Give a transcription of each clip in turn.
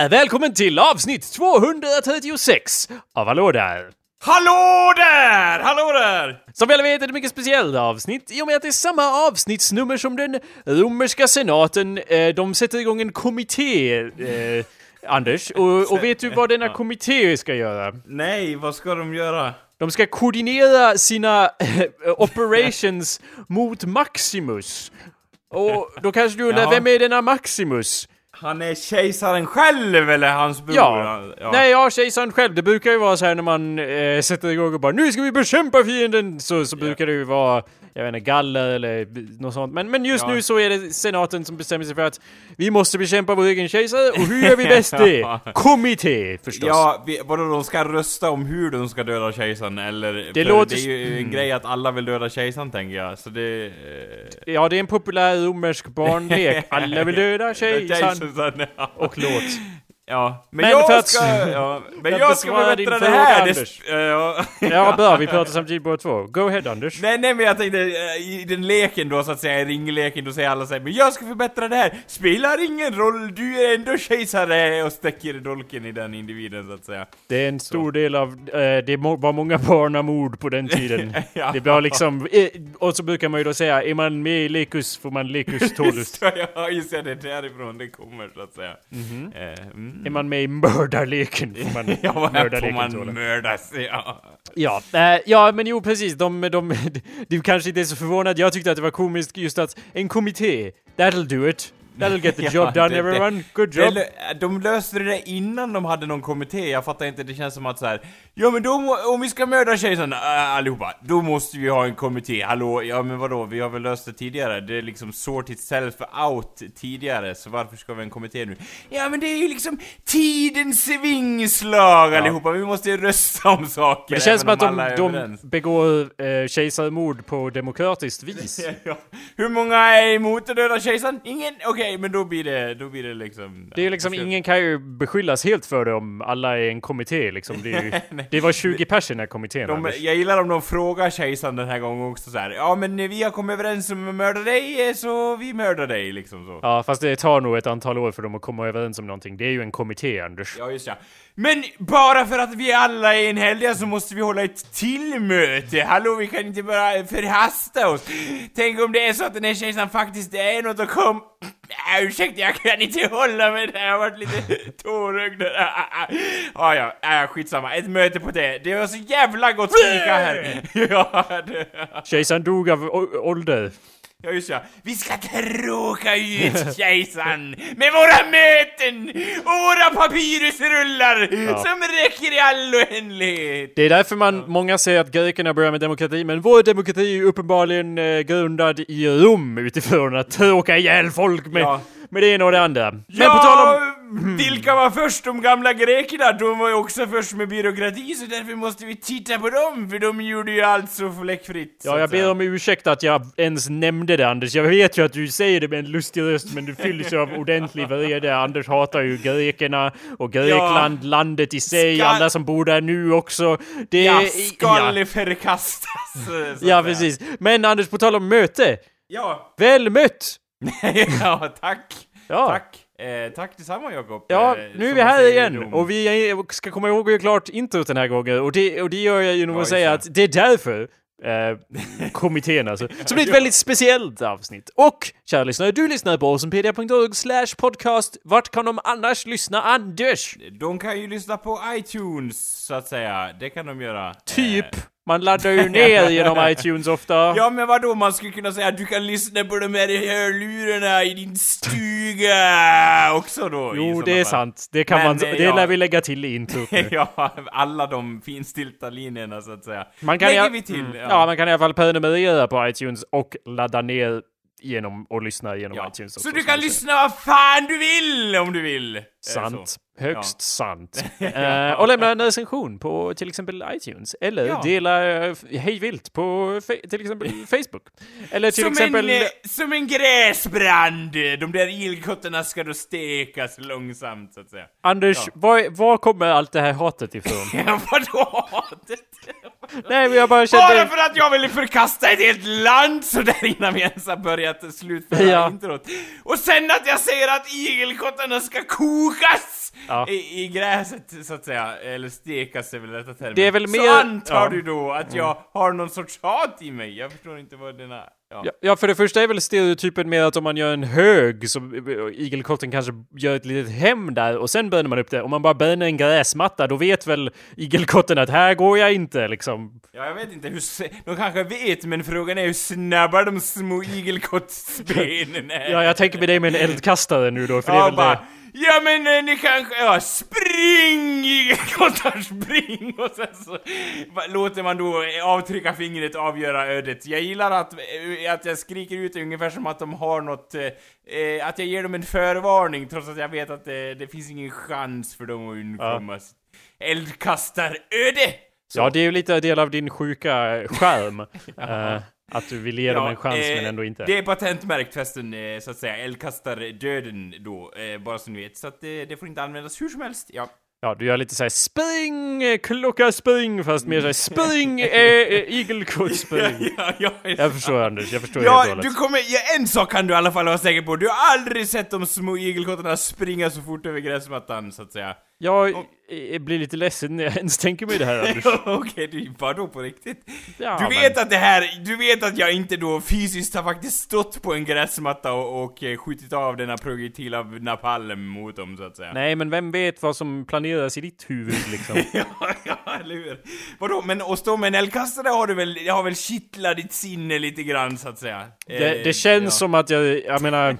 där! Välkommen till avsnitt 236 av Hallå där! Hallå där! Hallå där! Som vi alla vet är det ett mycket speciellt avsnitt i och med att det är samma avsnittsnummer som den romerska senaten. Eh, de sätter igång en kommitté, eh, Anders. Och, och vet du vad denna kommitté ska göra? Nej, vad ska de göra? De ska koordinera sina eh, operations mot Maximus. Och då kanske du undrar, Ja. vem är denna Maximus? Han är kejsaren själv eller hans bror? Ja. Nej, ja, kejsaren själv. Det brukar ju vara så här när man eh, sätter igång och bara nu ska vi bekämpa fienden! Så, så brukar det ju vara, jag vet inte, galler eller något sånt. Men, men just Ja. nu så är det senaten som bestämmer sig för att vi måste bekämpa vår egen kejsare och hur gör vi bäst det? Kommitté förstås. Ja, vi, vadå, de ska rösta om hur de ska döda kejsaren eller? Det låter- Det är ju en Mm. grej att alla vill döda kejsaren tänker jag, så det... Eh, Ja, det är en populär romersk barnlek. Alla vill döda kejsaren. Och låt. Ja, men, Men jag för att- ska... Ja, men jag ska förbättra det här! Det, Anders. sp- ja. Ja, bra. Vi pratar samtidigt båda två. Go ahead, Anders. Nej, nej men jag tänkte, eh, i den leken då så att säga, i ringleken, då säger alla såhär Men jag ska förbättra det här! Spelar ingen roll, du är ändå kejsare! Och sticker dolken i den individen så att säga. Det är en stor del av, eh, det var många barnamord på den tiden. Ja. Det var liksom, eh, och så brukar man ju då säga, är man med i Lekus får man Lekus tolus. Just det, ja, just det, det är därifrån det kommer så att säga. Eh, mm. Är man med i mördarleken får man Ja, här får mördarleken man tåla. mördas, ja. Ja, eh, ja men jo precis, de, de, du kanske inte är så förvånad, jag tyckte att det var komiskt just att en kommitté, that'll do it. That'll get the Ja, job done everyone, good job. de löste det innan de hade någon kommitté, jag fattar inte, det känns som att så här. Ja men då, må- om vi ska mörda kejsaren äh, allihopa, då måste vi ha en kommitté, hallå, ja men vadå, vi har väl löst det tidigare? Det är liksom sort itself out tidigare, så varför ska vi ha en kommitté nu? Ja men det är ju liksom tidens vingslag allihopa, vi måste ju rösta om saker Det känns som att de, de begår eh, kejsarmord på demokratiskt vis. Ja. Hur många är emot att döda kejsaren? Ingen? Okej, men då blir det, då blir det liksom... Det är liksom, Ska- ingen kan ju beskyllas helt för det om alla är en kommitté liksom. Det, ju, det var 20 pers i den här kommittén De, jag gillar om de frågar kejsaren den här gången också så här. Ja men vi har kommit överens om att mörda dig, eh, så vi mördar dig liksom så. Ja, fast det tar nog ett antal år för dem att komma överens om någonting. Det är ju en kommitté, Anders. Ja just ja. Men bara för att vi alla är enhälliga så måste vi hålla ett till möte. Hallå vi kan inte bara förhasta oss. Tänk om det är så att den här kejsaren faktiskt är något och kom... Äh, ursäkta jag kan inte hålla mig där, jag har varit lite tårögd. Ah, ja, ah, skitsamma. Ett möte på det. Det var så jävla gott fika här. ja, det... Kejsaren dog av ålder. Ja just ja, vi ska tråka ut kejsaren med våra möten och våra papyrusrullar som räcker i all oändlighet. Det är därför man, många säger att grekerna börjar med demokrati, men vår demokrati är uppenbarligen eh, grundad i Rom utifrån att tråka ihjäl folk med, Ja. Med det ena och det andra. Men ja, på tal om... vilka var först? De gamla grekerna, de var ju också först med byråkrati så därför måste vi titta på dem för de gjorde ju allt så fläckfritt. Ja, jag ber om ursäkt att jag ens nämnde det Anders. Jag vet ju att du säger det med en lustig röst, men du fylls ju av ordentlig vrede. Anders hatar ju grekerna och Grekland, landet i sig, Ska- alla som bor där nu också. Det Ja, skall förkastas. så att Ja, precis. Men Anders, på tal om möte. Ja, Väl mött! ja tack. Ja. Tack. Eh, tack detsamma Jakob. Ja, Eh, nu är vi här igen och vi ska komma ihåg att göra klart introt den här gången och det, och det gör jag genom Ja, att säga att det är därför eh, kommittén alltså. Så det blir ett väldigt speciellt avsnitt. Och, kära lyssnare, du lyssnar på awesomepedia.org slash podcast. Vart kan de annars lyssna, Anders? De kan ju lyssna på iTunes, så att säga. Det kan de göra. Typ. Man laddar ju ner genom iTunes ofta. Ja men vadå, man skulle kunna säga att du kan lyssna på de här hörlurarna i din stuga också då. Jo, det är fall. sant. Det kan Men, man, det ja. lär vi lägga till i introt ja, alla de finstilta linjerna så att säga. Man kan Lägger vi till. Mm. Ja. man kan i alla fall prenumerera på iTunes och ladda ner genom och lyssna genom Ja. iTunes Så också, du som kan lyssna vad fan du vill om du vill! Sant. så. Högst Ja. sant. Eh, och lämna en recension på till exempel iTunes. Eller Ja. dela uh, hejvilt på till exempel Facebook. Eller till Som, exempel... en, eh, som en gräsbrand! De där ilkottarna ska då stekas långsamt så att säga. Anders, ja. var, var kommer allt det här hatet ifrån? Vadå? Nej, men jag bara Bara kände... för att jag ville förkasta ett helt land så där innan vi ens har börjat slutföra Ja. introt. Och sen att jag säger att igelkottarna ska koka kokas Ja. i, i gräset så att säga, eller stekas är väl rätta termen. Det är väl så mer- antar ja. du då att jag har någon sorts hat i mig. Jag förstår inte vad denna... Ja. Ja, ja, för det första är väl stereotypen med att om man gör en hög så igelkotten kanske gör ett litet hem där och sen bränner man upp det. Om man bara bränner en gräsmatta då vet väl igelkotten att här går jag inte liksom. Ja, jag vet inte hur... De kanske vet, men frågan är hur snabba de små igelkottsbenen är. Ja, jag tänker med dig med en eldkastare nu då, för det är Ja, väl bara, det. Ja men eh, ni kanske, ja spring igelkottar spring! Och sen så va- låter man då eh, avtrycka fingret avgöra ödet. Jag gillar att, eh, att jag skriker ut det ungefär som att de har något, eh, eh, att jag ger dem en förvarning trots att jag vet att det, det finns ingen chans för dem att undkomma sitt eldkastaröde! Så. Ja, det är ju lite del av din sjuka skärm. Eh, att du vill ge dem en chans eh, men ändå inte. Det är patentmärkt förresten, eh, så att säga. Eldkastardöden då, eh, bara så ni vet. Så att det, det får inte användas hur som helst. Ja. Ja, du gör lite såhär spring, eh, klocka spring, fast mer såhär spring, eh, eh, igelkott spring. ja, ja, Jag förstår Anders, jag förstår helt och Ja, du kommer, ja, en sak kan du i alla fall vara säker på. Du har aldrig sett de små igelkottarna springa så fort över gräsmattan, så att säga. Jag eh, blir lite ledsen när jag ens tänker mig det här. Okej, du, vadå på riktigt? Ja, du men- vet att det här, du vet att jag inte då fysiskt har faktiskt stått på en gräsmatta och, och eh, skjutit av denna projektil av napalm mot dem, så att säga. Nej, men vem vet vad som planeras i ditt huvud liksom? Ja, ja, eller hur? Vadå, men att stå med en eldkastare har du väl, har väl kittlat ditt sinne lite grann så att säga? Det, Eh, det känns ja. som att jag, jag menar,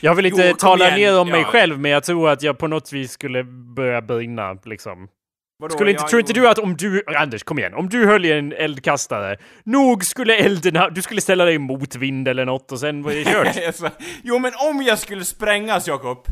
jag vill inte Jo, tala igen, ner om mig ja. själv, men jag tror att jag på något vis skulle börja brinna liksom. Vadå, Skulle inte, ja, tror inte du att om du, Anders kom igen, om du höll i en eldkastare, nog skulle elden, ha- du skulle ställa dig mot vind eller något och sen var det kört. Jo men om jag skulle sprängas Jakob,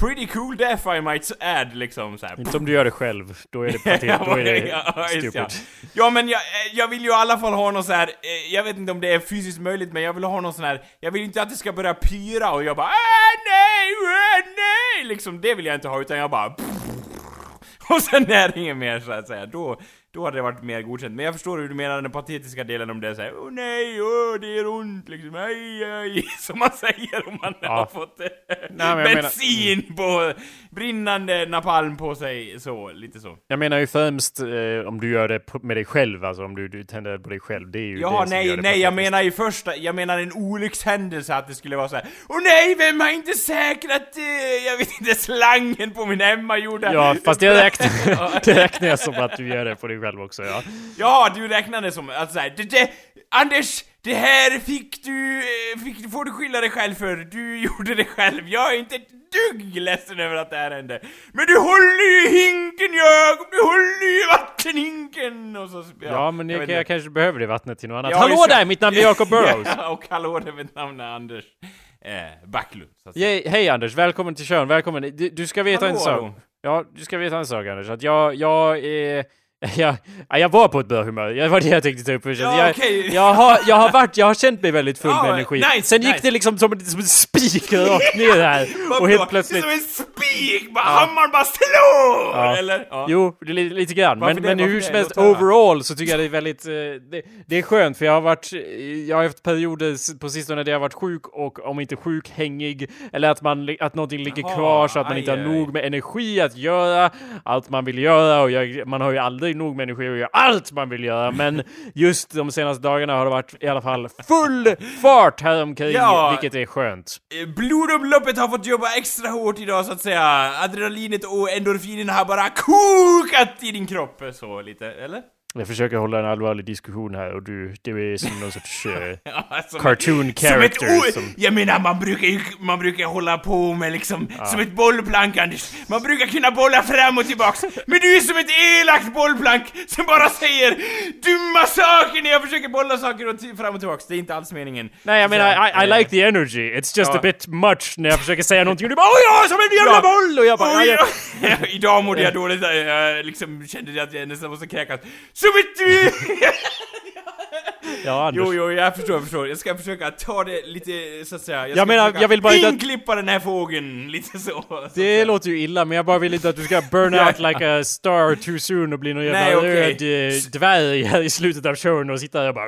pretty cool death I might add liksom så här. inte om du gör det själv, då är det patet, då är det stupid. ja. ja men jag, eh, jag vill ju i alla fall ha någon så här. eh, jag vet inte om det är fysiskt möjligt men jag vill ha någon sån här, jag vill inte att det ska börja pyra och jag bara ah, nej, ah, nej! Liksom det vill jag inte ha utan jag bara och sen är det inget mer så att säga, då, då hade det varit mer godkänt. Men jag förstår hur du menar den patetiska delen om det är såhär, åh nej, åh det är ont liksom, aj, aj, som man säger om man Ja. har fått eh, men jag menar- bensin på, brinnande napalm på sig, så, lite så. Jag menar ju främst eh, om du gör det med dig själv, alltså om du, du tänder på dig själv. Det är ju Ja, det som nej, gör det nej, jag menar ju första, jag menar en olyckshändelse att det skulle vara så här. Åh nej, vem har inte säkrat, eh, jag vet inte, slangen på min hemmagjorda... Ja, fast det räknar, det räknar jag som att du gör det på dig själv också, ja. Ja, du räknade som, alltså såhär, det, det, Anders, det här fick du, eh, fick, får du skylla dig själv för, du gjorde det själv, jag är inte ett dugg ledsen över att det här hände. Men du håller ju i hinken Jakob, du håller ju i vattenhinken! Och så, Ja, men jag, jag, inte. kanske behöver det vattnet till något annat. Ja, Hallå där! Mitt namn är Jacob Burrows! Ja, och hallå, det mitt namn är Anders eh, Backlund. Att. Hej, hej Anders, välkommen till Körn, välkommen. Du, du ska veta Hallå, en sak. Ja, du ska veta en sak Anders, att jag, jag är... Jag, ja, jag var på ett bra humör, det var det jag tänkte ta upp först. Ja, jag, okej. jag, har, jag har varit, jag har känt mig väldigt full Ja, med energi. nice, Sen gick nice. det liksom som, en- som en spik rakt ner här. Och helt plötsligt... Det är som en spik, bara hammaren bara slår! Ja. Eller? Ja. Jo, det är lite, lite grann. Varför Men, det? men hur som helst, overall så tycker jag det är väldigt... eh, Det, det är skönt för jag har varit... Jag har haft perioder på sistone där jag har varit sjuk och om inte sjuk, hängig. Eller att, man, att någonting ligger Jaha, kvar så att man aj, inte har aj. nog med energi att göra allt man vill göra. Och jag, man har ju aldrig nog med energi att göra allt man vill göra. Men just de senaste dagarna har det varit i alla fall full fart här omkring, Ja. vilket är skönt. Eh, Blodomloppet har fått jobba extra hårt idag så att säga. Adrenalinet och endorfinerna har bara kokat i din kropp. Så lite, eller? Jag försöker hålla en allvarlig diskussion här och du, du är som någon sorts... eh, Ja, som Cartoon ett, character Som ett som- Jag menar, man brukar ju man brukar hålla på med liksom, som ett bollplank Anders. Man brukar kunna bolla fram och tillbaks. Men du är som ett elakt bollplank som bara säger dumma saker när jag försöker bolla saker och fram och tillbaks. Det är inte alls meningen. Nej, jag menar, I, I eh, like the energy. It's just Ja. a bit much när jag försöker säga någonting och du bara Åh ja, som en jävla Ja. boll! Och jag bara, Oj, ja, ja. ja. Idag mådde jag dåligt, jag liksom kände att jag nästan måste kräkas. Ja, Anders. Jo, jo, jag förstår, jag förstår. Jag ska försöka ta det lite, så att säga. Jag, Jag menar, jag vill bara inte att- Inklippa den här fågeln, lite så. så Det låter ju illa, men jag bara vill inte att du ska burn out like a star too soon och bli någon jävla okej. röd eh, dvärg här i slutet av showen och sitta där och bara...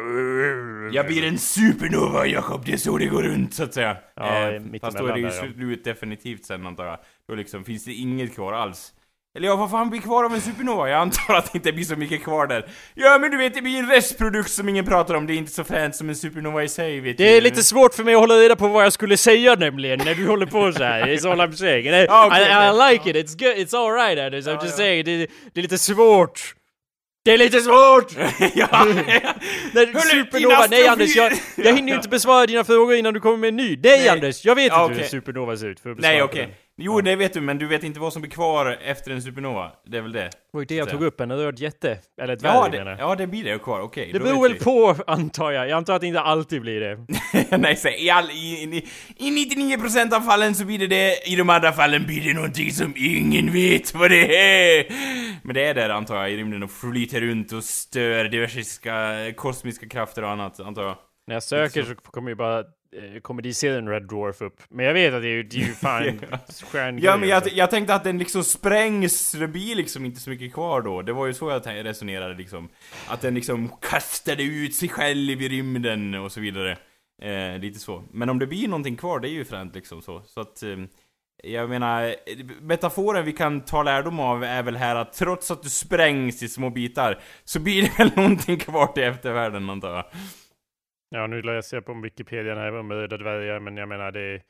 Jag blir en supernova, Jakob. Det är så det går runt, så att säga. Ja, eh, mitt fast då är det ju ja. slut definitivt sen, antar jag. Då liksom finns det inget kvar alls. Eller ja, vad fan blir kvar av en supernova? Jag antar att det inte blir så mycket kvar där. Ja, men du vet, det blir en restprodukt som ingen pratar om. Det är inte så fränt som en supernova i sig, vet Det du. är lite svårt för mig att hålla reda på vad jag skulle säga nämligen när du håller på så här. It's all I'm saying. I, okej, I, I like it, it's good, it's alright Anders. I'm Ja, just ja. saying, det, det är lite svårt. Det är lite svårt! ja, Hörru, supernova, nej Anders, jag, jag hinner ju inte besvara dina frågor innan du kommer med en ny. Nej, Nej. Anders, jag vet inte hur okej. en supernova ser ut för att besvara Nej, okej. den. Jo, det vet du, men du vet inte vad som blir kvar efter en supernova. Det är väl det? Det var ju det jag tog upp, en röd jätte. Eller ett Ja, menar det, jag. ja, det blir det kvar. Okej, Det då beror väl på, antar jag. Jag antar att det inte alltid blir det. vi. Nej, så i, all, i, i, i 99% av fallen så blir det det, i de andra fallen blir det någonting som ingen vet vad det är. Men det är där antar jag, i rymden och flyter runt och stör diverse ska, kosmiska krafter och annat, antar jag. När jag söker så kommer ju bara komediserien Red Dwarf upp. Men jag vet att det är ju, det är ju fan stjärngrejer. Ja men jag, alltså. jag tänkte att den liksom sprängs, det blir liksom inte så mycket kvar då. Det var ju så jag resonerade liksom. Att den liksom kastade ut sig själv i rymden och så vidare. Eh, lite så. Men om det blir någonting kvar, det är ju fränt liksom så. Så att... Eh, jag menar, eh, metaforen vi kan ta lärdom av är väl här att trots att du sprängs i små bitar, så blir det väl någonting kvar till eftervärlden antar jag. Ja, nu läser jag på Wikipedia här om röda dvärgar, men jag menar det är...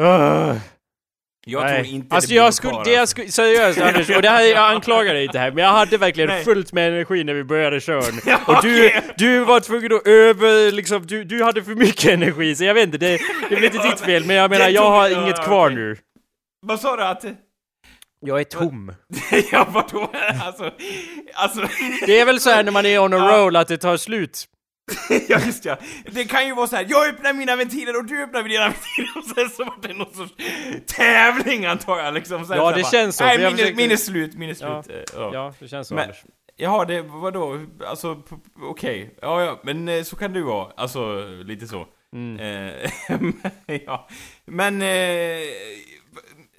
Ugh. Jag Nej. tror inte alltså det jag skulle, det jag skulle, seriöst Anders, och det här, jag anklagar dig inte här, men jag hade verkligen Nej. fullt med energi när vi började kören. Ja, Och du, du var tvungen att över, liksom, du, du hade för mycket energi, så jag vet inte, det, det är väl inte ditt fel, men jag menar jag har inget kvar nu. Vad sa du att... Jag är tom. ja, vadå? Alltså, alltså... Det är väl så här när man är on a roll att det tar slut. ja, just ja. Det kan ju vara så här. jag öppnar mina ventiler och du öppnar dina ventiler och sen så var det någon sorts tävling antar jag liksom. Sen Ja, det bara, känns så, Nej, minne, försökte- minne slut, minne slut. Ja. eh, Ja. Ja, det känns så Men- Anders. Jaha, det, vadå? Alltså, okej. Ja, ja, men eh, så kan det ju vara. Alltså, lite så. Mm. Eh, ja. Men, eh,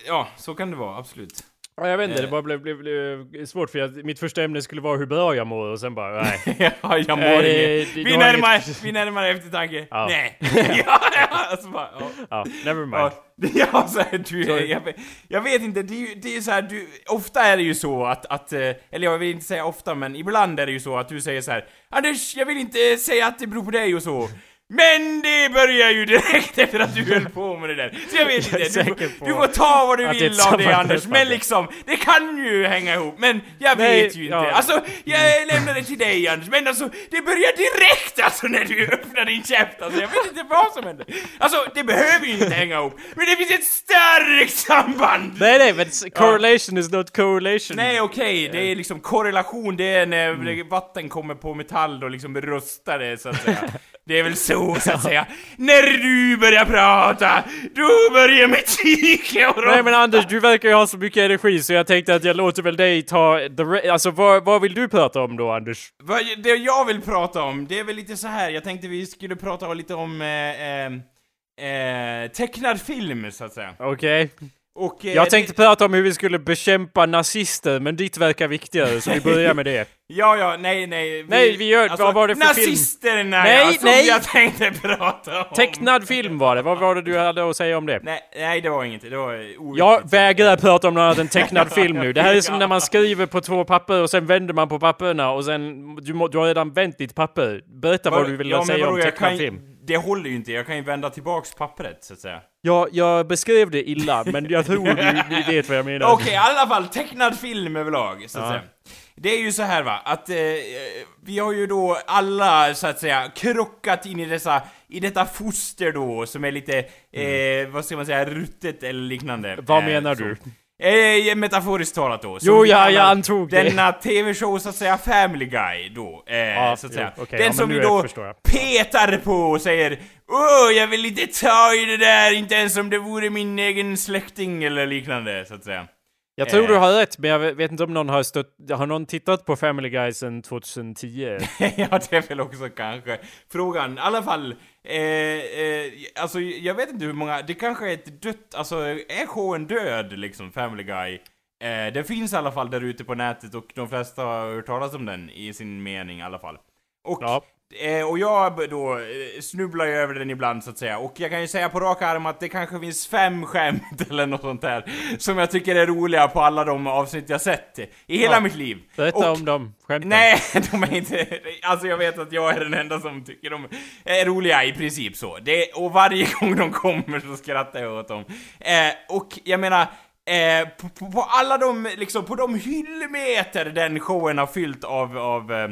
ja, så kan det vara, absolut. Ja, jag vet inte, Eh. det bara blev, blev, blev svårt för att mitt första ämne skulle vara hur bra jag mår och sen bara, nej. ja, jag mår Eh, inget. Vi närmar, inget- vi närmar eftertanke. Ja. Nej. ja, ja, alltså bara, ja. Ja, never mind. Ja, ja så här, du, Sorry. jag, jag vet inte, det är ju det är så här, du, ofta är det ju så att, att, eh, eller jag vill inte säga ofta, men ibland är det ju så att du säger så här Anders, jag vill inte säga att det beror på dig och så men det börjar ju direkt efter att du höll på med det där. Så jag vet Jag inte, du, du får ta vad du det vill av det Anders, men liksom, det kan ju hänga ihop, men jag Nej, vet ju inte. ja. Alltså, jag lämnar det till dig Anders, men alltså, det börjar direkt alltså när du öppnar din käft alltså, jag vet inte vad som händer. Alltså, det behöver ju inte hänga ihop, men det finns ett starkt samband! Nej, nej, men correlation is not correlation. Nej okej, det är liksom korrelation, det är när vatten kommer på metall och liksom rostar det så att säga. Det är väl så, så att säga. När du börjar prata, då börjar metiken och Nej men Anders, du verkar ju ha så mycket energi så jag tänkte att jag låter väl dig ta the Alltså vad, vad vill du prata om då Anders? Vad det jag vill prata om, det är väl lite så här. jag tänkte vi skulle prata lite om eh, eh, eh, tecknad film så att säga. Okej? Och, eh, Jag tänkte prata om hur vi skulle bekämpa nazister, men ditt verkar viktigare så vi börjar med det. Ja, ja, nej, nej. Nej, vi gör- vad var det för film? Nazisterna Nej, ja, som nej. jag tänkte prata om. Tecknad film var det, vad var det du hade att säga om det? Nej, nej det var inget, det var oviktigt. Jag vägrar prata om något annat än tecknad film nu. Det här är som när man skriver på två papper och sen vänder man på papperna och sen... Du, må, du har redan vänt ditt papper. Berätta vad du vill ja, säga om tecknad kan, film. Det håller ju inte, jag kan ju vända tillbaks pappret så att säga. Ja, jag beskrev det illa, men jag tror ni vet vad jag menar. Okej, i alla fall tecknad film överlag, så att Ja. säga. Det är ju så här va, att eh, vi har ju då alla, så att säga, krockat in i dessa, i detta foster då, som är lite, eh, vad ska man säga, ruttet eller liknande. Mm. Vad Eh, menar så. du? Eh, metaforiskt talat då. Jo, ja, jag antog det. Denna TV-show, så att säga, Family Guy då, eh, Ja, så att jo, säga. okej, Den ja, som vi då petar på och säger Åh, jag vill inte ta i det där, inte ens om det vore min egen släkting eller liknande, så att säga. Jag tror Eh. du har rätt, men jag vet inte om någon har stött... Har någon tittat på Family Guy sedan 2010? ja, det är väl också kanske frågan. I alla fall, eh, eh, alltså jag vet inte hur många, det kanske är ett dött, alltså är showen död liksom, Family Guy? Eh, det finns i alla fall där ute på nätet och de flesta har hört talas om den i sin mening i alla fall. Och, Ja. Eh, och jag då eh, snubblar ju över den ibland så att säga, och jag kan ju säga på rak arm att det kanske finns fem skämt eller något sånt där som jag tycker är roliga på alla de avsnitt jag sett i hela Ja. mitt liv. Berätta Och- om dem, skämten. Nej, de är inte... Alltså jag vet att jag är den enda som tycker de är roliga i princip så. Det, och varje gång de kommer så skrattar jag åt dem. Eh, och jag menar, eh, på, på, på alla de, liksom, på de hyllmeter den showen har fyllt av, av eh,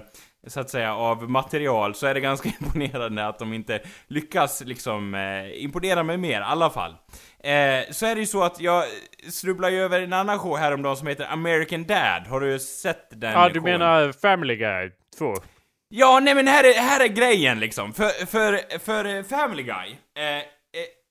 så att säga, av material så är det ganska imponerande att de inte lyckas liksom eh, imponera mig mer, i alla fall. Eh, så är det ju så att jag snubblar ju över en annan show häromdagen som heter American Dad. Har du sett den Ja, du showen? menar Family Guy 2? Ja, nej men här är, här är grejen liksom. För, för, för eh, Family Guy, eh, eh,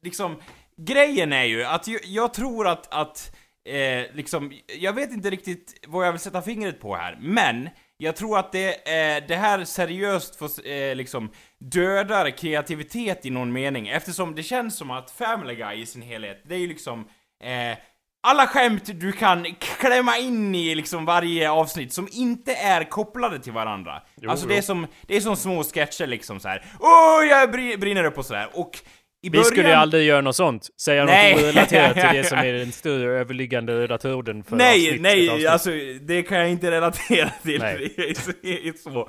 liksom, grejen är ju att jag, jag tror att, att eh, liksom, jag vet inte riktigt vad jag vill sätta fingret på här, men jag tror att det, eh, det här seriöst får, eh, liksom, dödar kreativitet i någon mening, eftersom det känns som att Family Guy i sin helhet, det är ju liksom, eh, alla skämt du kan klämma in i liksom varje avsnitt som inte är kopplade till varandra. Jo, alltså jo. det är som, det är som små sketcher liksom så här. Åh, jag bri- brinner upp och sådär. Och i Vi början... skulle ju aldrig göra något sånt. Säga Nej. något relaterat till det som är den större överliggande röda tråden för Nej, avsnitt, nej, alltså det kan jag inte relatera till. Så-.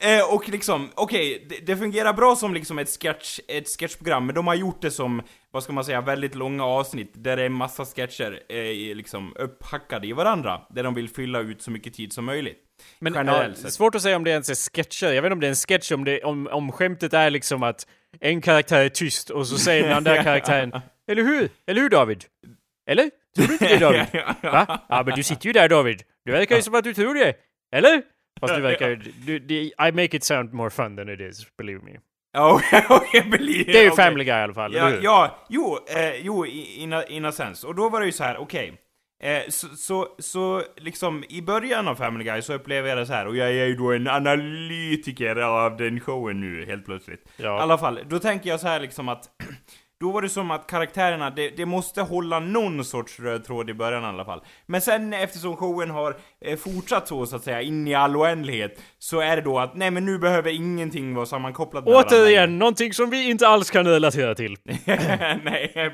Eh, och liksom, okej, det, det fungerar bra som liksom ett, sketch, ett sketchprogram, men de har gjort det som, vad ska man säga, väldigt långa avsnitt, där det är massa sketcher eh, liksom upphackade i varandra, där de vill fylla ut så mycket tid som möjligt. Men generellt ja, sett. svårt att säga om det ens är sketcher. Jag vet inte om det är en sketch, om, det, om, om skämtet är liksom att en karaktär är tyst och så säger den andra karaktären Eller hur? Eller hur David? Eller? Tror du inte det David? Va? Ja men du sitter ju där David. Det verkar ju som att du tror det. Eller? Fast du verkar ju... du- det- I make it sound more fun than it is, believe me. Ja, okej, believe Det är ju okej. Family Guy i alla fall, Ja, eller hur? ja jo, eh, jo, in, a- in a sense. Och då var det ju så här, okej. Eh, så, så, så liksom i början av Family Guy så upplever jag det så här, och jag är ju då en analytiker av den showen nu helt plötsligt. Ja. I alla fall, då tänker jag så här liksom att då var det som att karaktärerna, det, det måste hålla någon sorts röd tråd i början i alla fall. Men sen eftersom showen har eh, fortsatt så, så att säga, in i all oändlighet, så är det då att nej men nu behöver ingenting vara sammankopplat med varandra. Återigen, någonting som vi inte alls kan relatera till. nej, nej.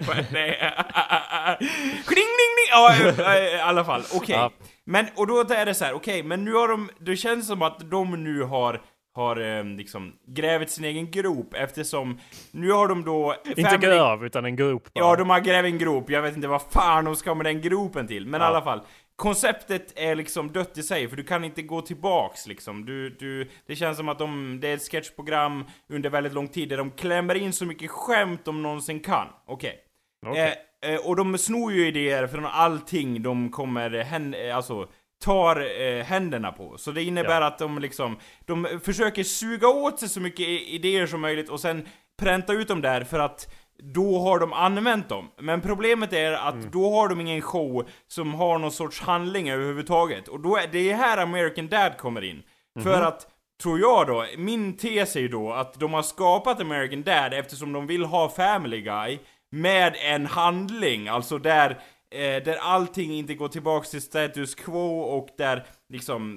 Kling, ding, ding! Ja, eh, i alla fall, okej. Ja. Men, och då är det så här, okej, men nu har de, det känns som att de nu har har eh, liksom grävt sin egen grop eftersom nu har de då... Inte gräv, utan en grop bara. Ja, de har grävt en grop. Jag vet inte vad fan de ska med den gropen till. Men i Ja. alla fall. Konceptet är liksom dött i sig, för du kan inte gå tillbaks liksom. Du, du, det känns som att de, det är ett sketchprogram under väldigt lång tid där de klämmer in så mycket skämt de någonsin kan. Okej. Okej. Eh, eh, och de snor ju idéer från allting de kommer, hän, eh, alltså, tar eh, händerna på. Så det innebär Ja. att de liksom, de försöker suga åt sig så mycket idéer som möjligt och sen pränta ut dem där för att då har de använt dem. Men problemet är att Mm. då har de ingen show som har någon sorts handling överhuvudtaget. Och då är det är här American Dad kommer in. Mhm. För att, tror jag då, min tes är ju då att de har skapat American Dad eftersom de vill ha Family Guy med en handling, alltså där, eh, där allting inte går tillbaks till status quo och där liksom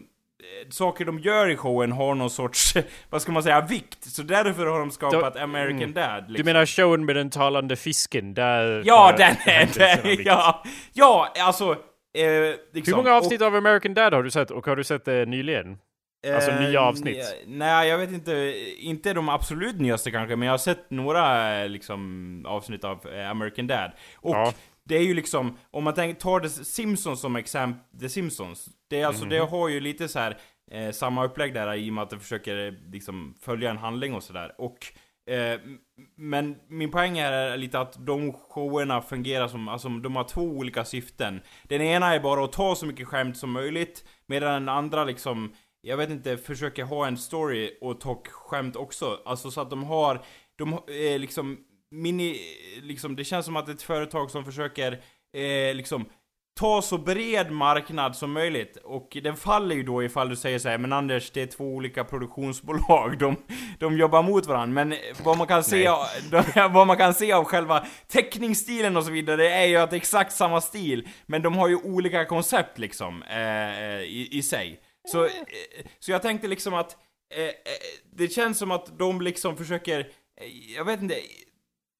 eh, Saker de gör i showen har någon sorts, vad ska man säga, vikt. Så därför har de skapat Då- American mm. Dad liksom. Du menar showen med den talande fisken? Där Ja, den är det! Ja, ja, alltså... Eh, liksom. Hur många avsnitt av American Dad har du sett? Och har du sett det nyligen? Alltså Eh, nya avsnitt? nej, jag vet inte. Inte de absolut nyaste kanske, men jag har sett några eh, liksom avsnitt av eh, American Dad. Och Ja. Det är ju liksom, om man tänker, tar The Simpsons som exempel, The Simpsons. Det är alltså, det Mhm. har ju lite så här eh, samma upplägg där i och med att det försöker eh, liksom följa en handling och sådär. Och Eh, men min poäng är lite att de showerna fungerar som, alltså de har två olika syften. Den ena är bara att ta så mycket skämt som möjligt, medan den andra liksom, jag vet inte, försöker ha en story och ta skämt också. Alltså så att de har, de eh, liksom, mini, liksom, det känns som att det är ett företag som försöker, eh, liksom, ta så bred marknad som möjligt. Och den faller ju då ifall du säger så här, men Anders, det är två olika produktionsbolag, de, de jobbar mot varandra. Men vad man kan se, av, vad man kan se av själva teckningsstilen och så vidare, är ju att det är exakt samma stil, men de har ju olika koncept liksom, eh, i, i sig. Så, eh, så jag tänkte liksom att, eh, eh det känns som att de liksom försöker, eh, jag vet inte,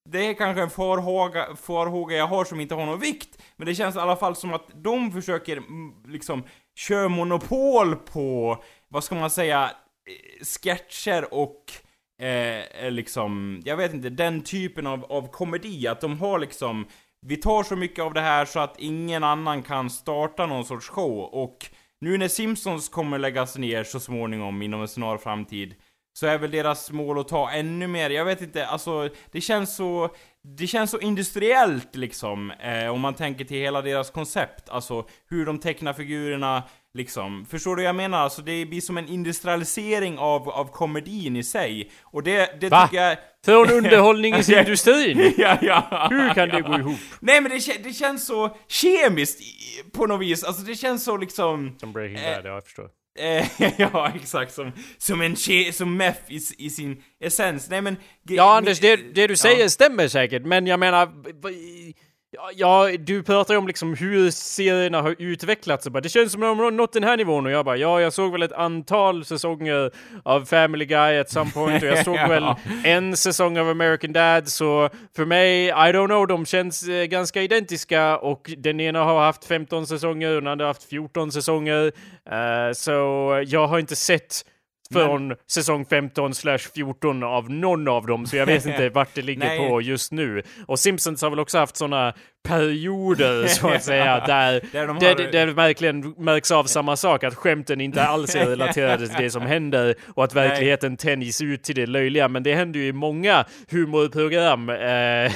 det är kanske en farhåga, farhåga jag har som inte har någon vikt, men det känns i alla fall som att de försöker mm, liksom köra monopol på, vad ska man säga, eh, sketcher och eh, eh, liksom, jag vet inte, den typen av, av komedi, att de har liksom, vi tar så mycket av det här så att ingen annan kan starta någon sorts show, och nu när Simpsons kommer läggas ner så småningom inom en snar framtid, så är väl deras mål att ta ännu mer, jag vet inte, alltså det känns så, det känns så industriellt liksom, eh, om man tänker till hela deras koncept, alltså hur de tecknar figurerna, liksom. Förstår du vad jag menar? Alltså det blir som en industrialisering av, av komedin i sig, och det, det Va? tycker jag... Från underhållningsindustrin? ja, ja. Hur kan det gå ihop? Nej men det, det känns så kemiskt på något vis, alltså det känns så liksom... Som Breaking Eh, Bad, ja jag förstår. Ja, exakt. Som, som en ke, som meth i, i sin essens. Nej men... Ja Anders, det, det du ja. säger stämmer säkert, men jag menar... Ja, du pratar ju om liksom hur serierna har utvecklats bara, det känns som att de har nått den här nivån och jag bara ja, jag såg väl ett antal säsonger av Family Guy at some point och jag såg Ja. väl en säsong av American Dad så för mig, I don't know, de känns eh, ganska identiska och den ena har haft 15 säsonger och den andra har haft 14 säsonger. Eh, så jag har inte sett från säsong 15 slash 14 av någon av dem, så jag vet inte vart det ligger på just nu. Och Simpsons har väl också haft såna perioder, så att säga, där, Där de har- där, där det verkligen märks av samma sak, att skämten inte alls är relaterade till det som händer och att verkligheten tänjs ut till det löjliga. Men det händer ju i många humorprogram. Eh,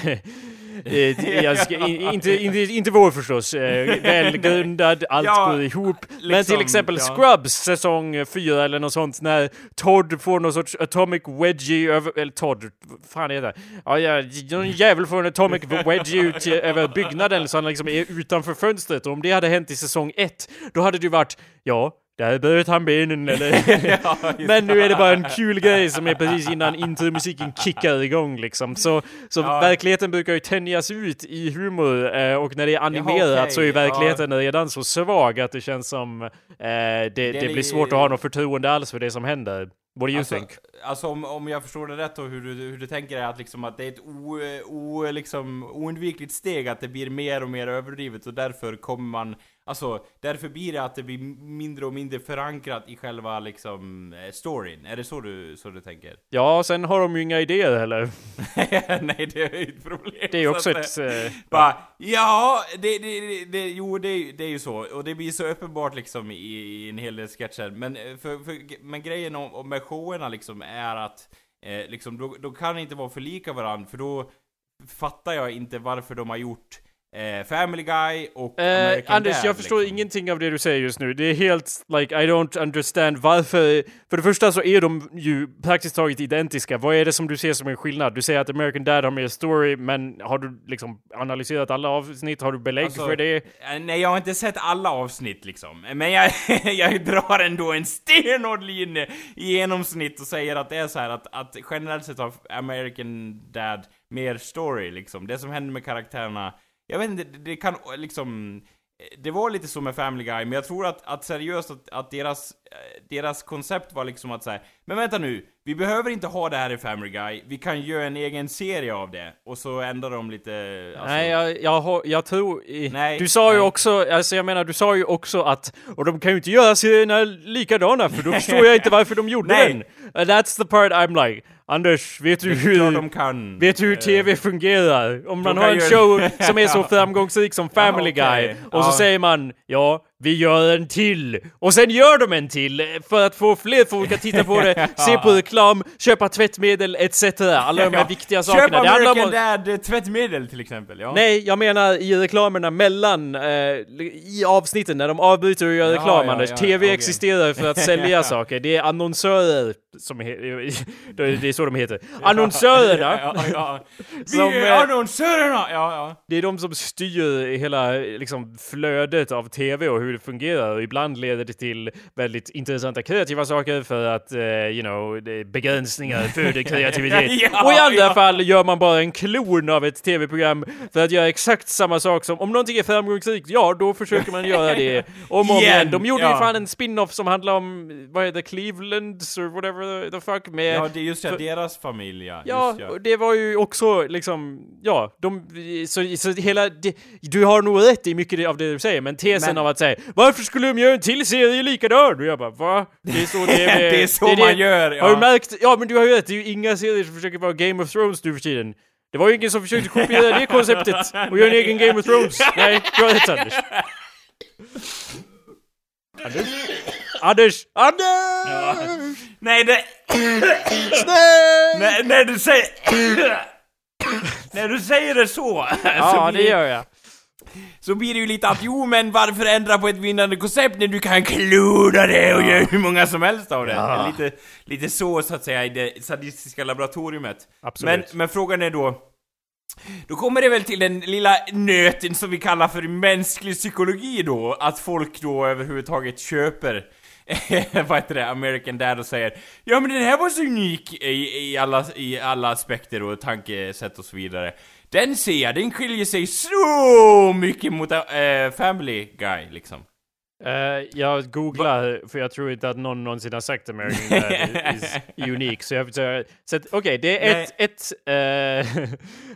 Eh, inte, inte, inte vår förstås, eh, välgrundad, allt Ja, går ihop. Men liksom, till exempel ja. Scrubs säsong 4 eller något sånt när Todd får någon sorts atomic wedgie över, eller Todd, fan är det? Ja, ja, någon jävel får en atomic wedgie ut över byggnaden så han liksom är utanför fönstret och om det hade hänt i säsong 1 då hade det ju varit, ja, där bröt han benen eller... Ja, Men nu är det bara en kul grej som är precis innan intromusiken kickar igång liksom. Så, så Ja. verkligheten brukar ju tänjas ut i humor eh, och när det är animerat okej, så är ja. verkligheten redan så svag att det känns som eh, det, det, li- blir svårt att ha något förtroende alls för det som händer. What do you Alltså, think? alltså om, om jag förstår det rätt och hur du, hur du tänker är att liksom att det är ett o, o, liksom, oundvikligt steg att det blir mer och mer överdrivet och därför kommer man, alltså därför blir det att det blir mindre och mindre förankrat i själva liksom eh, storyn. Är det så du, så du tänker? Ja, sen har de ju inga idéer heller. Nej, det är ju ett problem. Det är ju Så också ett... eh, Bara, ja, det, det, det, det, jo det, det är ju så. Och det blir så uppenbart liksom i, i en hel del sketcher. Men, för, för, men grejen om, om med showerna liksom är att eh, liksom, då, då kan det inte vara för lika varandra, för då fattar jag inte varför de har gjort eh, Family Guy och Eh, Anders, Dad, jag förstår liksom. ingenting av det du säger just nu. Det är helt, like, I don't understand varför... För det första så är de ju praktiskt taget identiska. Vad är det som du ser som en skillnad? Du säger att American Dad har mer story, men har du liksom analyserat alla avsnitt? Har du belägg Alltså, för det? Eh, Nej, jag har inte sett alla avsnitt liksom. Men jag, jag drar ändå en stenhård linje i genomsnitt och säger att det är så här att, att generellt sett har American Dad mer story liksom. Det som händer med karaktärerna, jag vet inte, det, kan liksom... Det var lite så med Family Guy, men jag tror att, att seriöst att, att deras, eh, deras koncept var liksom att säga Men vänta nu, vi behöver inte ha det här i Family Guy, vi kan göra en egen serie av det. Och så ändrar de lite... Alltså, Nej, jag, jag, jag tror... i- Nej, du sa ju nej. också, alltså jag menar, du sa ju också att... Och de kan ju inte göra serierna likadana, för då förstår jag inte varför de gjorde den. That's the part I'm like, Anders, vet du hur... Vet du hur Eh, TV fungerar? Om man har en show som är så framgångsrik som Family. Guy och så säger man ja, vi gör en till. Och sen gör de en till för att få fler folk att titta på det, se på reklam, köpa tvättmedel etc. Alla de här viktiga sakerna. Köp om American att- Dad tvättmedel till exempel, ja. Nej, jag menar i reklamerna mellan, eh, i avsnitten när de avbryter och gör Ja, reklam ja, Anders. ja, TV okej. existerar för att sälja saker. Det är annonsörer som det är så de heter. Annonsörerna! Ja, ja. Vi Som, är eh, annonsörerna! Ja, ja. Det är de som styr hela liksom, flödet av TV och hur det fungerar. Och ibland leder det till väldigt intressanta kreativa saker för att, eh, you know, begränsningar föder kreativitet. Ja, och i andra ja. fall gör man bara en klon av ett TV-program för att göra exakt samma sak som, om någonting är framgångsrikt, ja då försöker man göra det om och om Igen. De gjorde ju ja. fan en spin-off som handlar om, vad heter Clevelands or whatever the fuck med... Ja, det är just det, för- deras familj ja. Ja, ja. det var ju också liksom, ja, de, så, så hela, det, du har nog rätt i mycket av det du säger, men tesen Men- av att säga varför skulle de göra en till serie likadan? Och jag bara, va? Det är så det är, Det är så man gör, ja. Har du märkt? Ja, men du har ju rätt, det är ju inga serier som försöker vara Game of Thrones nu för tiden. Det var ju ingen som försökte kopiera det konceptet och göra en egen Game of Thrones. Nej, du har rätt Anders. Anders? Anders! Anders! Nej, det... Nej! när, när du säger... när du säger det så, Ja, så, det blir, gör jag. Så blir det ju lite att jo men varför ändra på ett vinnande koncept när du kan klona det och göra hur många som helst av det? Ja. Lite, lite så så att säga i det sadistiska laboratoriet. Absolut. Men, men frågan är då... Då kommer det väl till den lilla nöten som vi kallar för mänsklig psykologi då, att folk då överhuvudtaget köper vad heter det, American Dad och säger Ja men den här var så unik i, i, alla, i alla aspekter och tankesätt och så vidare. Den ser jag, den skiljer sig så mycket mot äh, Family Guy liksom. Eh, jag googlar, för jag tror inte att någon någonsin har sagt American Dad is unique. Så jag försöker... Okej, det är ett... ett, eh,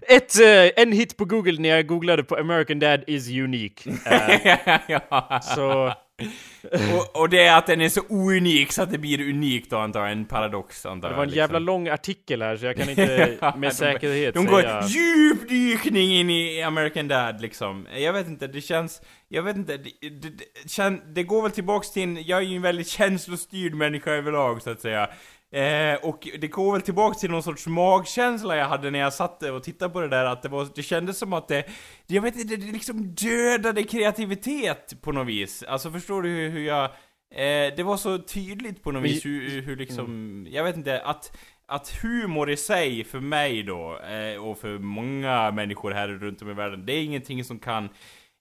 ett eh, en hit på Google när jag googlade på American Dad is unique. Så... och, och det är att den är så ounik så att det blir unikt då antar jag, en paradox antar Det jag. var en liksom. jävla lång artikel här så jag kan inte med de- säkerhet De går säga... djupdykning in i American Dad liksom. Jag vet inte, det känns... Jag vet inte, det, det, det, det går väl tillbaks till en... Jag är ju en väldigt känslostyrd människa överlag så att säga. Eh, och det går väl tillbaks till någon sorts magkänsla jag hade när jag satt och tittade på det där, att det var... Det kändes som att det... Jag vet inte, det liksom dödade kreativitet på något vis. Alltså förstår du hur, hur jag... Eh, det var så tydligt på något vis hur, hur liksom... Jag vet inte, att att humor i sig för mig då, eh, och för många människor här runt om i världen, det är ingenting som kan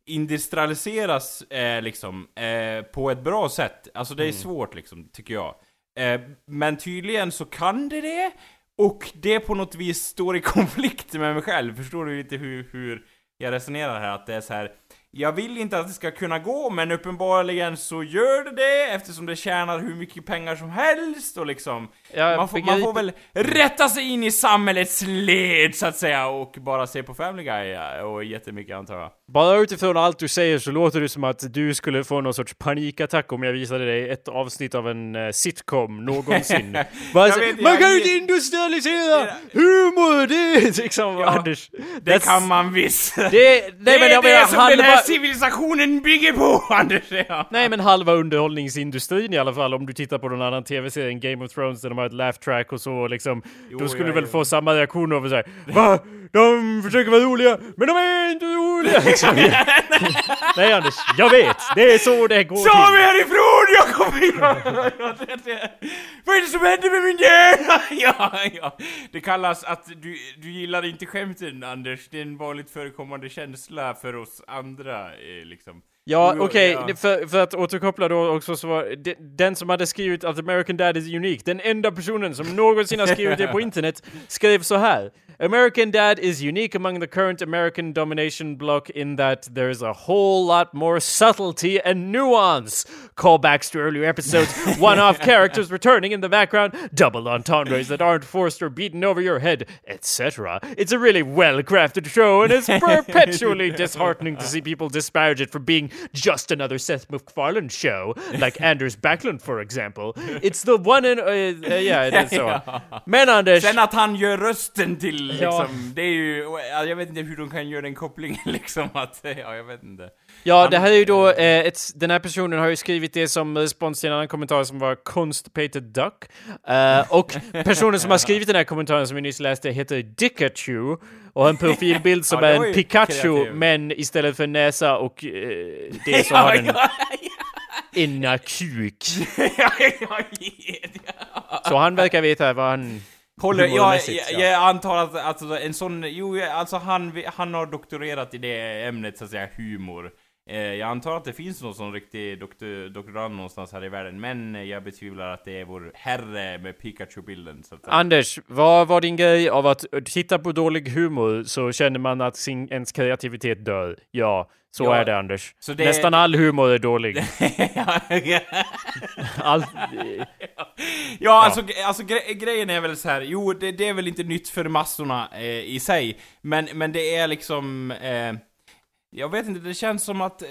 industrialiseras eh, liksom, eh, på ett bra sätt. Alltså det är svårt liksom, tycker jag. Eh, men tydligen så kan det det, och det på något vis står i konflikt med mig själv. Förstår du lite hur, hur jag resonerar här? Att det är så här. Jag vill inte att det ska kunna gå, men uppenbarligen så gör det det eftersom det tjänar hur mycket pengar som helst och liksom Jag man, får, man får väl rätta sig in i samhällets led så att säga och bara se på Family Guy ja, och jättemycket antar jag. Bara utifrån allt du säger så låter det som att du skulle få någon sorts panikattack om jag visade dig ett avsnitt av en eh, sitcom någonsin. Bara så, vet, man kan ju inte industrialisera humor! Det är liksom, Ja, Anders. Det kan man visst. Det, nej det men är det menar som den här halva... civilisationen bygger på, Anders! Ja. Nej men halva underhållningsindustrin i alla fall om du tittar på någon annan tv-serie än Game of Thrones där de har ett laugh track och så liksom. Jo, då skulle ja, du väl jo. få samma reaktion över såhär Va? De försöker vara roliga men de är inte roliga! Liksom. nej Anders, jag vet! Det är så det går Ta till. mig härifrån! Jag kommer... Vad är det som händer med min hjärna? Ja, ja. Det kallas att du, du gillar inte skämten, Anders. Det är en vanligt förekommande känsla för oss andra, eh, liksom. Ja, okej, ja. det- för, för att återkoppla då också så var de, den som hade skrivit att American Dad is unique, den enda personen som någonsin har skrivit det på internet, skrev så här. American Dad is unique among the current American domination bloc in that there's a whole lot more subtlety and nuance. Callbacks to earlier episodes, one-off characters returning in the background, double entendres that aren't forced or beaten over your head, etc. It's a really well-crafted show and it's perpetually disheartening to see people disparage it for being just another Seth MacFarlane show, like Anders Backlund, for example. It's the one and... Uh, uh, yeah, det är så. Men Anders... Sen att han gör rösten till liksom, det är ju, ja, jag vet inte hur de kan göra den kopplingen liksom att, ja jag vet inte. Ja, det här är ju då, eh, ett, den här personen har ju skrivit det som respons till en annan kommentar som var Constipated Duck. Eh, och personen som har skrivit den här kommentaren som vi nyss läste heter Dickachu och har en profilbild som Ja, är en Pikachu, kreativ. men istället för näsa och eh, det så har den ena kuk. ja, ja, ja. Så han verkar veta vad han... Håller, jag, jag, ja. jag antar att alltså, en sån, jo alltså han, han har doktorerat i det ämnet så att säga, humor. Eh, jag antar att det finns någon sån riktig doktor, doktorand någonstans här i världen, men jag betvivlar att det är vår herre med Pikachu-bilden. Anders, vad var din grej av att titta på dålig humor så känner man att sin, ens kreativitet dör? Ja, så Ja, är det Anders. det- Nästan all humor är dålig. All, Ja, alltså, alltså gre grejen är väl så här. jo det, det är väl inte nytt för massorna eh, i sig, men, men det är liksom, eh, jag vet inte, det känns som att, eh,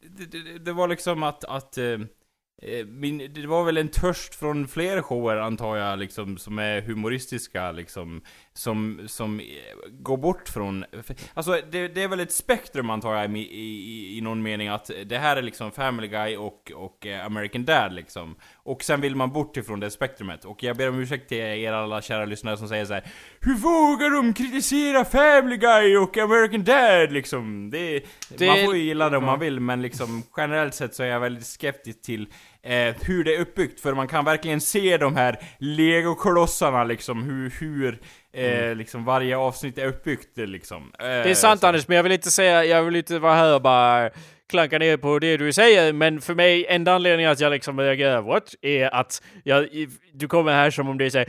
det, det, det var liksom att, att eh, eh, min, det var väl en törst från fler shower antar jag, liksom, som är humoristiska, liksom, som, som eh, går bort från... Alltså, det, det är väl ett spektrum antar jag i, i, i någon mening, att det här är liksom Family Guy och, och eh, American Dad liksom. Och sen vill man bort ifrån det spektrumet. Och jag ber om ursäkt till er alla kära lyssnare som säger så här: Hur vågar de kritisera Family Guy och American Dad liksom? Det, Det- Man får ju gilla det om man vill, men liksom generellt sett så är jag väldigt skeptisk till eh, hur det är uppbyggt, för man kan verkligen se de här legoklossarna liksom, hur, hur eh, liksom varje avsnitt är uppbyggt liksom. Eh, det är sant så- Anders, men jag vill inte säga, jag vill inte vara här och bara klanka ner på det du säger, men för mig, enda anledningen att jag liksom reagerar what, är att jag, du kommer här som om det är såhär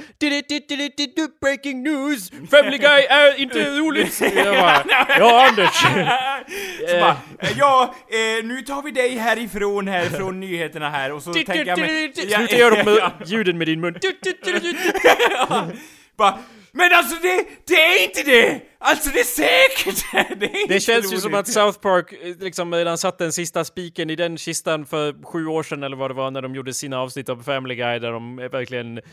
breaking news, Family Guy är inte roligt. Jag bara, ja Anders. bara, eh, ja, eh, nu tar vi dig härifrån här, från nyheterna här, och så tänker jag mig... Sluta göra ljuden med din mun. Bara, men alltså det, det är inte det! Alltså det är säkert! det är Det känns ju som roligt. att South Park eh, liksom redan satt den sista spiken i den kistan för sju år sedan eller vad det var när de gjorde sina avsnitt av Family Guy där de är verkligen eh,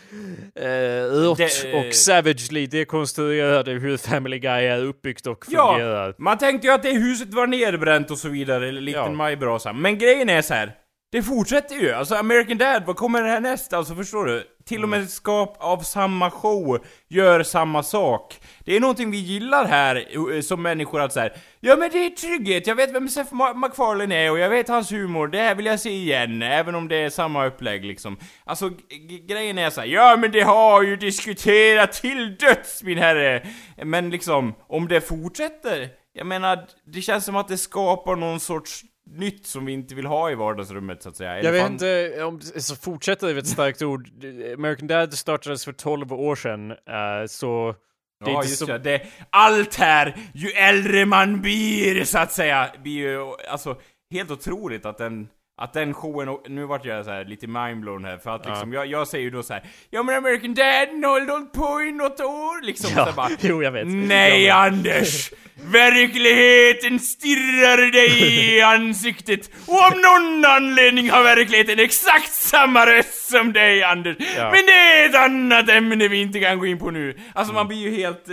Det- och savagely dekonstruerade hur Family Guy är uppbyggt och Ja, fungerar. man tänkte ju att det huset var nedbränt och så vidare, liten Ja. majbrasa. Men grejen är så här. Det fortsätter ju, alltså American Dad, vad kommer det här nästa? Alltså förstår du? Till och med skap av samma show gör samma sak. Det är någonting vi gillar här eh, som människor att säga. Ja men det är trygghet, jag vet vem Seth Ma- MacFarlane är och jag vet hans humor, det här vill jag se igen, även om det är samma upplägg liksom. Alltså grejen är så här, ja men det har ju diskuterat till döds min herre! Men liksom, om det fortsätter, jag menar, det känns som att det skapar någon sorts nytt som vi inte vill ha i vardagsrummet så att säga. Jag vet inte om så fortsätter är ett starkt ord. American Dad startades för 12 år sedan, eh, så det är ja, just så... det. det. Allt här, ju äldre man blir, så att säga, blir ju, alltså, helt otroligt att den, att den showen, nu vart jag så här lite mindblown här, för att liksom, jag, jag säger ju då så här, ja men American Dad, har hållit på i något år, liksom. Ja, så bara, jo, jag vet. Nej Jag Anders! Verkligheten stirrar dig i ansiktet och av någon anledning har verkligheten exakt samma röst som dig Anders. Ja. Men det är ett annat ämne vi inte kan gå in på nu. Alltså man blir ju helt...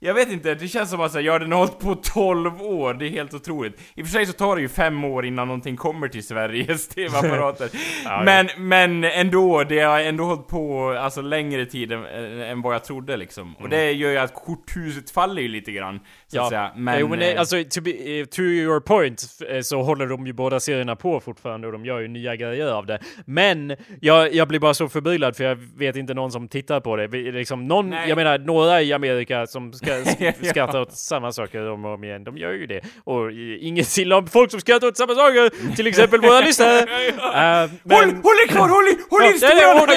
eh, Jag vet inte, det känns som att säga, ja den har hållit på 12 år, det är helt otroligt. I och för sig så tar det ju fem år innan någonting kommer till Sveriges TV-apparater. Ja, men, men ändå, det har ändå hållit på alltså längre tid än, än vad jag trodde liksom. Och det gör ju att korthuset faller ju lite grann, så att säga. Men... jo, men eh, eh, alltså, to, be, eh, to your point eh, så håller de ju båda serierna på fortfarande och de gör ju nya grejer av det. Men jag, jag blir bara så förbryllad för jag vet inte någon som tittar på det. Liksom någon, Nej. jag menar några i Amerika som ska sk- Ja. skrattar åt samma saker om och om igen, de gör ju det. Och eh, inget illa om folk som skrattar åt samma saker, till exempel våra lyssnare. Eh, men- Håll, håll er kvar, håll håll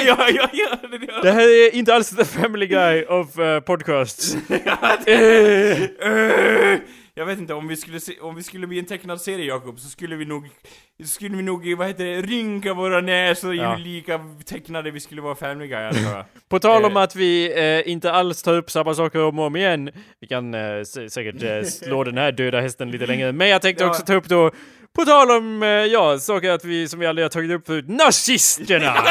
ja, ja, det- här är inte alls the family guy of uh, podcasts. Jag vet inte, om vi skulle se, om vi skulle bli en tecknad serie Jakob, så skulle vi nog, skulle vi nog, vad heter det, rynka våra näsor Ja. ju lika tecknade vi skulle vara Family Guy antar jag. På tal om Eh. att vi eh, inte alls tar upp samma saker om och om igen. Vi kan eh, sä- säkert eh, slå den här döda hästen lite längre. Men jag tänkte Ja. också ta upp då, på tal om, eh, ja, saker att vi, som vi aldrig har tagit upp förut, nazisterna!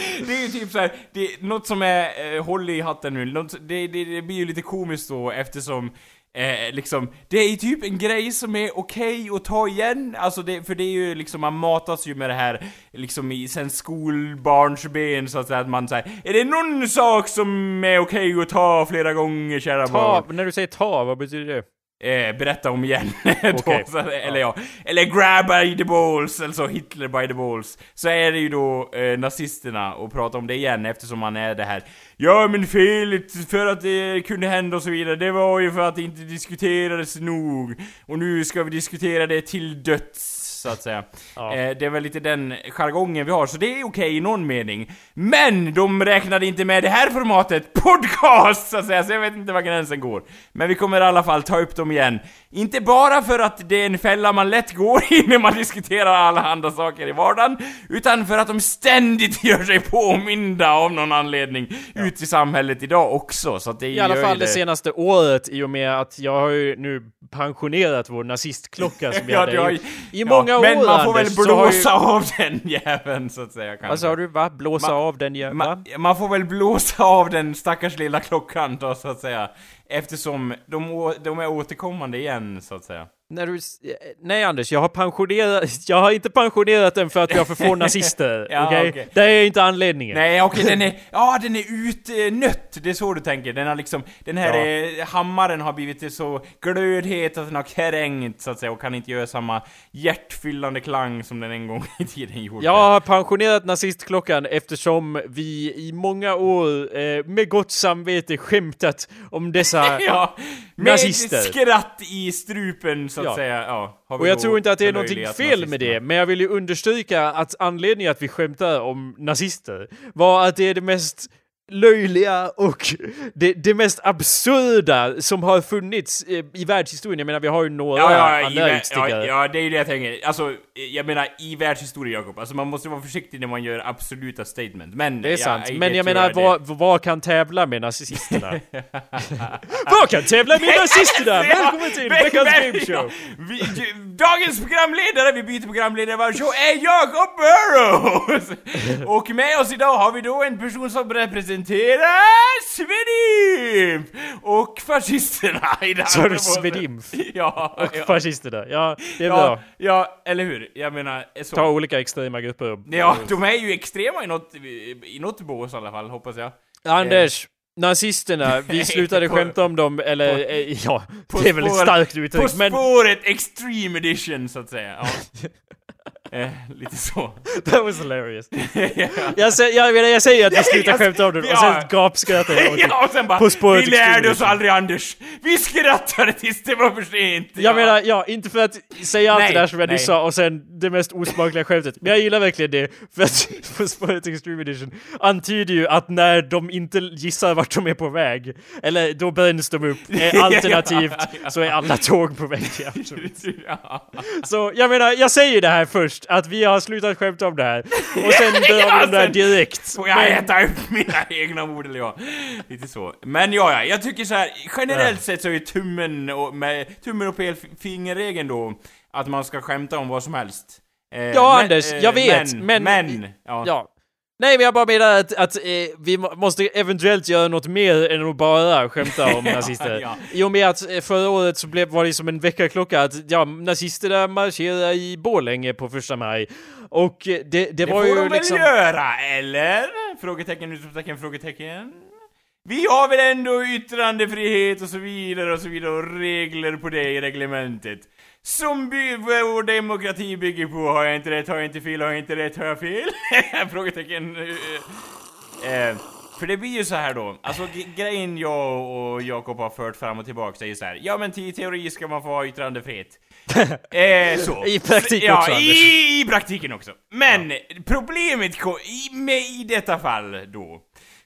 det är ju typ såhär, något som är, eh, håll i hatten nu, något, det, det, det blir ju lite komiskt då eftersom Eh, liksom, det är ju typ en grej som är okej att ta igen, alltså det, för det är ju liksom, man matas ju med det här liksom i sen skolbarnsben så att säga, att man säger Är det någon sak som är okej att ta flera gånger kära barn? Ta, när du säger ta, vad betyder det? Eh, berätta om igen. Okej. då, eller ja. Eller grab by the balls, eller så Hitler by the balls. Så är det ju då eh, nazisterna och prata om det igen eftersom man är det här Ja men felet för att det kunde hända och så vidare, det var ju för att det inte diskuterades nog. Och nu ska vi diskutera det till döds. Så att säga. Ja. Eh, det är väl lite den jargongen vi har, så det är okej i någon mening. Men de räknade inte med det här formatet, podcast så att säga, så jag vet inte var gränsen går. Men vi kommer i alla fall ta upp dem igen. Inte bara för att det är en fälla man lätt går i när man diskuterar alla andra saker i vardagen, utan för att de ständigt gör sig påminda av någon anledning ut i samhället idag också, så att det I alla fall det senaste året i och med att jag har ju nu pensionerat vår nazistklocka som vi Ja, hade har i, i många år Men man får väl Anders, så har ju- blåsa av den jäveln så att säga kanske. Vad sa du? Va? Blåsa Ma- av den ja, va? Man, man får väl blåsa av den stackars lilla klockan då så att säga. Eftersom de, de är återkommande igen så att säga. När du, eh, nej Anders, jag har pensionerat, jag har inte pensionerat den för att vi har för få nazister, Ja, okej? okej. Det är inte anledningen. Nej okej, den är, ja den är utnött, det är så du tänker. Den har liksom, den här eh, hammaren har blivit så glödhet att den har kränkt så att säga och kan inte göra samma hjärtfyllande klang som den en gång i tiden gjorde. Jag har pensionerat nazistklockan eftersom vi i många år eh, med gott samvete skämtat om dessa... ja, med Nazister. ett skratt i strupen så att Ja. säga, ja. har vi Och jag tror inte att det är någonting fel med det, men jag vill ju understryka att anledningen att vi skämtar om nazister var att det är det mest löjliga och det, det mest absurda som har funnits eh, i världshistorien. Jag menar, vi har ju några Ja, ja, andra utstickare. ja, ja, det är ju det jag tänker. Alltså, jag menar i världshistorien Jakob, alltså man måste vara försiktig när man gör absoluta statement. Men... Det är sant, I men jag menar vad, vad kan tävla med nazisterna? vad kan tävla med nazisterna? Välkommen till veckans gameshow! Dagens programledare, vi byter programledare varje show, är Jakob Burrows! Och med oss idag har vi då en person som representerar Svedimp! Och fascisterna i det Sa du båten. Svedimp? Ja, Och ja. fascisterna, ja det är Ja, bra. ja, eller hur? Jag menar, så. Ta olika extrema grupper. Ja, de är ju extrema i något, i något bås i alla fall, hoppas jag. Anders, nazisterna, vi slutade På- skämta om dem, eller eh, ja, det är väl ett starkt På uttryck, men spåret Extreme Edition, så att säga. Ja. eh, lite så. that was hilarious. jag, säger, jag, menar, jag säger att vi slutar skämta om dem, och Ja. sen gapskrattar jag det. ja, och sen bara, På spåret vi lärde oss aldrig Anders! Vi skrattade tills det var för sent! Jag menar, ja, inte för att säga allt Nej, det där som jag nyss sa och sen det mest osmakliga skämtet, men jag gillar verkligen det, för att på spåret Extreme Edition antyder ju att när de inte gissar vart de är på väg, eller då bränns de upp, eh, alternativt så är alla tåg på väg till ja. Så jag menar, jag säger det här först, att vi har slutat skämta om det här, och sen Ja, dem där direkt. Får jag äta upp mina egna ord eller ja? Lite så. Men ja, ja, jag tycker så här. generellt sett så är tummen och, med, tummen och pelfingerregeln då, att man ska skämta om vad som helst. Eh, Ja, men- Anders, eh, jag vet, men- Men, ja. Ja. Nej men jag bara menar att, att eh, vi må- måste eventuellt göra något mer än att bara skämta om nazister. ja. I och med att eh, förra året så blev, var det som en väckarklocka att ja, nazisterna marscherar i Borlänge på första maj. Och eh, det, det, Det var får ju de väl liksom... göra, eller? Frågetecken, utropstecken, frågetecken. Vi har väl ändå yttrandefrihet och så vidare och så vidare och regler på det i reglementet. Som vår demokrati bygger på. Har jag inte rätt, har jag inte fel, har jag inte rätt, har jag fel? Frågetecken. eh, eh, för det blir ju så här då, alltså grejen jag och Jakob har fört fram och tillbaka är ju så här. ja men i teori ska man få ha yttrandefrihet. eh, så. I praktiken ja, också, i, i praktiken också. Men problemet ko- i, med, i detta fall då,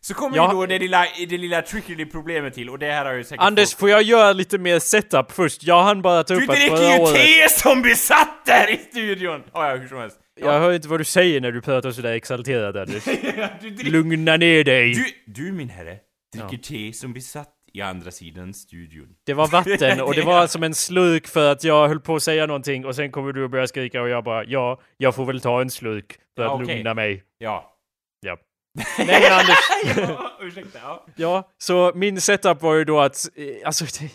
så kommer Ja. ju då det lilla, det lilla trickly problemet till och det här har ju säkert Anders, folk- får jag göra lite mer setup först? Jag hann bara ta Du upp att dricker förra ju året... te som besatt där i studion! Oh, ja, hur som helst. Jag hör inte vad du säger när du pratar sådär exalterat Anders. du, drick, Lugna ner dig! du, du min herre, dricker te som besatt i andra sidan studion. Det var vatten och det var som en slurk för att jag höll på att säga någonting och sen kommer du och börjar skrika och jag bara ja, jag får väl ta en slurk för att Ja, okej. lugna mig. Ja. Nej Anders, ja, ursäkta, ja. ja, så min setup var ju då att, eh, alltså det...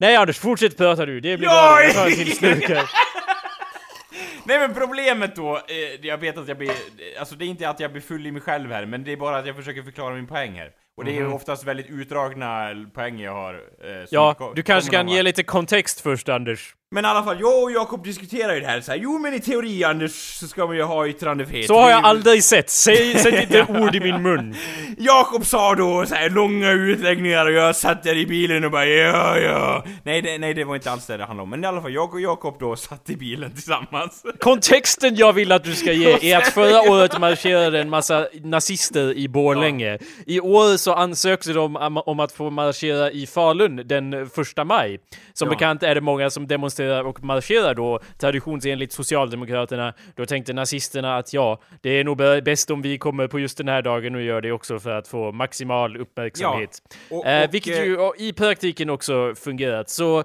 Nej Anders, fortsätt prata du, det blir Ja, bra. Jag tar en till slurk här. Nej men problemet då, eh, jag vet att jag blir, eh, alltså det är inte att jag blir full i mig själv här, men det är bara att jag försöker förklara min poäng här. Och det är ju oftast väldigt utdragna poäng jag har. Eh, Ja, du kanske kan ge lite kontext först Anders. Men i alla fall, jag och Jakob diskuterar ju det här så här. jo men i teori Anders så ska man ju ha yttrandefrihet. Så har jag aldrig sett, säg, sätt inte ord i min mun. Jakob sa då så här långa utläggningar och jag satt där i bilen och bara ja, ja. Nej det, nej, det var inte alls det det handlade om. Men i alla fall, jag och Jakob då satt i bilen tillsammans. Kontexten jag vill att du ska ge är att förra året marscherade en massa nazister i Borlänge. I år så ansökte de om- om att få marschera i Falun den första maj. Som Ja. bekant är det många som demonstrerar och marscherar då, traditionsenligt Socialdemokraterna. Då tänkte nazisterna att ja, det är nog bä- bäst om vi kommer på just den här dagen och gör det också för att få maximal uppmärksamhet. Ja, och- eh, och, vilket eh, ju i praktiken också fungerat. Så,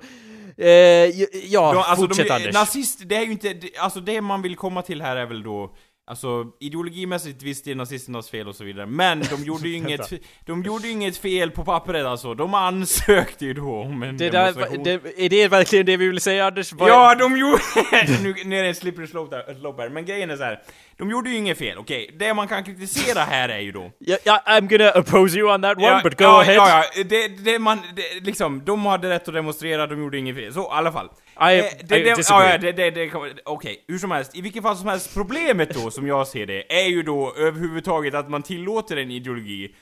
eh, ja, De, alltså fortsätt de, Anders. Nazist, det är ju inte, alltså det man vill komma till här är väl då Alltså ideologimässigt visst det är nazisternas fel och så vidare, men de gjorde ju inget, de gjorde inget fel på pappret alltså, de ansökte ju då om en Det där, det, är det verkligen det vi vill säga Anders? Vad- Ja, de gjorde... nu, nu är det en slippery slope där, slope här, men grejen är så här. De gjorde ju inget fel, okej? Det man kan kritisera här är ju då... Ja, ja, I'm gonna oppose you on that one, Ja, but go ja, ahead. Ja, ja, det, det man, det, liksom, de hade rätt att demonstrera, de gjorde inget fel. Så, i alla fall. I- Eh, I disagree. okej, hur som helst, i vilket fall som helst, problemet då, som jag ser det, är ju då överhuvudtaget att man tillåter en ideologi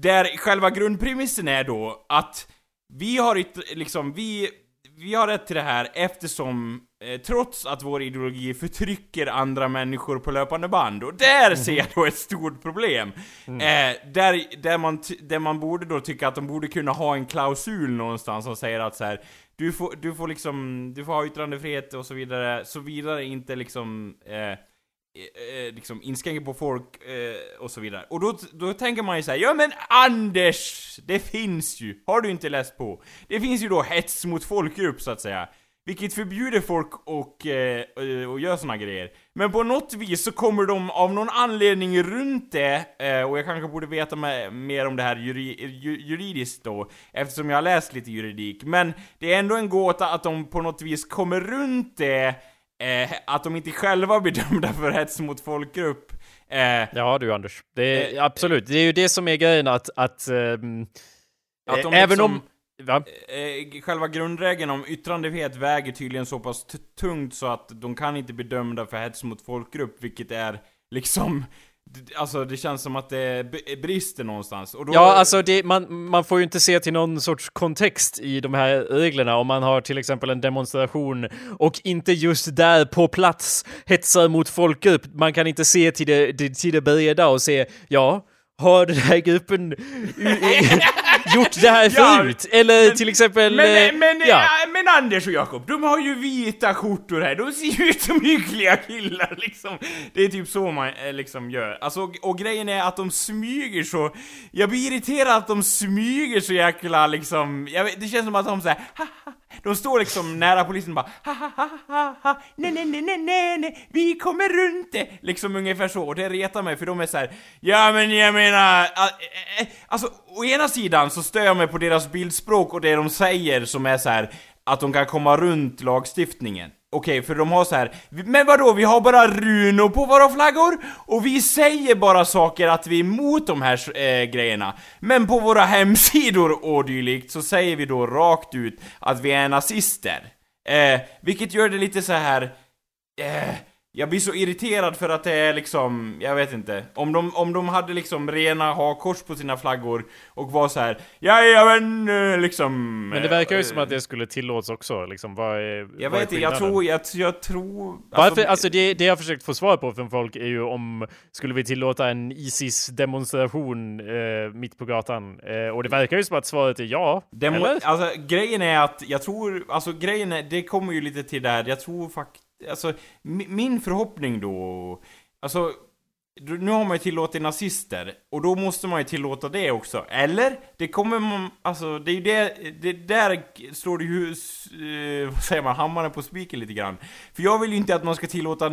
där själva grundpremissen är då att vi har liksom, vi, vi har rätt till det här eftersom, eh, trots att vår ideologi förtrycker andra människor på löpande band, och där ser jag då ett stort problem. Eh, där, där, man där man borde då tycka att de borde kunna ha en klausul någonstans som säger att så här, du får, du får liksom, du får ha yttrandefrihet och så vidare, så vidare inte liksom eh, eh, eh liksom inskränker på folk eh, och så vidare. Och då, då tänker man ju såhär, ja men Anders! Det finns ju, har du inte läst på? Det finns ju då hets mot folkgrupp så att säga. Vilket förbjuder folk och, eh, eh, och gör såna grejer. Men på något vis så kommer de av någon anledning runt det, eh, och jag kanske borde veta mer om det här juri, ju, juridiskt då, eftersom jag har läst lite juridik. Men det är ändå en gåta att de på något vis kommer runt det, eh, att de inte själva blir dömda för hets mot folkgrupp. Eh, Ja du Anders, det är, Eh, absolut. Det är ju det som är grejen att, att, ehm, Att eh, de även liksom- om... Va? eh, själva grundregeln om yttrandefrihet väger tydligen så pass tungt så att de kan inte bli dömda för hets mot folkgrupp, vilket är liksom... Alltså det känns som att det brister någonstans. Då, Ja, alltså det, man, man får ju inte se till någon sorts kontext i de här reglerna om man har till exempel en demonstration och inte just där på plats hetsar mot folkgrupp. Man kan inte se till det- till det breda och se, ja, har den här gruppen gjort det här Ja, förut? Eller till exempel... Men, eh, men, ja. ja. men Anders och Jakob, de har ju vita skjortor här, de ser ju ut som hyggliga killar liksom. Det är typ så man eh, liksom gör. Alltså, och, och grejen är att de smyger så, jag blir irriterad att de smyger så jäkla liksom, vet, det känns som att de såhär, de står liksom nära polisen och bara ha ha ha ha ha nej nej nej nej nej nej vi kommer runt det liksom ungefär så och det retar mig för de är så här. ja men jag menar e, e, e, alltså å ena sidan så stör jag mig på deras bildspråk och det de säger som är så här att de kan komma runt lagstiftningen. Okej, för de har så här. men vadå, vi har bara runor på våra flaggor och vi säger bara saker att vi är emot de här eh, grejerna. Men på våra hemsidor och dylikt så säger vi då rakt ut att vi är nazister. Eh, vilket gör det lite så här. Eh, jag blir så irriterad för att det är liksom, jag vet inte. Om de, om de hade liksom rena hakkors på sina flaggor och var så här. Jajamän, eh, liksom. Men det verkar ju eh, som att det skulle tillåts också, liksom. Vad är, Jag vad vet inte, jag tror, jag, jag tror... Varför, alltså det, det jag försökt få svar på från folk är ju om skulle vi tillåta en Isis-demonstration eh, mitt på gatan? Eh, och det verkar ju som att svaret är ja. Demo, eller? alltså grejen är att, jag tror, alltså grejen är, det kommer ju lite till där, jag tror faktiskt, alltså mi- min förhoppning då, alltså nu har man ju tillåtit nazister, och då måste man ju tillåta det också. Eller? Det kommer man, alltså det är ju det, det där slår det ju, eh, vad säger man, hammaren på spiken lite grann. För jag vill ju inte att man ska tillåta,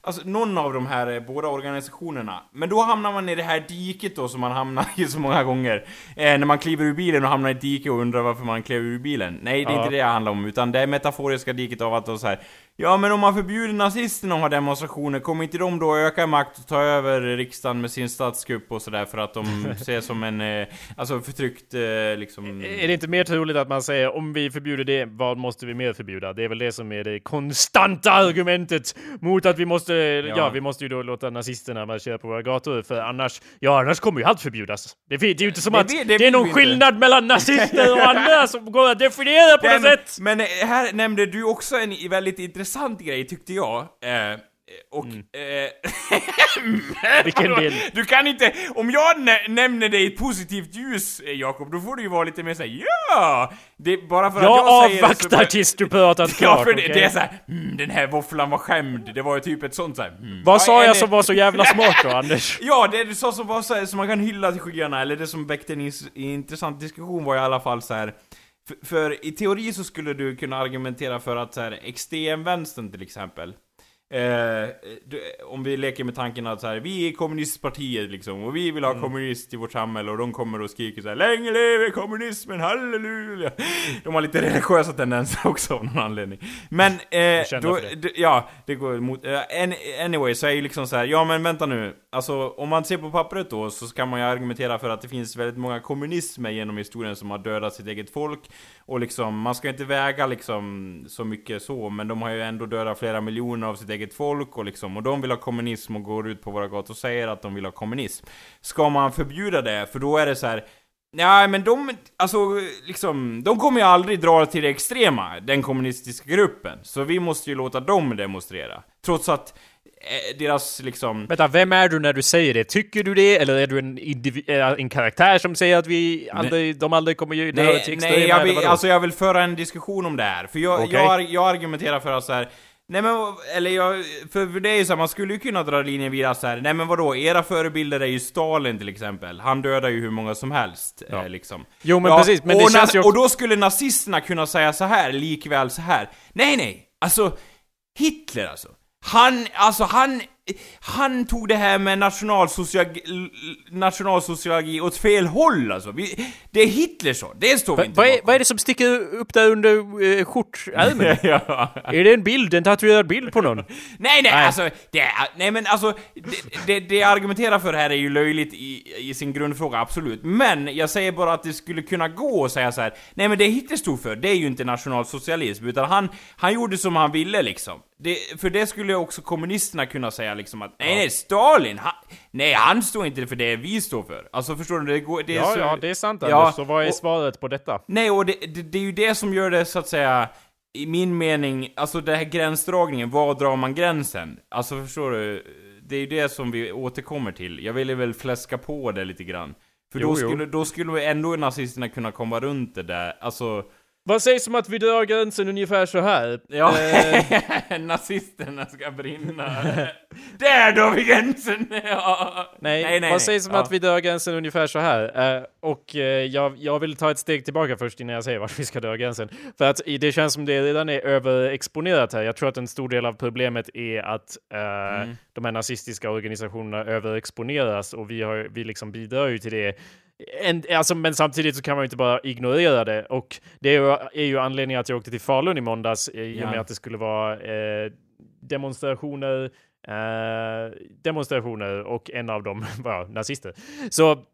alltså någon av de här eh, båda organisationerna. Men då hamnar man i det här diket då som man hamnar i så många gånger. Eh, när man kliver ur bilen och hamnar i ett dike och undrar varför man klev ur bilen. Nej, det är Ja. inte det det handlar om, utan det är metaforiska diket av att då så här. Ja men om man förbjuder nazisterna att ha demonstrationer, kommer inte de då öka makt och ta över riksdagen med sin statskupp och sådär för att de ses som en, eh, alltså förtryckt eh, liksom... Är det inte mer troligt att man säger om vi förbjuder det, vad måste vi mer förbjuda? Det är väl det som är det konstanta argumentet mot att vi måste, ja, vi måste ju då låta nazisterna marschera på våra gator för annars, ja annars kommer ju allt förbjudas. Det, det är ju inte som Det att vill- det det, är någon skillnad mellan nazister och andra som går att definiera på något sätt! men eh, här nämnde du också en väldigt intressant grej tyckte jag. Eh, och... Eh, Vilken del? Du kan inte... Om jag nä- nämner dig i ett positivt ljus, eh, Jakob, då får du ju vara lite mer såhär ja! Det är bara för Jag att jag säger det avvaktar tills du pratat klart, Ja, för det, okej? det är såhär, mm, den här våfflan var skämd. Det var ju typ ett sånt såhär, mm. Vad Ja, sa jag det- som var så jävla smart då, Anders? Ja, det du sa som var så här, som man kan hylla till skyarna, eller det som väckte en ins- intressant diskussion var i alla fall så här. För, för i teori så skulle du kunna argumentera för att så här, extremvänstern till exempel Eh, du, om vi leker med tanken att så här, vi är kommunistpartiet liksom, och vi vill ha kommunist i vårt samhälle, och de kommer och skriker så här, Länge leve kommunismen, halleluja! De har lite religiösa tendenser också av någon anledning. Men, eh, då, det. ja, det går emot. Uh, anyway, så är ju liksom så här, ja men vänta nu. Alltså, om man ser på pappret då, så kan man ju argumentera för att det finns väldigt många kommunismer genom historien som har dödat sitt eget folk. Och liksom, man ska inte väga liksom så mycket så, men de har ju ändå dödat flera miljoner av sitt eget folk och liksom, och de vill ha kommunism och går ut på våra gator och säger att de vill ha kommunism. Ska man förbjuda det? För då är det så här. Nej men de, alltså liksom, de kommer ju aldrig dra till det extrema, den kommunistiska gruppen. Så vi måste ju låta dem demonstrera. Trots att eh, deras liksom... Vänta, vem är du när du säger det? Tycker du det? Eller är du en, äh, en karaktär som säger att vi aldrig, de aldrig kommer det Nej, till extrema? nej jag, vill, alltså jag vill föra en diskussion om det här. För jag, Okej. jag, jag argumenterar för att så här. Nej men, eller jag, för det är ju så här, man skulle ju kunna dra linjen vidare så här. Nej men vadå, era förebilder är ju Stalin till exempel. Han dödar ju hur många som helst, Ja. eh, liksom. Jo, men precis, men det och, känns ju också- och då skulle nazisterna kunna säga så här likväl så här. Nej nej, alltså Hitler alltså. Han, alltså han, han tog det här med nationalsociologi, nationalsociologi åt fel håll alltså. Vi, det är Hitler så, det står vi Va, inte vad, är, vad är det som sticker upp där under uh, skjortärmen? ja. är det en bild? En tatuerad bild på någon? Nej, nej, Nej. alltså, det är, nej men alltså, det, det, det jag argumenterar för här är ju löjligt i, i sin grundfråga, absolut. Men jag säger bara att det skulle kunna gå att säga så här. nej men det Hitler stod för, det är ju inte nationalsocialism, utan han, han gjorde som han ville liksom. Det, för det skulle också kommunisterna kunna säga liksom att, nej nej, Stalin, han, nej han står inte för det vi står för. Alltså förstår du? Det, går, det är Ja, så, ja, det är sant Ja, Anders. Så vad är och- svaret på detta? Nej, och det, det, det är ju det som gör det så att säga i min mening, alltså den här gränsdragningen, var drar man gränsen? Alltså förstår du? Det är ju det som vi återkommer till. Jag ville väl fläska på det lite grann. För Jo, då jo. skulle, då skulle ändå nazisterna kunna komma runt det där, alltså... Vad sägs om att vi drar gränsen ungefär så här? Ja, Eh, nazisterna ska brinna. där drar vi gränsen! ja. nej, vad sägs om Ja. att vi drar gränsen ungefär så här? Eh, och eh, jag, jag vill ta ett steg tillbaka först innan jag säger vart vi ska dra gränsen. För att det känns som det redan är överexponerat här. Jag tror att en stor del av problemet är att eh, Mm. de här nazistiska organisationerna överexponeras och vi, har, vi liksom bidrar ju till det. En, alltså, men samtidigt så kan man ju inte bara ignorera det och det är ju, är ju anledningen att jag åkte till Falun i måndags i och Ja. med att det skulle vara eh, demonstrationer eh, demonstrationer och en av dem var nazister. Så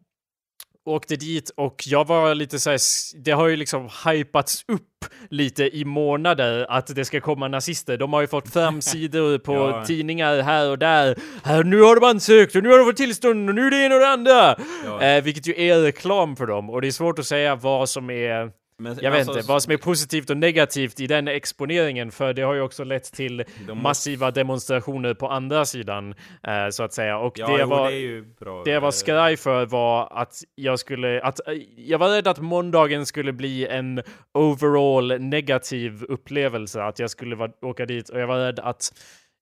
åkte dit och jag var lite så här, s- det har ju liksom hypats upp lite i månader att det ska komma nazister. De har ju fått framsidor på Ja. tidningar här och där. Här, nu har de ansökt och nu har de fått tillstånd och nu är det ena och det andra. Ja. Eh, vilket ju är reklam för dem och det är svårt att säga vad som är Men, jag vet alltså, inte, vad som är positivt och negativt i den exponeringen, för det har ju också lett till De- massiva demonstrationer på andra sidan, eh, så att säga. Och Ja, det jo, var... det bra. Det jag var Eh, skraj för var att jag skulle, att eh, jag var rädd att måndagen skulle bli en overall negativ upplevelse, att jag skulle va- åka dit och jag var rädd att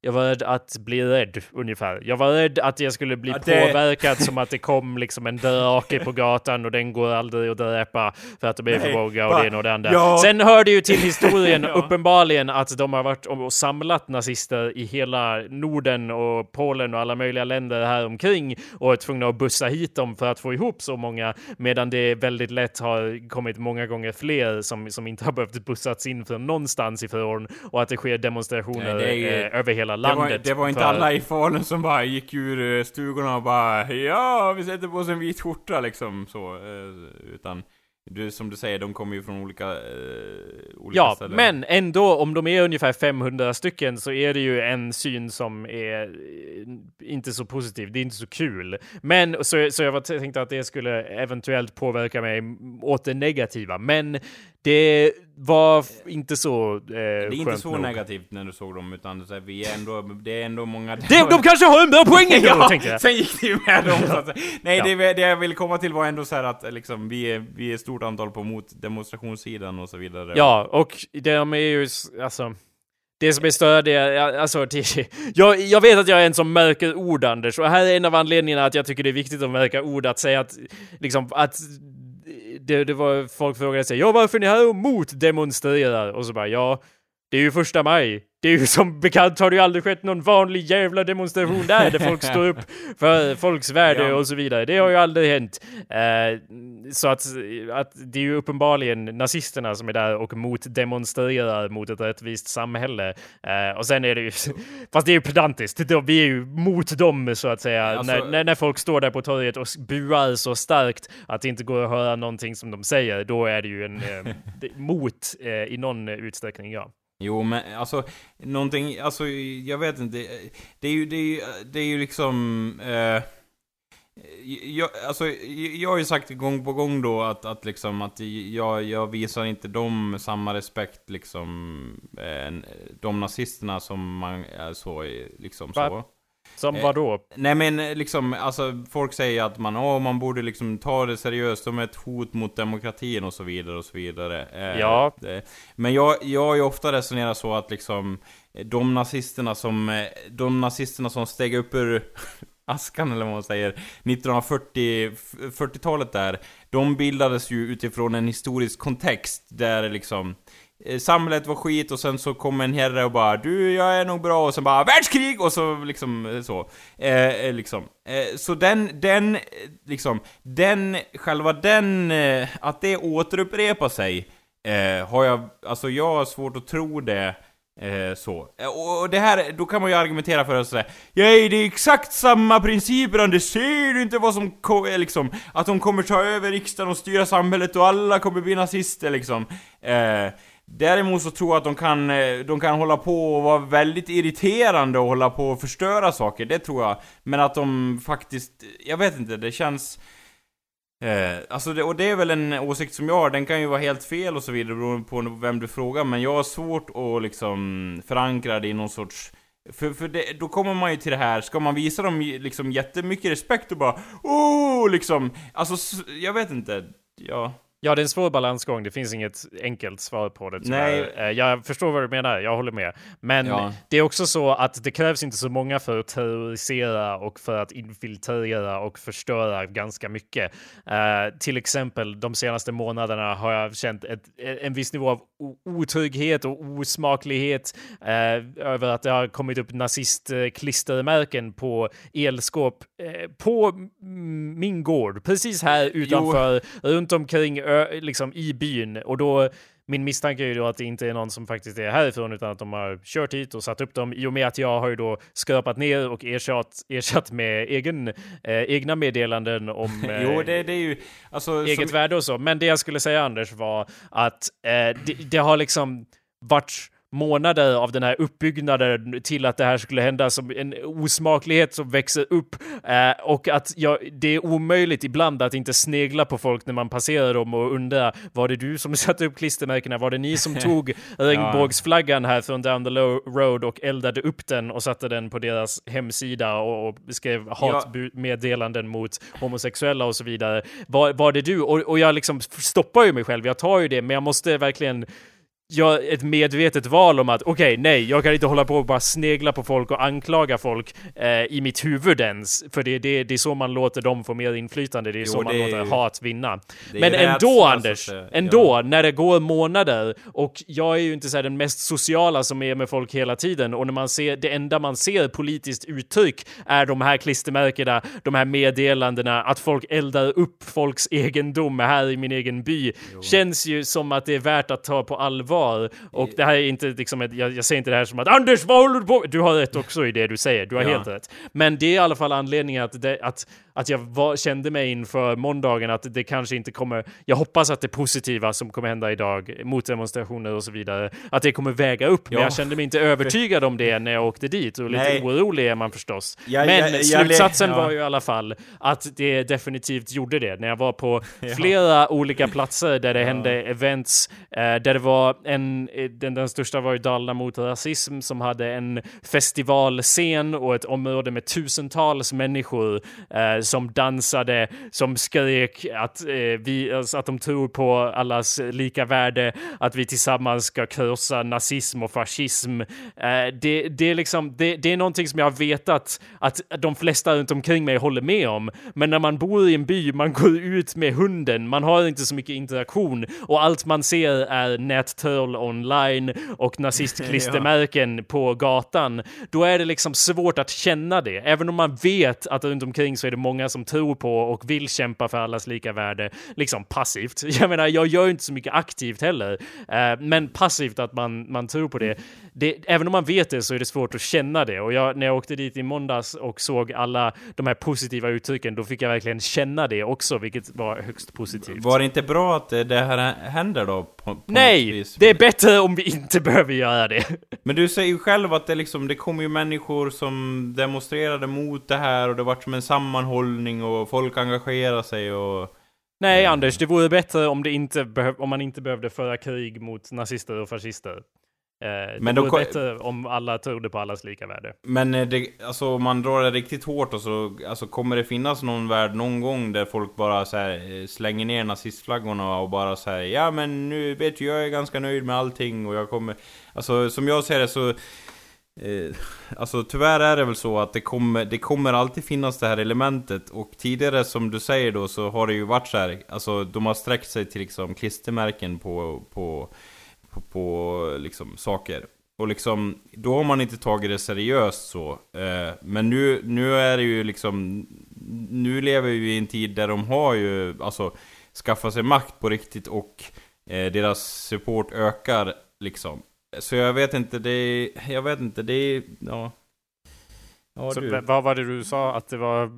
jag var rädd att bli rädd, ungefär. Jag var rädd att jag skulle bli Ja, det- påverkad som att det kom liksom en drake på gatan och den går aldrig att dräpa för att de är för många och det ena och det andra. Ja. Sen hör det ju till historien Ja. uppenbarligen att de har varit och samlat nazister i hela Norden och Polen och alla möjliga länder här omkring och är tvungna att bussa hit dem för att få ihop så många medan det väldigt lätt har kommit många gånger fler som, som inte har behövt bussats in från någonstans ifrån och att det sker demonstrationer det ju- eh, över hela Det var, landet. det var inte för- alla i Falun som bara gick ur eh, stugorna och bara Ja, vi sätter på oss en vit skjorta liksom så. eh, Utan, du, som du säger, de kommer ju från olika, eh, olika Ja, ställen. men ändå om de är ungefär 500 stycken så är det ju en syn som är eh, inte så positiv. Det är inte så kul. Men så, så jag var tänkte att det skulle eventuellt påverka mig åt det negativa. Men det var inte så eh, Det är inte så nog. negativt när du såg dem, utan så här, vi är ändå, det är ändå många... Det, de kanske har en bra poäng ändå, ja, tänkte jag. sen gick det ju med dem så att. Nej, Ja. det, det jag ville komma till var ändå så här att liksom, vi är, vi är stort antal på mot demonstrationssidan och så vidare. Ja, och de är ju, alltså... Det som är störande alltså, det, jag, jag vet att jag är en som märker ord, Anders, och här är en av anledningarna att jag tycker det är viktigt att märka ord, att säga att, liksom, att det, det var, folk frågade sig, ja varför är ni här och motdemonstrerar? Och så bara, ja, det är ju första maj. Det är ju som bekant har det ju aldrig skett någon vanlig jävla demonstration där, där folk står upp för folks värde Ja. och så vidare. Det har ju aldrig hänt. Eh, så att, att det är ju uppenbarligen nazisterna som är där och motdemonstrerar mot ett rättvist samhälle. Eh, och sen är det ju, fast det är ju pedantiskt, vi är ju mot dem så att säga. Alltså- när, när, folk står där på torget och buar så starkt att det inte går att höra någonting som de säger, då är det ju en eh, mot eh, i någon utsträckning, ja. Jo, men alltså, någonting, alltså, jag vet inte. Det är ju, det är ju, det är ju liksom... Eh, eh, jag, alltså, jag har ju sagt gång på gång då att, att liksom att jag, jag visar inte dem samma respekt liksom, eh, de nazisterna som man är så, eh, liksom så. Som Eh, vad då? Nej men eh, liksom, alltså folk säger att man, åh, man borde liksom ta det seriöst, de är ett hot mot demokratin och så vidare och så vidare. Eh, Ja. Det, men jag, jag har ju ofta resonerat så att liksom, eh, de nazisterna som, eh, de nazisterna som steg upp ur askan eller vad man säger, 1940, f- 40-talet där, de bildades ju utifrån en historisk kontext där liksom eh, Eh, samhället var skit och sen så kom en herre och bara Du, jag är nog bra. Och sen bara Världskrig! Och så liksom eh, så. Eh, eh, liksom. Eh, Så den, den, liksom Den, själva den, eh, att det återupprepar sig eh, Har jag, alltså jag har svårt att tro det Eh, så. Och det här, då kan man ju argumentera för att säga Nej, det är exakt samma principer Anders, ser du inte vad som kommer, liksom Att de kommer ta över riksdagen och styra samhället och alla kommer bli nazister liksom. Eh, Däremot så tror jag att de kan, eh, de kan hålla på och vara väldigt irriterande och hålla på och förstöra saker, det tror jag. Men att de faktiskt, jag vet inte, det känns Eh, alltså det, och det är väl en åsikt som jag har, den kan ju vara helt fel och så vidare beroende på vem du frågar Men jag har svårt att liksom förankra det i någon sorts för, för det, då kommer man ju till det här, ska man visa dem liksom jättemycket respekt och bara oh liksom. Alltså jag vet inte, ja. Ja, det är en svår balansgång. Det finns inget enkelt svar på det. Nej. tyvärr. Eh, Jag förstår vad du menar. Jag håller med. Men Ja. det är också så att det krävs inte så många för att terrorisera och för att infiltrera och förstöra ganska mycket. Eh, till exempel de senaste månaderna har jag känt ett, en viss nivå av otrygghet och osmaklighet eh, över att det har kommit upp nazistklistermärken på elskåp eh, på min gård, precis här utanför, runt omkring ö, liksom i byn. Och då min misstanke är ju då att det inte är någon som faktiskt är härifrån utan att de har kört hit och satt upp dem i och med att jag har ju då skrapat ner och ersatt, ersatt med egen, eh, egna meddelanden om eh, Jo det, det är ju, alltså eget som, värde och så. Men det jag skulle säga Anders var att eh, det, det har liksom varit månader av den här uppbyggnaden till att det här skulle hända som en osmaklighet som växer upp eh, och att ja, det är omöjligt ibland att inte snegla på folk när man passerar dem och undra var det du som satte upp klistermärkena? Var det ni som tog regnbågsflaggan här från down the road och eldade upp den och satte den på deras hemsida och, och skrev hatmeddelanden mot homosexuella och så vidare? Var, var det du? Och, och jag liksom stoppar ju mig själv, jag tar ju det, men jag måste verkligen gör ett medvetet val om att okej, okay, nej, jag kan inte hålla på och bara snegla på folk och anklaga folk eh, i mitt huvud ens. För det, det, det är så man låter dem få mer inflytande, det är jo, så man låter hat vinna. Men ändå Anders, att, ändå, ja. när det går månader och jag är ju inte så den mest sociala som är med folk hela tiden och när man ser, det enda man ser politiskt uttryck är de här klistermärkena, de här meddelandena, att folk eldar upp folks egendom här i min egen by. Jo. Känns ju som att det är värt att ta på allvar allvar. Och det här är inte liksom, ett, jag, jag säger inte det här som att Anders, vad håller du på? Du har rätt också i det du säger, du har ja. helt rätt. Men det är i alla fall anledningen att, det, att att jag var, kände mig inför måndagen att det kanske inte kommer, jag hoppas att det positiva som kommer hända idag, mot demonstrationer och så vidare, att det kommer väga upp. Ja. Men jag kände mig inte övertygad om det när jag åkte dit och lite Nej. orolig är man förstås. Ja, men slutsatsen var ju i alla fall att det definitivt gjorde det. När jag var på flera olika platser där det hände events, eh, där det var en, eh, den, den största var ju Dalarna mot rasism som hade en festivalscen och ett område med tusentals människor eh, som dansade, som skrek att, eh, vi, alltså att de tror på allas lika värde, att vi tillsammans ska krossa nazism och fascism. Eh, det, det, är liksom, det, det, är någonting som jag har vetat att de flesta runt omkring mig håller med om. Men när man bor i en by, man går ut med hunden, man har inte så mycket interaktion och allt man ser är nättroll online och nazistklistermärken ja. på gatan. Då är det liksom svårt att känna det. Även om man vet att runt omkring så är det många som tror på och vill kämpa för allas lika värde, liksom passivt. Jag menar, jag gör inte så mycket aktivt heller, uh, men passivt att man, man tror på det. det. Även om man vet det så är det svårt att känna det och jag, när jag åkte dit i måndags och såg alla de här positiva uttrycken, då fick jag verkligen känna det också, vilket var högst positivt. Var det inte bra att det här händer då? På, på Nej! Det är bättre om vi inte behöver göra det. Men du säger ju själv att det liksom, det kom ju människor som demonstrerade mot det här och det var som en sammanhållning hållning och folk engagerar sig och... Nej, Anders, det vore bättre om, det inte om man inte behövde föra krig mot nazister och fascister. Eh, men det vore bättre om alla trodde på allas lika värde. Men eh, det, alltså, om man drar det riktigt hårt och så alltså, kommer det finnas någon värld någon gång där folk bara så här, eh, slänger ner nazistflaggorna och bara säger ja men nu vet du, jag är ganska nöjd med allting och jag kommer... Alltså som jag ser det så Eh, alltså tyvärr är det väl så att det kommer, det kommer alltid finnas det här elementet och tidigare som du säger då så har det ju varit så här, alltså de har sträckt sig till liksom klistermärken på, på, på, på liksom saker. Och liksom, då har man inte tagit det seriöst så. Eh, men nu, nu är det ju liksom, nu lever vi i en tid där de har ju alltså skaffat sig makt på riktigt och eh, deras support ökar liksom. Så jag vet inte, det är, jag vet inte, det är, ja. ja så, vad var det du sa? Att det var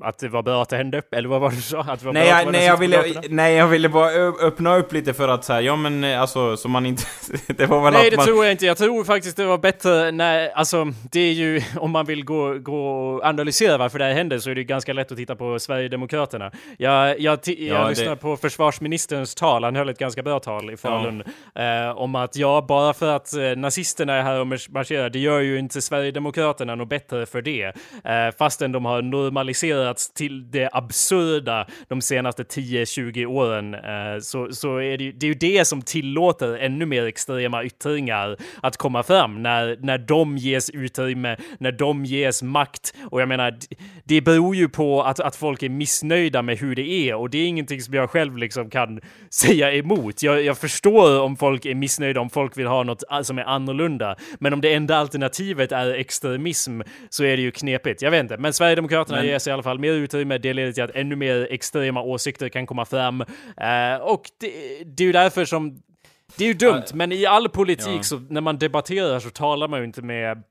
att det var bra att det hände? Eller vad var det du sa? Att det var nej, bra jag, nej, jag ville, nej, jag ville bara öppna upp lite för att säga, ja men eh, alltså, så man inte... det var väl Nej, det man... tror jag inte. Jag tror faktiskt det var bättre när, alltså, det är ju, om man vill gå, gå och analysera varför det här hände så är det ganska lätt att titta på Sverigedemokraterna. Jag, jag, jag ja, lyssnade det... på försvarsministerns tal, han höll ett ganska bra tal i Falun, ja. eh, om att ja, bara för att eh, nazisterna är här och marscherar, det gör ju inte Sverigedemokraterna något bättre för det. Eh, fastän de har normaliserat utvecklats till det absurda de senaste 10-20 åren eh, så, så är det, ju, det är ju det som tillåter ännu mer extrema yttringar att komma fram när, när de ges utrymme, när de ges makt. Och jag menar, det beror ju på att, att folk är missnöjda med hur det är och det är ingenting som jag själv liksom kan säga emot. Jag, jag förstår om folk är missnöjda, om folk vill ha något som är annorlunda. Men om det enda alternativet är extremism så är det ju knepigt. Jag vet inte, men Sverigedemokraterna men... ger sig i alla fall mer utrymme, det leder till att ännu mer extrema åsikter kan komma fram. Uh, och det, det är ju därför som det är ju dumt, men i all politik ja. så när man debatterar så talar man ju inte med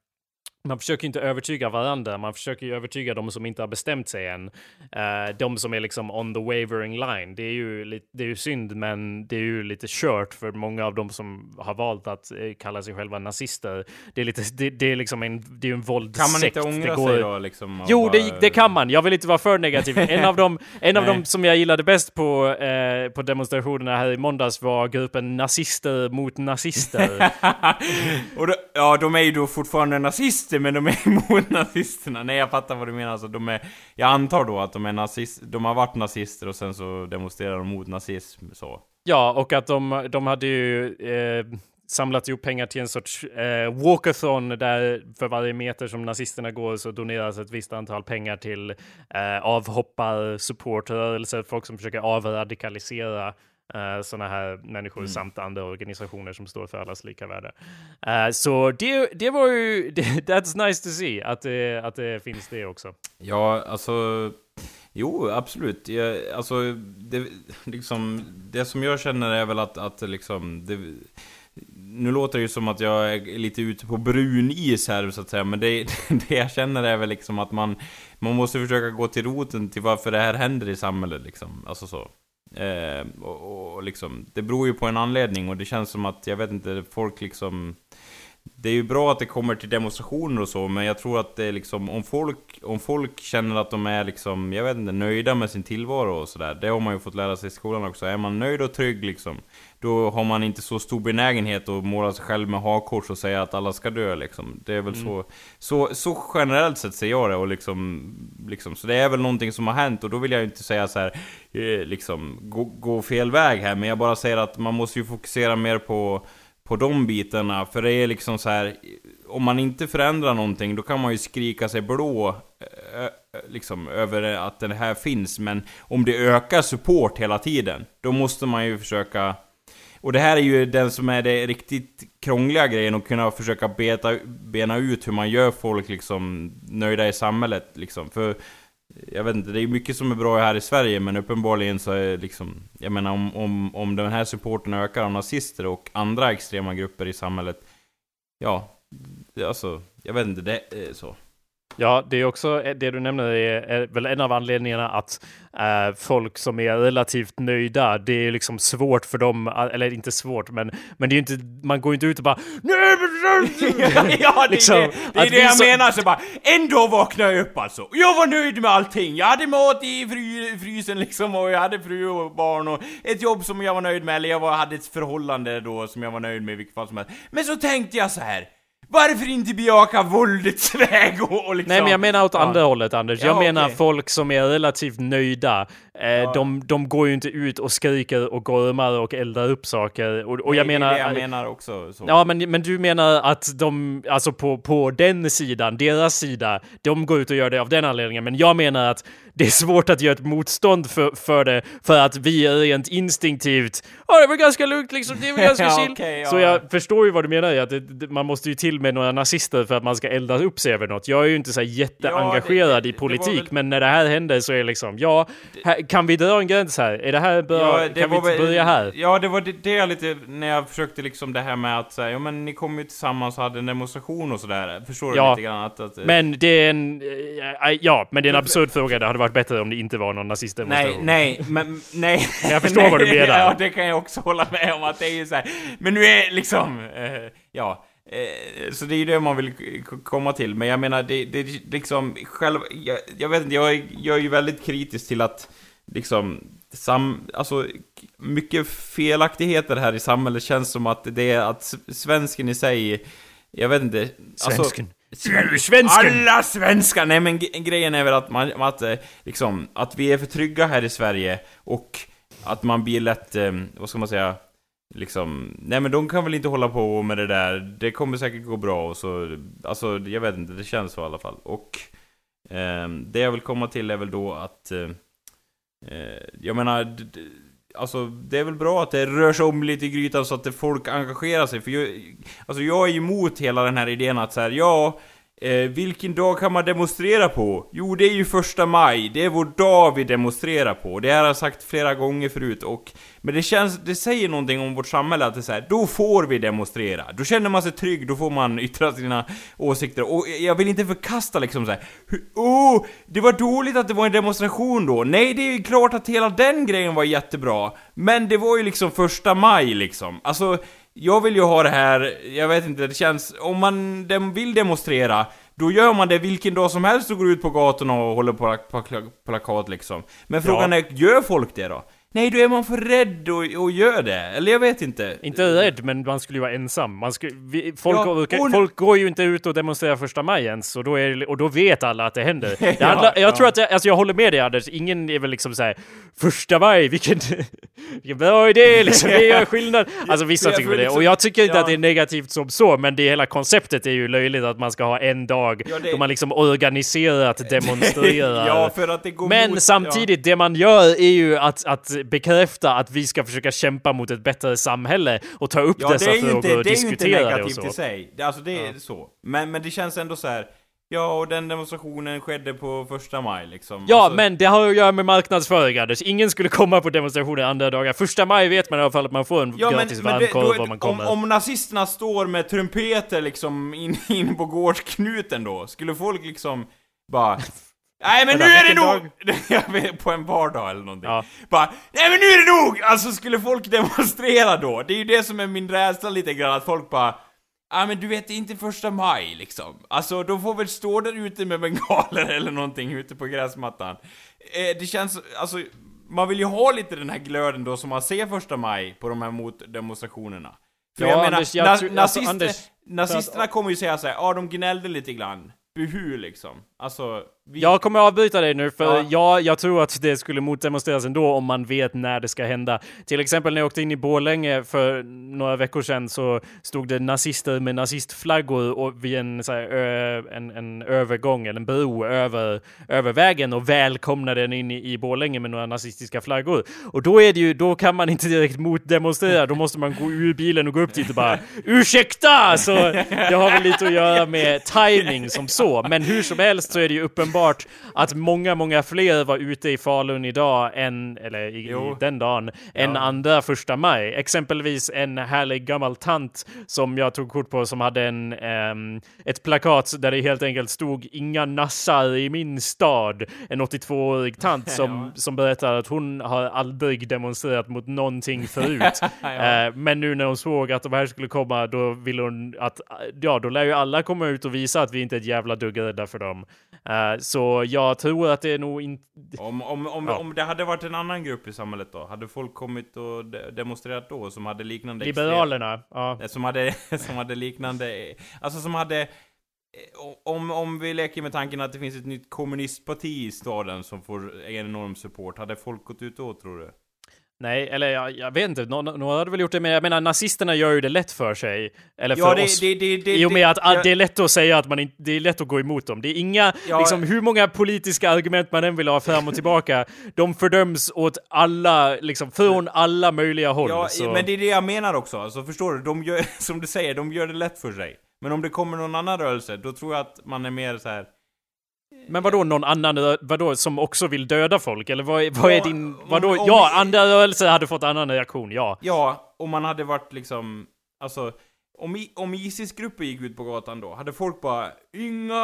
man försöker inte övertyga varandra, man försöker ju övertyga de som inte har bestämt sig än. Uh, de som är liksom on the wavering line. Det är ju, det är ju synd, men det är ju lite kört för många av de som har valt att uh, kalla sig själva nazister. Det är lite, det, det är liksom en, det är en våldsekt. Kan man inte ångra går... sig då liksom? Jo, bara... det, det, kan man. Jag vill inte vara för negativ. En av dem, en av dem som jag gillade bäst på, uh, på demonstrationerna här i måndags var gruppen nazister mot nazister. Och då, ja, de är ju då fortfarande nazister nazister men de är emot nazisterna. Nej jag fattar vad du menar. Alltså, de är, jag antar då att de är nazist, de har varit nazister och sen så demonstrerar de mot nazism så. Ja, och att de, de hade ju eh, samlat ihop pengar till en sorts eh, walkathon där för varje meter som nazisterna går så doneras ett visst antal pengar till eh, avhoppar, supportrörelser, folk som försöker avradikalisera uh, sådana här människor mm. samt andra organisationer som står för allas lika värde. Uh, så det, det var ju, that's nice to see att det, att det finns det också. Ja, alltså Jo, absolut. Jag, alltså, det, liksom, det som jag känner är väl att, att liksom, det, nu låter det ju som att jag är lite ute på brun is här så att säga, men det, det jag känner är väl liksom att man, man måste försöka gå till roten till varför det här händer i samhället liksom. Alltså så. Eh, och, och liksom, det beror ju på en anledning och det känns som att, jag vet inte, folk liksom det är ju bra att det kommer till demonstrationer och så, men jag tror att det är liksom om folk, om folk känner att de är liksom, jag vet inte, nöjda med sin tillvaro och sådär. Det har man ju fått lära sig i skolan också. Är man nöjd och trygg liksom, då har man inte så stor benägenhet att måla sig själv med hakkors och säga att alla ska dö liksom. Det är väl mm. så, så, så generellt sett ser jag det och liksom, liksom, så det är väl någonting som har hänt och då vill jag ju inte säga så här, eh, liksom, gå, gå fel väg här, men jag bara säger att man måste ju fokusera mer på på de bitarna. För det är liksom så här, om man inte förändrar någonting då kan man ju skrika sig blå eh, eh, liksom över att det här finns. Men om det ökar support hela tiden, då måste man ju försöka... Och det här är ju den som är det riktigt krångliga grejen, att kunna försöka beta, bena ut hur man gör folk liksom nöjda i samhället liksom. För jag vet inte, det är mycket som är bra här i Sverige men uppenbarligen så är liksom Jag menar om, om, om den här supporten ökar av nazister och andra extrema grupper i samhället Ja, alltså, jag vet inte, det är så. Ja, det är också det du nämner är, är väl en av anledningarna att äh, folk som är relativt nöjda, det är liksom svårt för dem, eller inte svårt, men, men det är inte, man går inte ut och bara Ja, det liksom, är det, det, är det jag så... menar, så bara ändå vaknade jag upp alltså. Jag var nöjd med allting. Jag hade mat i fry, frysen liksom och jag hade fru och barn och ett jobb som jag var nöjd med, eller jag var, hade ett förhållande då som jag var nöjd med i vilket fall som helst. Men så tänkte jag så här varför inte bejaka våldets väg och, och liksom... Nej men jag menar åt andra hållet Anders. Jag ja, menar okay. folk som är relativt nöjda. Eh, ja. de, de går ju inte ut och skriker och gormar och eldar upp saker. Och, och Nej, jag menar... Det är det jag menar också. Så. Ja men, men du menar att de, alltså på, på den sidan, deras sida, de går ut och gör det av den anledningen. Men jag menar att det är svårt att göra ett motstånd för, för det, för att vi är rent instinktivt, ja det väl ganska lugnt liksom, det väl ganska chill. okay, ja. Så jag förstår ju vad du menar, att det, det, man måste ju till med några nazister för att man ska elda upp sig över något. Jag är ju inte så jätteengagerad ja, det, i politik, väl... men när det här händer så är det liksom, ja, här, kan vi dra en gräns här? Är det här bra? Kan vi väl, börja här? Ja, det var det, det lite, när jag försökte liksom det här med att säga, ja men ni kom ju tillsammans och hade en demonstration och sådär. Förstår du lite grann? Att, att, men det är en, äh, ja, men det är en absurd fråga. Det hade varit bättre om det inte var någon nazistdemonstration. Nej, nej, men nej. Men jag förstår nej, vad du menar. Ja, det kan jag också hålla med om att det är ju så här. Men nu är liksom, eh, ja. Eh, så det är ju det man vill komma till, men jag menar det, det liksom själv, jag, jag vet inte, jag, jag är ju väldigt kritisk till att liksom sam, alltså mycket felaktigheter här i samhället känns som att det är att svensken i sig, jag vet inte, alltså, Svensken. Alla svenskar! Nej men grejen är väl att man, att eh, liksom, att vi är för trygga här i Sverige och att man blir lätt, eh, vad ska man säga, liksom, nej men de kan väl inte hålla på med det där, det kommer säkert gå bra och så, alltså jag vet inte, det känns så i alla fall. Och eh, det jag vill komma till är väl då att, eh, eh jag menar, Alltså det är väl bra att det rör sig om lite i grytan så att folk engagerar sig för jag, Alltså jag är emot hela den här idén att så här, ja Eh, vilken dag kan man demonstrera på? Jo, det är ju första maj. Det är vår dag vi demonstrerar på. Det har jag sagt flera gånger förut och... Men det känns, det säger någonting om vårt samhälle att det är så här, då får vi demonstrera. Då känner man sig trygg, då får man yttra sina åsikter. Och jag vill inte förkasta liksom så här. Oh, det var dåligt att det var en demonstration då. Nej, det är ju klart att hela den grejen var jättebra. Men det var ju liksom första maj liksom. Alltså, jag vill ju ha det här, jag vet inte, det känns, om man dem vill demonstrera, då gör man det vilken dag som helst och går ut på gatorna och håller på plakat liksom. Men frågan ja. är, gör folk det då? Nej, då är man för rädd att, att göra det. Eller jag vet inte. Inte rädd, men man skulle ju vara ensam. Man skulle, vi, folk, Ja, och- folk går ju inte ut och demonstrerar första maj ens, och då, är, och då vet alla att det händer. Det Ja, handlar, jag ja. tror att, alltså jag håller med dig Anders, ingen är väl liksom såhär Första maj, vilken, vilken bra idé liksom, det gör skillnad. Alltså vissa tycker får det, och jag tycker inte att det är negativt som så, men det hela konceptet är ju löjligt att man ska ha en dag det- då man liksom organiserat demonstrerar. ja, för att det går Men mot, samtidigt, det man gör är ju att, att bekräfta att vi ska försöka kämpa mot ett bättre samhälle och ta upp Ja, dessa det är ju frågor inte, och det är ju inte diskutera det och negativt så. i sig. Det, alltså det är så. Men, men det känns ändå så här. Ja, och den demonstrationen skedde på första maj liksom. Ja, Alltså- men det har att göra med marknadsföring Anders. Ingen skulle komma på demonstrationer andra dagar. Första maj vet man i alla fall att man får en Ja, men, gratis men det, varmkorv då, om man om, kommer. om nazisterna står med trumpeter liksom in, in på gårdsknuten då, skulle folk liksom bara Nej men nu är det nog! Jag vet, på en vardag eller någonting. Ja. Bara, nej men nu är det nog! Alltså skulle folk demonstrera då? Det är ju det som är min rädsla lite grann, att folk bara Ja men du vet, det är inte första maj liksom. Alltså då får väl stå där ute med bengaler eller någonting ute på gräsmattan. Eh, det känns, alltså, man vill ju ha lite den här glöden då som man ser första maj på de här motdemonstrationerna. För Ja, jag menar, Anders, jag na- tror- alltså, nazister, Anders, nazisterna kommer ju säga såhär, ja de gnällde lite grann. Buhu liksom. Alltså, vi... Jag kommer avbryta dig nu, för Ja. jag, jag tror att det skulle motdemonstreras ändå om man vet när det ska hända. Till exempel när jag åkte in i Borlänge för några veckor sedan så stod det nazister med nazistflaggor och vid en, så här, ö, en, en övergång, eller en bro över, över vägen och välkomnade den in i, i Borlänge med några nazistiska flaggor. Och då är det ju, då kan man inte direkt motdemonstrera, då måste man gå ur bilen och gå upp dit och bara URSÄKTA! Så det har väl lite att göra med timing som så. Men hur som helst så är det ju uppenbart att många, många fler var ute i Falun idag än, eller i, i den dagen, än andra första maj. Exempelvis en härlig gammal tant som jag tog kort på som hade en, ehm, ett plakat där det helt enkelt stod “Inga nassar i min stad”. En 82-årig tant som, som berättar att hon har aldrig demonstrerat mot någonting förut. Ja. Eh, men nu när hon såg att de här skulle komma, då ville hon att, ja, då lär ju alla komma ut och visa att vi inte är ett jävla dugg rädda för dem. Eh, så jag tror att det är nog inte... Om, om, om, Ja. om det hade varit en annan grupp i samhället då? Hade folk kommit och de demonstrerat då som hade liknande extrem- Liberalerna, ja. Eh, Som hade, som hade liknande, alltså som hade... eh, Om, om vi leker med tanken att det finns ett nytt kommunistparti i staden som får en enorm support, hade folk gått ut då tror du? Nej, eller jag, jag vet inte, Nå- några hade väl gjort det, men jag menar nazisterna gör ju det lätt för sig. Eller för Ja, det, oss. det, det, det, I och med att det- det är lätt att säga att man inte, det är lätt att gå emot dem. Det är inga, Ja. liksom hur många politiska argument man än vill ha fram och tillbaka, de fördöms åt alla, liksom från alla möjliga håll. Ja, så. men det är det jag menar också. Alltså, förstår du? De gör, som du säger, de gör det lätt för sig. Men om det kommer någon annan rörelse, då tror jag att man är mer så här. Men vadå någon annan, vadå som också vill döda folk? Eller vad, är- vad är Ja, din, om- vadå? om- ja, andra rörelser hade fått annan reaktion, ja. Ja, om man hade varit liksom, alltså, om, om Isis-grupper gick ut på gatan då, hade folk bara 'Inga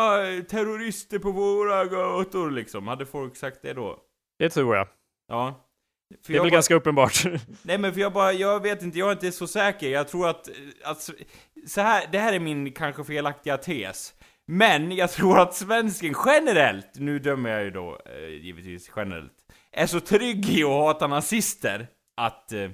terrorister på våra gator' liksom. Hade folk sagt det då? Det tror jag. Ja. För Det är väl bara, ganska uppenbart. Nej men för jag bara, jag vet inte, jag är inte så säker. Jag tror att, att så här, det här är min kanske felaktiga tes. Men jag tror att svensken generellt, nu dömer jag ju då eh, givetvis generellt, är så trygg i att hata nazister att... Eh,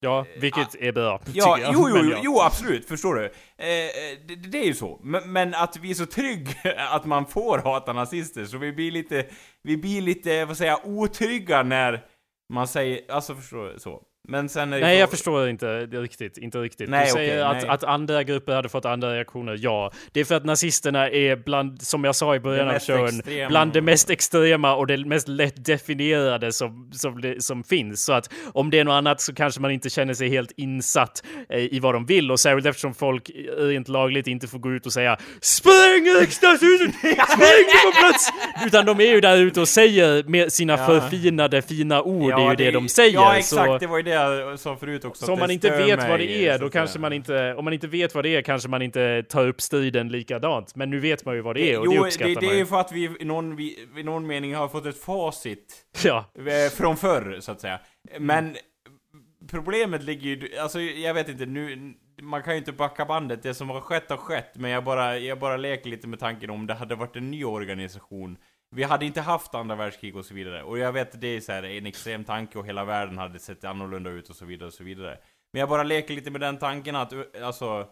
ja, vilket är bra, Ja, jag. jo, jo, jo, jo, absolut, förstår du. Eh, eh, det, det är ju så. Men, men att vi är så trygg att man får hata nazister, så vi blir lite, vi blir lite, vad säger jag, otrygga när man säger, alltså förstår du, så. Men sen det Nej, så- jag förstår inte det riktigt. Inte riktigt. Nej, du säger okej, att, att andra grupper hade fått andra reaktioner, ja. Det är för att nazisterna är bland, som jag sa i början Det av showen, extrema. bland det mest extrema och det mest lättdefinierade som, som, det, som finns. Så att om det är något annat så kanske man inte känner sig helt insatt eh, i vad de vill. Och särskilt eftersom folk eh, rent lagligt inte får gå ut och säga Spräng riksdagshuset! Spräng det på plats! Utan de är ju där ute och säger med sina Ja. förfinade fina ord, det är ju det, de säger. Ja, exakt, så... det var ju det jag sa förut också. Så om man det inte vet vad det är, då kanske man inte, om man inte vet vad det är kanske man inte tar upp striden likadant. Men nu vet man ju vad det är och jo, det det, uppskattar det man är ju. ju för att vi i någon, vi, i någon mening har fått ett facit Ja. eh, från förr, så att säga. Men problemet ligger ju, alltså jag vet inte, nu, man kan ju inte backa bandet, det som har skett har skett, men jag bara, jag bara leker lite med tanken om det hade varit en ny organisation vi hade inte haft andra världskrig och så vidare. Och jag vet att det är så här, en extrem tanke och hela världen hade sett annorlunda ut och så vidare och så vidare. Men jag bara leker lite med den tanken att, alltså...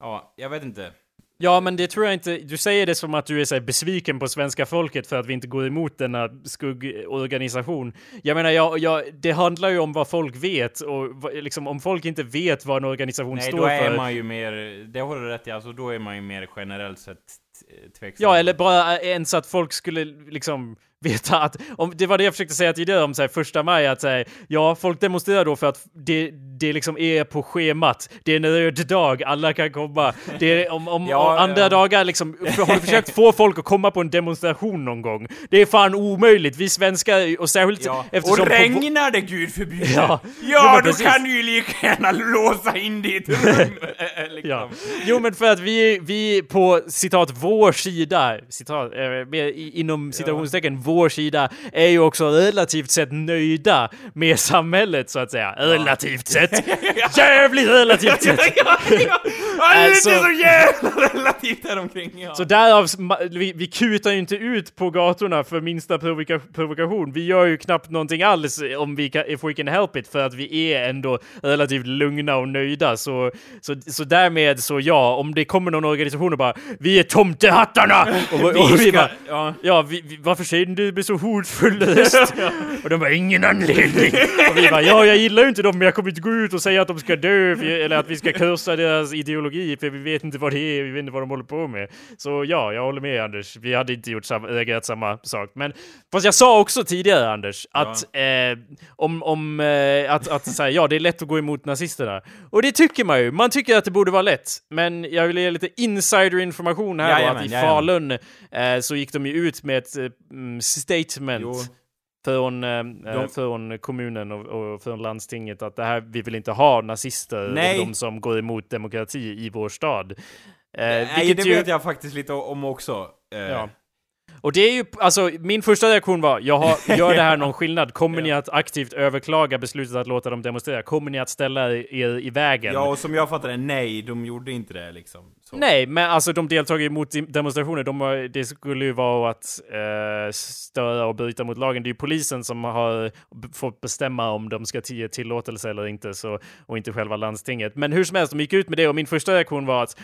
Ja, jag vet inte. Ja, men det tror jag inte. Du säger det som att du är så här, besviken på svenska folket för att vi inte går emot denna skuggorganisation. Jag menar, jag, jag, det handlar ju om vad folk vet och liksom om folk inte vet vad en organisation Nej, står för. Nej, då är man ju mer, det har du rätt i, alltså då är man ju mer generellt sett Eh, tveksam. Ja, eller bara eh, ens att folk skulle liksom veta att, om, det var det jag försökte säga tidigare om så här, första maj, att säga ja, folk demonstrerar då för att det, det liksom är på schemat. Det är en röd dag, alla kan komma. Det är, om, om, ja, om andra ja. dagar liksom, har du försökt få folk att komma på en demonstration någon gång? Det är fan omöjligt. Vi svenskar, och särskilt ja. eftersom... Och regnar det, gud förbjude! Ja, ja då precis. kan du ju lika gärna låsa in ditt rum! liksom. ja. Jo, men för att vi, vi på citat vår sida, citat, äh, inom citationstecken, vår sida är ju också relativt sett nöjda med samhället så att säga. Relativt sett. Jävligt relativt sett. ja, ja. Alltså, det är så jävla relativt här omkring. Ja. Så därav, vi, vi kutar ju inte ut på gatorna för minsta provoka provokation. Vi gör ju knappt någonting alls om vi kan, if we can help it, för att vi är ändå relativt lugna och nöjda. Så, så, så därmed så ja, om det kommer någon organisation och bara Vi är tomtehattarna! Och, och, och vi, bara, ja, ja vi, vi, varför säger du blir så hotfull och de bara, ingen anledning. och vi bara, ja jag gillar ju inte dem men jag kommer inte gå ut och säga att de ska dö eller att vi ska kursa deras ideologi för vi vet inte vad det är, vi vet inte vad de håller på med. Så ja, jag håller med Anders. Vi hade inte gjort samma, reagerat samma sak. Men fast jag sa också tidigare Anders att ja. eh, om, om eh, att, att säga ja det är lätt att gå emot nazisterna. Och det tycker man ju. Man tycker att det borde vara lätt. Men jag vill ge lite insider-information här jajamän, då, att i Falun eh, så gick de ju ut med ett mm, statement jo. Från, eh, de... från kommunen och, och från landstinget att det här, vi vill inte ha nazister Nej. och de som går emot demokrati i vår stad. Eh, Nej, det ju... vet jag faktiskt lite om också. Eh. Ja. Och det är ju, alltså min första reaktion var, jaha, gör det här någon skillnad? Kommer ni att aktivt överklaga beslutet att låta dem demonstrera? Kommer ni att ställa er i vägen? Ja, och som jag fattar det, nej, de gjorde inte det liksom. Så. Nej, men alltså de deltagit mot demonstrationer, de, det skulle ju vara att eh, störa och bryta mot lagen. Det är ju polisen som har fått bestämma om de ska ge tillåtelse eller inte, så, och inte själva landstinget. Men hur som helst, de gick ut med det och min första reaktion var att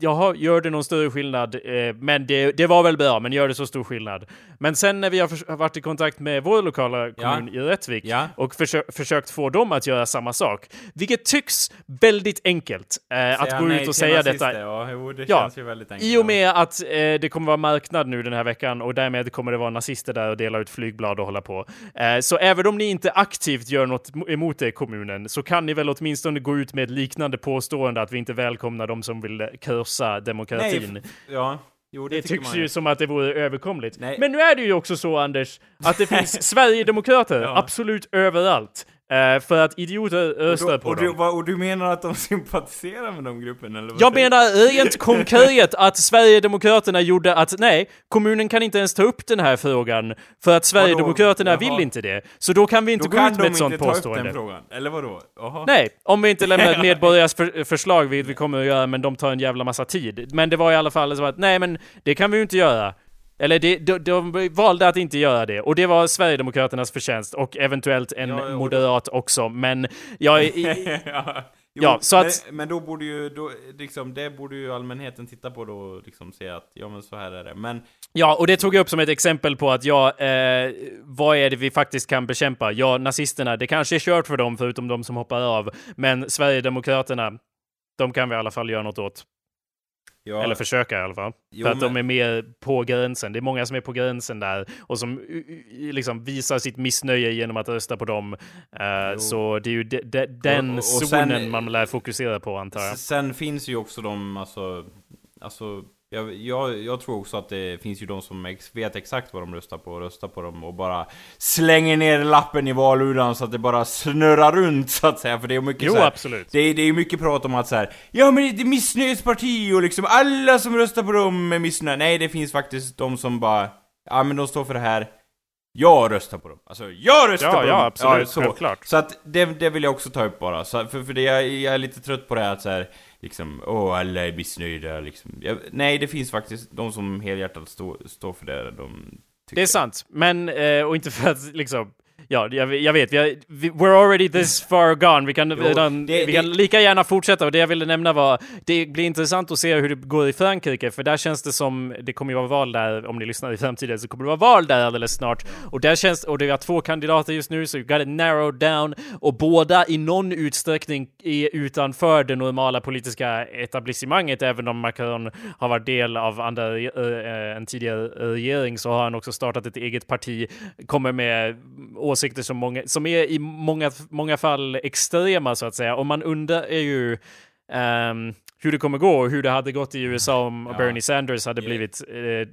jaha, gör det någon större skillnad? Eh, men det, det var väl bra, men gör det så stor skillnad? Men sen när vi har, har varit i kontakt med vår lokala kommun ja. i Rättvik ja. och försö försökt få dem att göra samma sak, vilket tycks väldigt enkelt eh, att gå ut och säga detta. Det, ja, jo, det ja, känns ju väldigt enkelt. I och med att eh, det kommer vara marknad nu den här veckan och därmed kommer det vara nazister där och dela ut flygblad och hålla på. Eh, så även om ni inte aktivt gör något emot det i kommunen så kan ni väl åtminstone gå ut med ett liknande påstående att vi inte välkomnar de som vill kursa demokratin. Nej, ja. Jo, det, det tycks ju som att det vore överkomligt. Nej. Men nu är det ju också så, Anders, att det finns Sverigedemokrater ja. absolut överallt. Uh, för att idioter röstar på och dem. Du, och du menar att de sympatiserar med de gruppen eller? Vad jag menar rent konkret att Sverigedemokraterna gjorde att nej, kommunen kan inte ens ta upp den här frågan för att Sverigedemokraterna vadå? vill inte det. Så då kan vi inte då gå ut med ett sånt påstående. Då kan de inte ta upp den frågan, eller vadå? Nej, om vi inte lämnar ett medborgares för, förslag, vilket vi kommer att göra, men de tar en jävla massa tid. Men det var i alla fall så att nej, men det kan vi ju inte göra. Eller det, de, de, valde att inte göra det och det var Sverigedemokraternas förtjänst och eventuellt en ja, moderat också men jag... ja. Jo, ja, så att... Men, men, då borde ju, då, liksom, det borde ju allmänheten titta på då och liksom se att, ja men så här är det. Men... Ja, och det tog jag upp som ett exempel på att ja, eh, vad är det vi faktiskt kan bekämpa? Ja, nazisterna, det kanske är kört för dem förutom de som hoppar av. Men Sverigedemokraterna, de kan vi i alla fall göra något åt. Ja. Eller försöka i alla fall. Jo, för att men... de är mer på gränsen. Det är många som är på gränsen där och som liksom visar sitt missnöje genom att rösta på dem. Uh, så det är ju de, de, den och, och zonen sen, man lär fokusera på antar jag. Sen finns ju också de, alltså, alltså jag, jag, jag, tror också att det finns ju de som ex vet exakt vad de röstar på och röstar på dem och bara slänger ner lappen i valurnan så att det bara snurrar runt så att säga. För det är mycket jo, så här, absolut. Det är, det är mycket prat om att så här, ja men det är missnöjesparti och liksom alla som röstar på dem är missnöjda. Nej, det finns faktiskt de som bara, ja men de står för det här. Jag röstar på dem. Alltså, jag röstar ja, på ja, dem! Absolut, ja, absolut, så. Så att det, det vill jag också ta upp bara. Så, för för det, jag, jag är lite trött på det här att så här, liksom, åh alla är missnöjda liksom. Jag, nej, det finns faktiskt de som helhjärtat står står för det. De det är sant, men, eh, och inte för att liksom Ja, jag, jag vet. Vi har, vi, we're already this far gone. Vi kan, jo, redan, det, vi kan lika gärna fortsätta. Och det jag ville nämna var, det blir intressant att se hur det går i Frankrike, för där känns det som, det kommer ju vara val där, om ni lyssnar i framtiden, så kommer det vara val där alldeles snart. Och där känns, och det är två kandidater just nu, så you got it narrowed down. Och båda i någon utsträckning är utanför det normala politiska etablissemanget, även om Macron har varit del av andra, äh, en tidigare regering, så har han också startat ett eget parti, kommer med åsikter som, många, som är i många, många fall extrema så att säga. Och man undrar ju um, hur det kommer gå och hur det hade gått i USA om ja. Bernie Sanders hade blivit eh,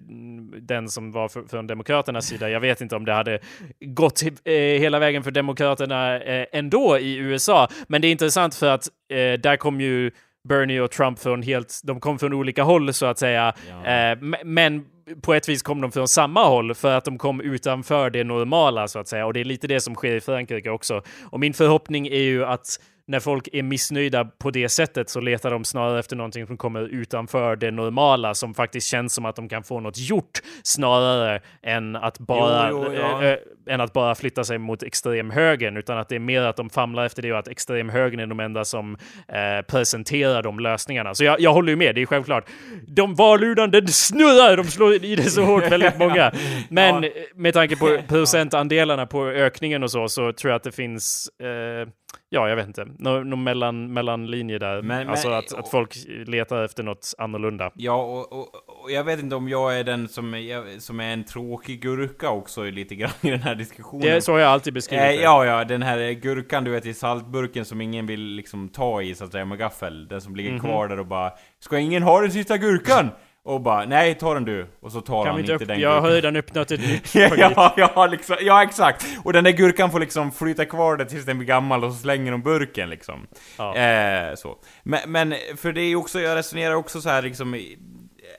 den som var för, från Demokraternas sida. Jag vet inte om det hade gått eh, hela vägen för Demokraterna eh, ändå i USA. Men det är intressant för att eh, där kom ju Bernie och Trump från helt, de kom från olika håll så att säga. Ja. Eh, men på ett vis kom de från samma håll för att de kom utanför det normala så att säga. Och det är lite det som sker i Frankrike också. Och min förhoppning är ju att när folk är missnöjda på det sättet så letar de snarare efter någonting som kommer utanför det normala som faktiskt känns som att de kan få något gjort snarare än att bara, jo, jo, ja. äh, än att bara flytta sig mot extremhögern utan att det är mer att de famlar efter det och att extremhögern är de enda som äh, presenterar de lösningarna. Så jag, jag håller ju med, det är självklart. De valurnan, snurrar! De slår i det så hårt, väldigt många. Men ja. med tanke på procentandelarna på ökningen och så, så tror jag att det finns äh, ja, jag vet inte, någon, någon mellan, mellanlinje där. Men, alltså men, att, att folk letar efter något annorlunda. Ja, och, och, och, jag vet inte om jag är den som är, som är en tråkig gurka också lite grann i den här diskussionen. Det, så har jag alltid beskrivit eh, det. Ja, ja, den här gurkan du vet i saltburken som ingen vill liksom ta i så att säga med gaffel. Den som ligger mm -hmm. kvar där och bara Ska ingen ha den sista gurkan? Och bara, nej ta den du. Och så tar kan han inte upp, den Jag har redan öppnat ett nytt ja, ja, liksom, ja, exakt. Och den där gurkan får liksom flyta kvar där tills den blir gammal och så slänger de burken liksom. Ja. Eh, så. Men, men, för det är också, jag resonerar också så här liksom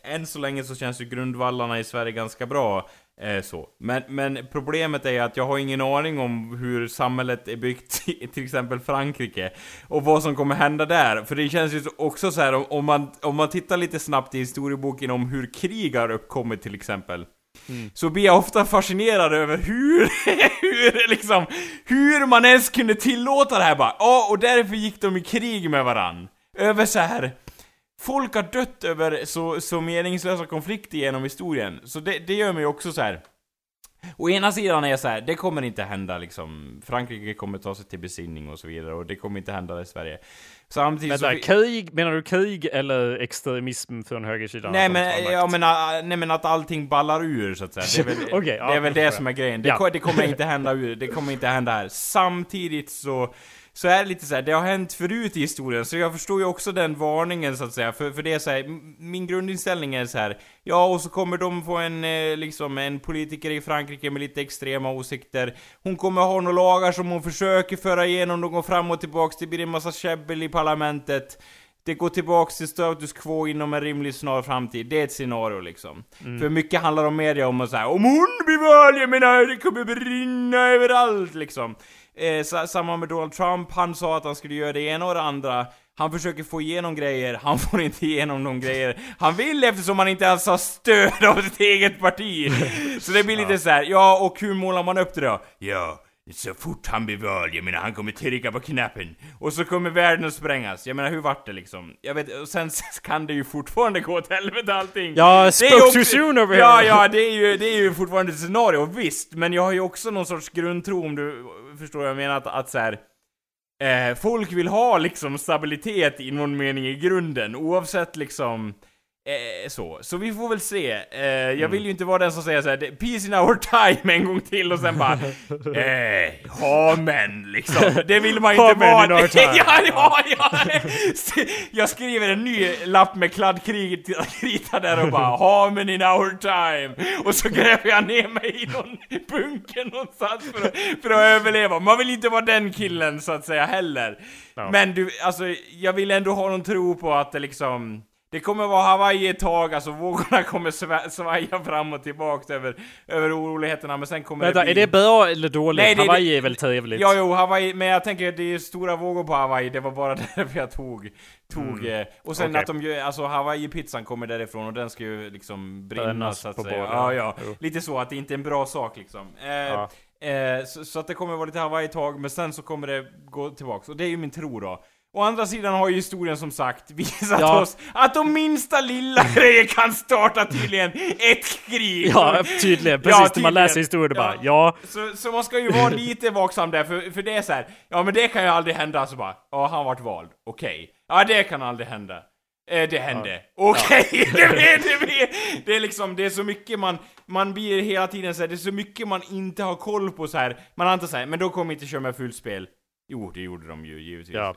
än så länge så känns ju grundvallarna i Sverige ganska bra. Eh, så. Men, men problemet är att jag har ingen aning om hur samhället är byggt i till exempel Frankrike. Och vad som kommer hända där. För det känns ju också så här om man, om man tittar lite snabbt i historieboken om hur krig har uppkommit till exempel. Mm. Så blir jag ofta fascinerad över hur, hur liksom, hur man ens kunde tillåta det här bara. Ja, och därför gick de i krig med varann. Över så här folk har dött över så, så meningslösa konflikter genom historien. Så det, det gör mig också så här. Å ena sidan är jag så här, det kommer inte hända liksom. Frankrike kommer ta sig till besinning och så vidare och det kommer inte hända i Sverige. Samtidigt Vänta, så... krig, menar du krig eller extremism från högersidan? Nej men, jag menar, nej men att allting ballar ur så att säga. Det är väl, okay, ja, det, är väl det som är grejen. Det, ja. det kommer inte hända ur, det kommer inte hända här. Samtidigt så så är det lite så här, det har hänt förut i historien, så jag förstår ju också den varningen så att säga, för, för det är så här, min grundinställning är så här, ja och så kommer de få en, eh, liksom, en politiker i Frankrike med lite extrema åsikter, hon kommer ha några lagar som hon försöker föra igenom, de går fram och tillbaks, det blir en massa käbbel i parlamentet, det går tillbaks till status quo inom en rimlig snar framtid. Det är ett scenario liksom. Mm. För mycket handlar om media om att säga om hon blir vald, jag menar det kommer brinna överallt liksom. Eh, samma med Donald Trump, han sa att han skulle göra det ena och det andra. Han försöker få igenom grejer, han får inte igenom de grejer han vill eftersom han inte ens har stöd av sitt eget parti. Så det blir lite så här, ja och hur målar man upp det då? Ja, så fort han blir vald, jag menar han kommer trycka på knappen och så kommer världen att sprängas. Jag menar hur vart det liksom? Jag vet, och sen kan det ju fortfarande gå åt helvete allting. Ja, spoke too soon over here. Ja, ja, det är ju, det är ju fortfarande ett scenario, visst. Men jag har ju också någon sorts grundtro om du förstår vad jag menar, att, att så här, eh, folk vill ha liksom stabilitet i någon mening i grunden, oavsett liksom Eh, så. så vi får väl se. Eh, jag mm. vill ju inte vara den som säger såhär 'Peace in our time' en gång till och sen bara eh, Amen liksom. Det vill man inte vara. ja, ja, ja. jag skriver en ny lapp med kladdkrita där och bara 'Amen in our time' och så gräver jag ner mig i någon bunker någonstans för att, för att överleva. Man vill inte vara den killen så att säga heller. No. Men du, alltså jag vill ändå ha någon tro på att det liksom det kommer vara Hawaii ett tag, alltså vågorna kommer sva- svaja fram och tillbaka över, över oroligheterna, men sen kommer Vänta, det är bli... det bra eller dåligt? Nej, Hawaii det- är väl trevligt? Ja, jo, Hawaii, men jag tänker det är stora vågor på Hawaii, det var bara därför jag tog, tog eh, Och sen Okej. att de gör, alltså Hawaii-pizzan kommer därifrån och den ska ju liksom brinna Brännas så att på säga. båda. Ja, ja. Jo. Lite så, att det inte är en bra sak liksom. Eh, Ja. eh, så, så att det kommer vara lite Hawaii-tag, men sen så kommer det gå tillbaks. Och det är ju min tro då. Å andra sidan har ju historien som sagt visat Ja. oss att de minsta lilla grejer kan starta tydligen ett krig. Ja, tydligen. Precis, när man tydligen. läser historien och bara ja. Så, så man ska ju vara lite vaksam där, för, för det är så här. ja men det kan ju aldrig hända, så bara, ja han vart vald, okej. Ja det kan aldrig hända. Eh, det hände. Okej, det, är- det, är- det är liksom, det är så mycket man, man blir hela tiden så här, det är så mycket man inte har koll på så här. Man antar så här, men då kommer inte köra med fullt spel. Jo, det gjorde de ju givetvis. Ja.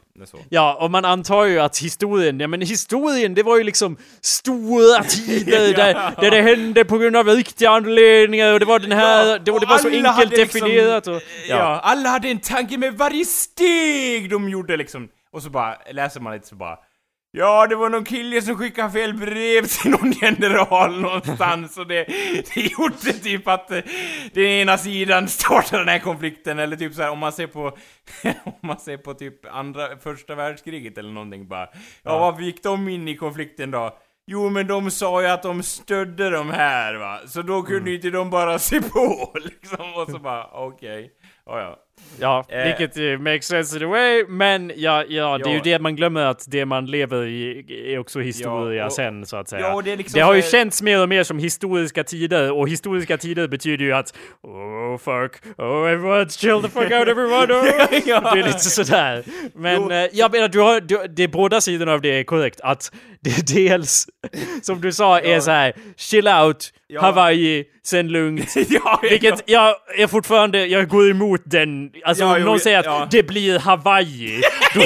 Ja, och man antar ju att historien, ja men historien det var ju liksom stora tider Ja. där, där det hände på grund av riktiga anledningar och det var den här, Ja, det, det var så enkelt liksom- definierat och... Ja. alla hade en tanke med varje steg de gjorde liksom. Och så bara, läser man lite så bara Ja, det var någon kille som skickade fel brev till någon general någonstans och det, det gjorde typ att eh, den ena sidan startade den här konflikten eller typ så här om man ser på om man ser på typ andra, första världskriget eller någonting bara Ja, varför gick de in i konflikten då? Jo men de sa ju att de stödde de här va, så då kunde ju inte de bara se på liksom och så bara okej, ja ja. Ja, Eh. vilket eh, makes sense in a way, men ja, ja, det är ju Ja. det man glömmer att det man lever i är också historia Ja, och- sen så att säga. Ja, det liksom har ju här- känts mer och mer som historiska tider, och historiska tider betyder ju att Oh fuck, oh everyone chill the fuck out everyone, oh. Ja. Det är lite sådär. Men Jo. eh, jag menar, du har, du, det är båda sidorna av det är korrekt. Att det dels, som du sa, är Ja. så här chill out, Ja. Hawaii, sen lugnt. ja, Vilket jag är fortfarande, jag går emot den. Alltså om någon säger att det blir Hawaii, då,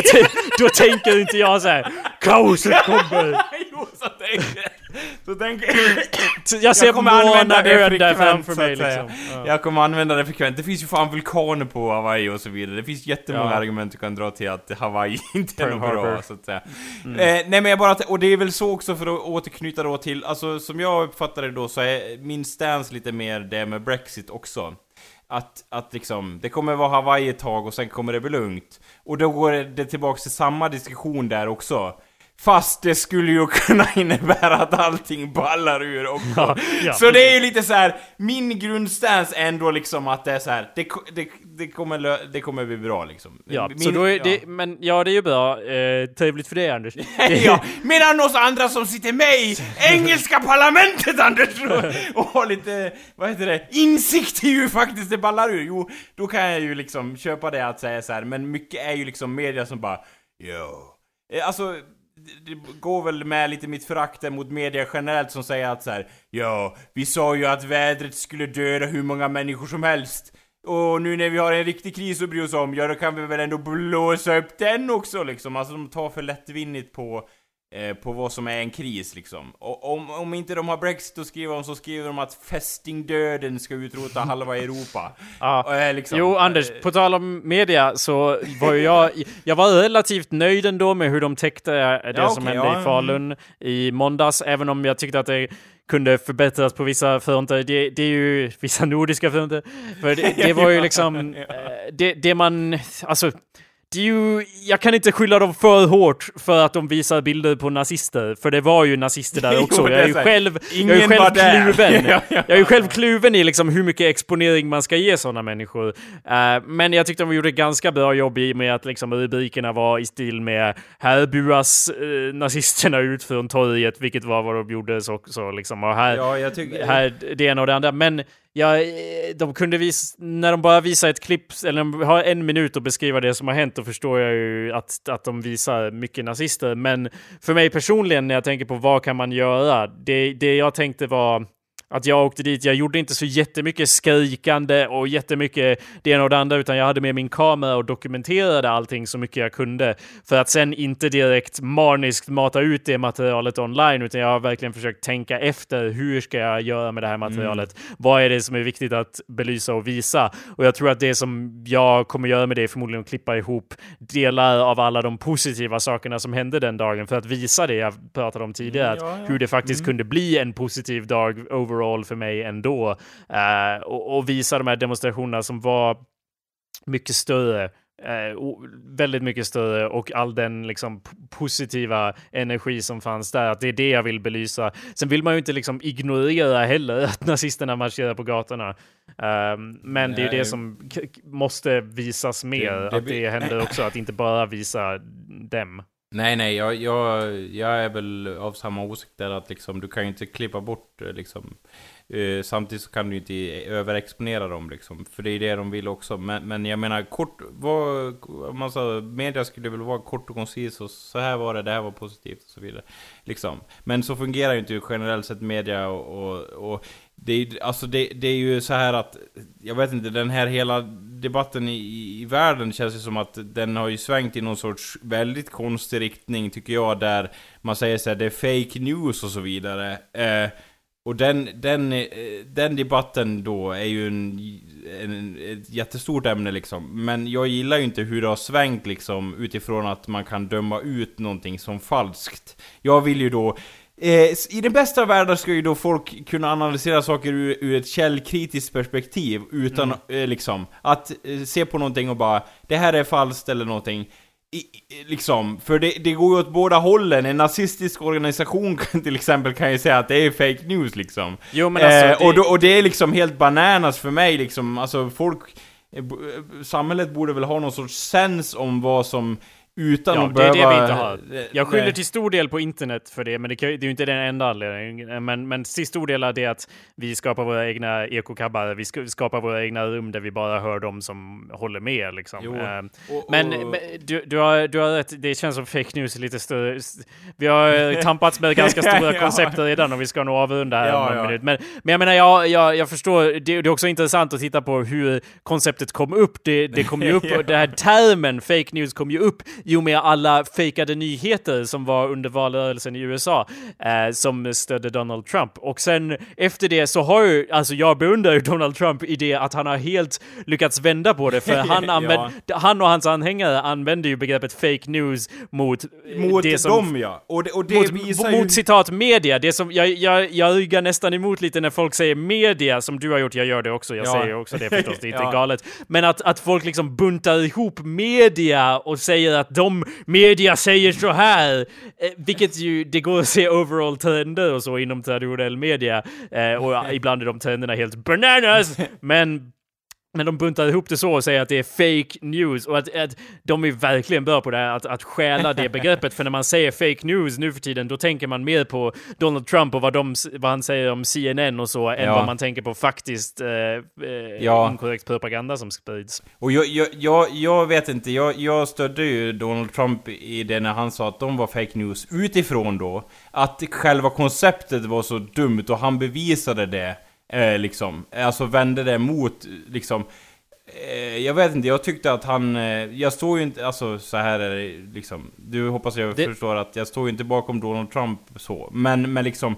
då tänker inte jag så här. kaoset kommer. jo, så tänker så tänker Så Jag ser Jag där frekvent, framför mig liksom. Ja. Jag kommer använda det frekvent. Det finns ju fan vulkaner på Hawaii och så vidare. Det finns jättemånga Ja. argument du kan dra till att Hawaii inte är något bra, så att säga. Eh, nej men jag bara, och det är väl så också för att återknyta då till, alltså som jag uppfattar det då så är min stance lite mer det med Brexit också. Att, att liksom, det kommer vara Hawaii ett tag och sen kommer det bli lugnt. Och då går det tillbaks till samma diskussion där också. Fast det skulle ju kunna innebära att allting ballar ur också. Ja, ja. Så det är ju lite så här. min grundstance är ändå liksom att det är så här. det, det, det, kommer, det kommer bli bra liksom. Ja, Min- så då är ja. det, men ja det är ju bra. Eh, trevligt för dig Anders. ja, medan oss andra som sitter med i engelska parlamentet Anders och, har lite, vad heter det, insikt i hur faktiskt det ballar ur. Jo, då kan jag ju liksom köpa det att säga så här. men mycket är ju liksom media som bara, jo. Eh, Alltså, det går väl med lite mitt förakt där mot media generellt som säger att så här, ja, vi sa ju att vädret skulle döda hur många människor som helst. Och nu när vi har en riktig kris att bry oss om, ja då kan vi väl ändå blåsa upp den också liksom. Alltså de tar för lättvindigt på, på vad som är en kris liksom. Och om, om inte de har Brexit att skriva om så skriver de att fästingdöden ska utrota halva Europa. Och, eh, liksom, Jo, Anders, eh, på tal om media så var ju jag, jag var relativt nöjd ändå med hur de täckte det Ja, som okej, hände ja, i Falun i måndags, även om jag tyckte att det kunde förbättras på vissa fronter. Det, det är ju vissa nordiska fronter. För det, det var ju liksom, eh, det, det man, alltså, det är ju, jag kan inte skylla dem för hårt för att de visar bilder på nazister, för det var ju nazister där Jo, också. det jag är ju själv, jag är själv kluven. Ja, ja. Jag är ju själv kluven i liksom hur mycket exponering man ska ge sådana människor. Eh, men jag tyckte de gjorde ett ganska bra jobb i med att liksom rubrikerna var i stil med här buas eh, nazisterna ut från torget, vilket var vad de gjorde så, så liksom. Och här, Ja, tycker... här det ena och det andra. Men ja, eh, de kunde visa, när de bara visar ett klipp, eller de har en minut att beskriva det som har hänt, då förstår jag ju att, att de visar mycket nazister. Men för mig personligen, när jag tänker på vad kan man göra? Det, det jag tänkte var att jag åkte dit, jag gjorde inte så jättemycket skrikande och jättemycket det ena och det andra, utan jag hade med min kamera och dokumenterade allting så mycket jag kunde. För att sen inte direkt maniskt mata ut det materialet online, utan jag har verkligen försökt tänka efter. Hur ska jag göra med det här materialet? Mm. Vad är det som är viktigt att belysa och visa? Och jag tror att det som jag kommer göra med det är förmodligen att klippa ihop delar av alla de positiva sakerna som hände den dagen för att visa det jag pratade om tidigare, mm, ja, ja. hur det faktiskt mm. kunde bli en positiv dag overall för mig ändå. Uh, och, och visa de här demonstrationerna som var mycket större Eh, väldigt mycket större och all den liksom positiva energi som fanns där. Att det är det jag vill belysa. Sen vill man ju inte liksom ignorera heller att nazisterna marscherar på gatorna. Um, men Nej. det är det som måste visas mer. Det, det, att det händer också, att inte bara visa dem. Nej, nej, jag, jag, jag är väl av samma åsikt där att liksom, du kan ju inte klippa bort eh, liksom Uh, samtidigt så kan du inte överexponera dem liksom, för det är det de vill också. Men, men jag menar, kort, vad, man sa, media skulle väl vara kort och koncis och så här var det, det här var positivt och så vidare. Liksom. Men så fungerar ju inte generellt sett media och, och, och det, är, alltså det, det är ju så här att, jag vet inte, den här hela debatten i, i världen känns ju som att den har ju svängt i någon sorts väldigt konstig riktning tycker jag, där man säger så här, det är fake news och så vidare. Eh, och den, den, eh, den debatten då är ju en, en, ett jättestort ämne liksom. Men jag gillar ju inte hur det har svängt liksom utifrån att man kan döma ut någonting som falskt. Jag vill ju då i den bästa av världar ska ju då folk kunna analysera saker ur, ur ett källkritiskt perspektiv utan mm. eh, liksom att eh, se på någonting och bara Det här är falskt eller någonting i, liksom, för det, det går ju åt båda hållen. En nazistisk organisation till exempel kan ju säga att det är fake news liksom. Jo men alltså, eh, det... Och, då, och det är liksom helt bananas för mig liksom, alltså folk... Eh, eh, samhället borde väl ha någon sorts sens om vad som utan ja, att behöva... det är det vi inte har. Jag skyller till stor del på internet för det, men det, det är ju inte den enda anledningen. Men, men till stor del är det att vi skapar våra egna ekokabbar, vi skapar våra egna rum där vi bara hör dem som håller med liksom. Jo, ehm, och, och, men, men du, du, har, du har rätt, det känns som fake news lite större. Vi har tampats med ganska stora ja. koncept redan och vi ska nog avrunda här ja, om en minut. Men, men jag menar, jag, jag, jag förstår, det, det, är också intressant att titta på hur konceptet kom upp. Det, det kom ju upp, ja. den här termen fake news kom ju upp Jo, med alla fejkade nyheter som var under valrörelsen i USA eh, som stödde Donald Trump. Och sen efter det så har ju, alltså jag beundrar ju Donald Trump i det att han har helt lyckats vända på det, för han, använd, ja. han och hans anhängare använder ju begreppet fake news mot, eh, mot det som... dem ja! Och det, och det mot, visar ju... mot citat media, det som, jag, jag, jag ryggar nästan emot lite när folk säger media, som du har gjort, jag gör det också, jag ja. säger också det förstås, det är inte ja. galet. Men att, att folk liksom buntar ihop media och säger att de media säger så här, eh, vilket ju det går att se overall trender och så inom traditionell media eh, och ibland är de trenderna helt bananas, men men de buntar ihop det så och säger att det är fake news och att, att de är verkligen bra på det här, att, att stjäla det begreppet. För när man säger fake news nu för tiden, då tänker man mer på Donald Trump och vad, de, vad han säger om CNN och så, än vad man tänker på faktiskt eh, eh, ja. inkorrekt propaganda som sprids. Och jag, jag, jag, jag vet inte, jag, jag stödde ju Donald Trump i det när han sa att de var fake news utifrån då att själva konceptet var så dumt och han bevisade det Eh, liksom. Alltså vände det mot, liksom. Eh, jag vet inte, jag tyckte att han... Eh, jag står ju inte, alltså så här är det liksom. Du hoppas jag det... förstår att jag står ju inte bakom Donald Trump så. Men, men liksom...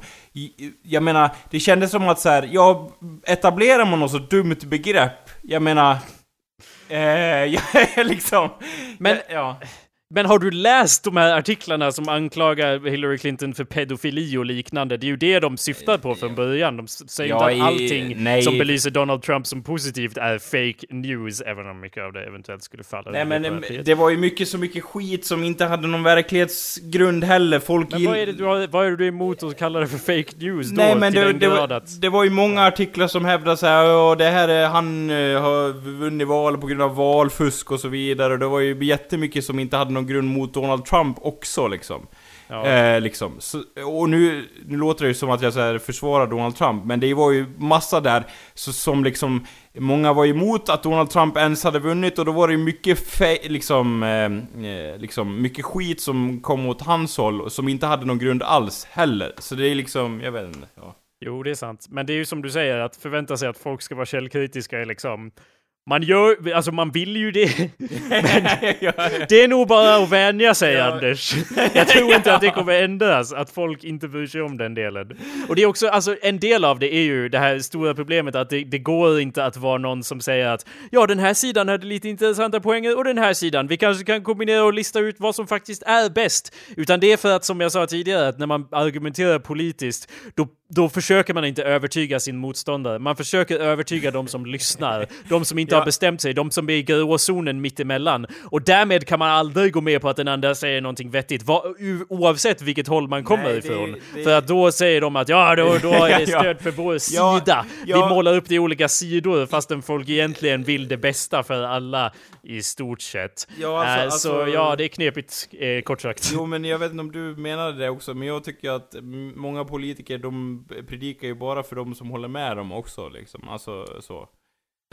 Jag menar, det kändes som att så här, ja, etablerar man något så dumt begrepp, jag menar... Eh, jag liksom... Men... Ja. Men har du läst de här artiklarna som anklagar Hillary Clinton för pedofili och liknande? Det är ju det de syftar på från början. De säger ja, inte att allting nej. som belyser Donald Trump som positivt är fake news, även om mycket av det eventuellt skulle falla Nej men det var ju mycket så mycket skit som inte hade någon verklighetsgrund heller. Folk men vad är, det du har, vad är det du är emot att kalla det för fake news då? Nej men det, det, var, det var ju många artiklar som hävdade så här, och det här är, han uh, har vunnit val på grund av valfusk och så vidare. Det var ju jättemycket som inte hade någon grund mot Donald Trump också liksom. Ja. Eh, liksom. Så, och nu, nu låter det ju som att jag så här, försvarar Donald Trump, men det var ju massa där så, som liksom Många var emot att Donald Trump ens hade vunnit och då var det ju mycket liksom, eh, eh liksom, mycket skit som kom åt hans håll som inte hade någon grund alls heller. Så det är liksom, jag vet inte. Ja. Jo, det är sant. Men det är ju som du säger, att förvänta sig att folk ska vara källkritiska är liksom man gör, alltså man vill ju det. Men det är nog bara att vänja sig ja. Anders. Jag tror inte att det kommer ändras, att folk inte bryr sig om den delen. Och det är också, alltså en del av det är ju det här stora problemet att det, det går inte att vara någon som säger att ja, den här sidan hade lite intressanta poänger och den här sidan. Vi kanske kan kombinera och lista ut vad som faktiskt är bäst. Utan det är för att, som jag sa tidigare, att när man argumenterar politiskt, då då försöker man inte övertyga sin motståndare. Man försöker övertyga de som lyssnar. De som inte ja. har bestämt sig. De som är i gråzonen mittemellan. Och därmed kan man aldrig gå med på att den andra säger någonting vettigt. oavsett vilket håll man kommer Nej, ifrån. Det. För att då säger de att ja, då, då är det stöd för vår sida. Vi målar upp det i olika sidor fastän folk egentligen vill det bästa för alla i stort sett. Ja, alltså, uh, så alltså, ja, det är knepigt eh, kort sagt. Jo, men jag vet inte om du menade det också, men jag tycker att många politiker, de predikar ju bara för de som håller med dem också liksom. Alltså så.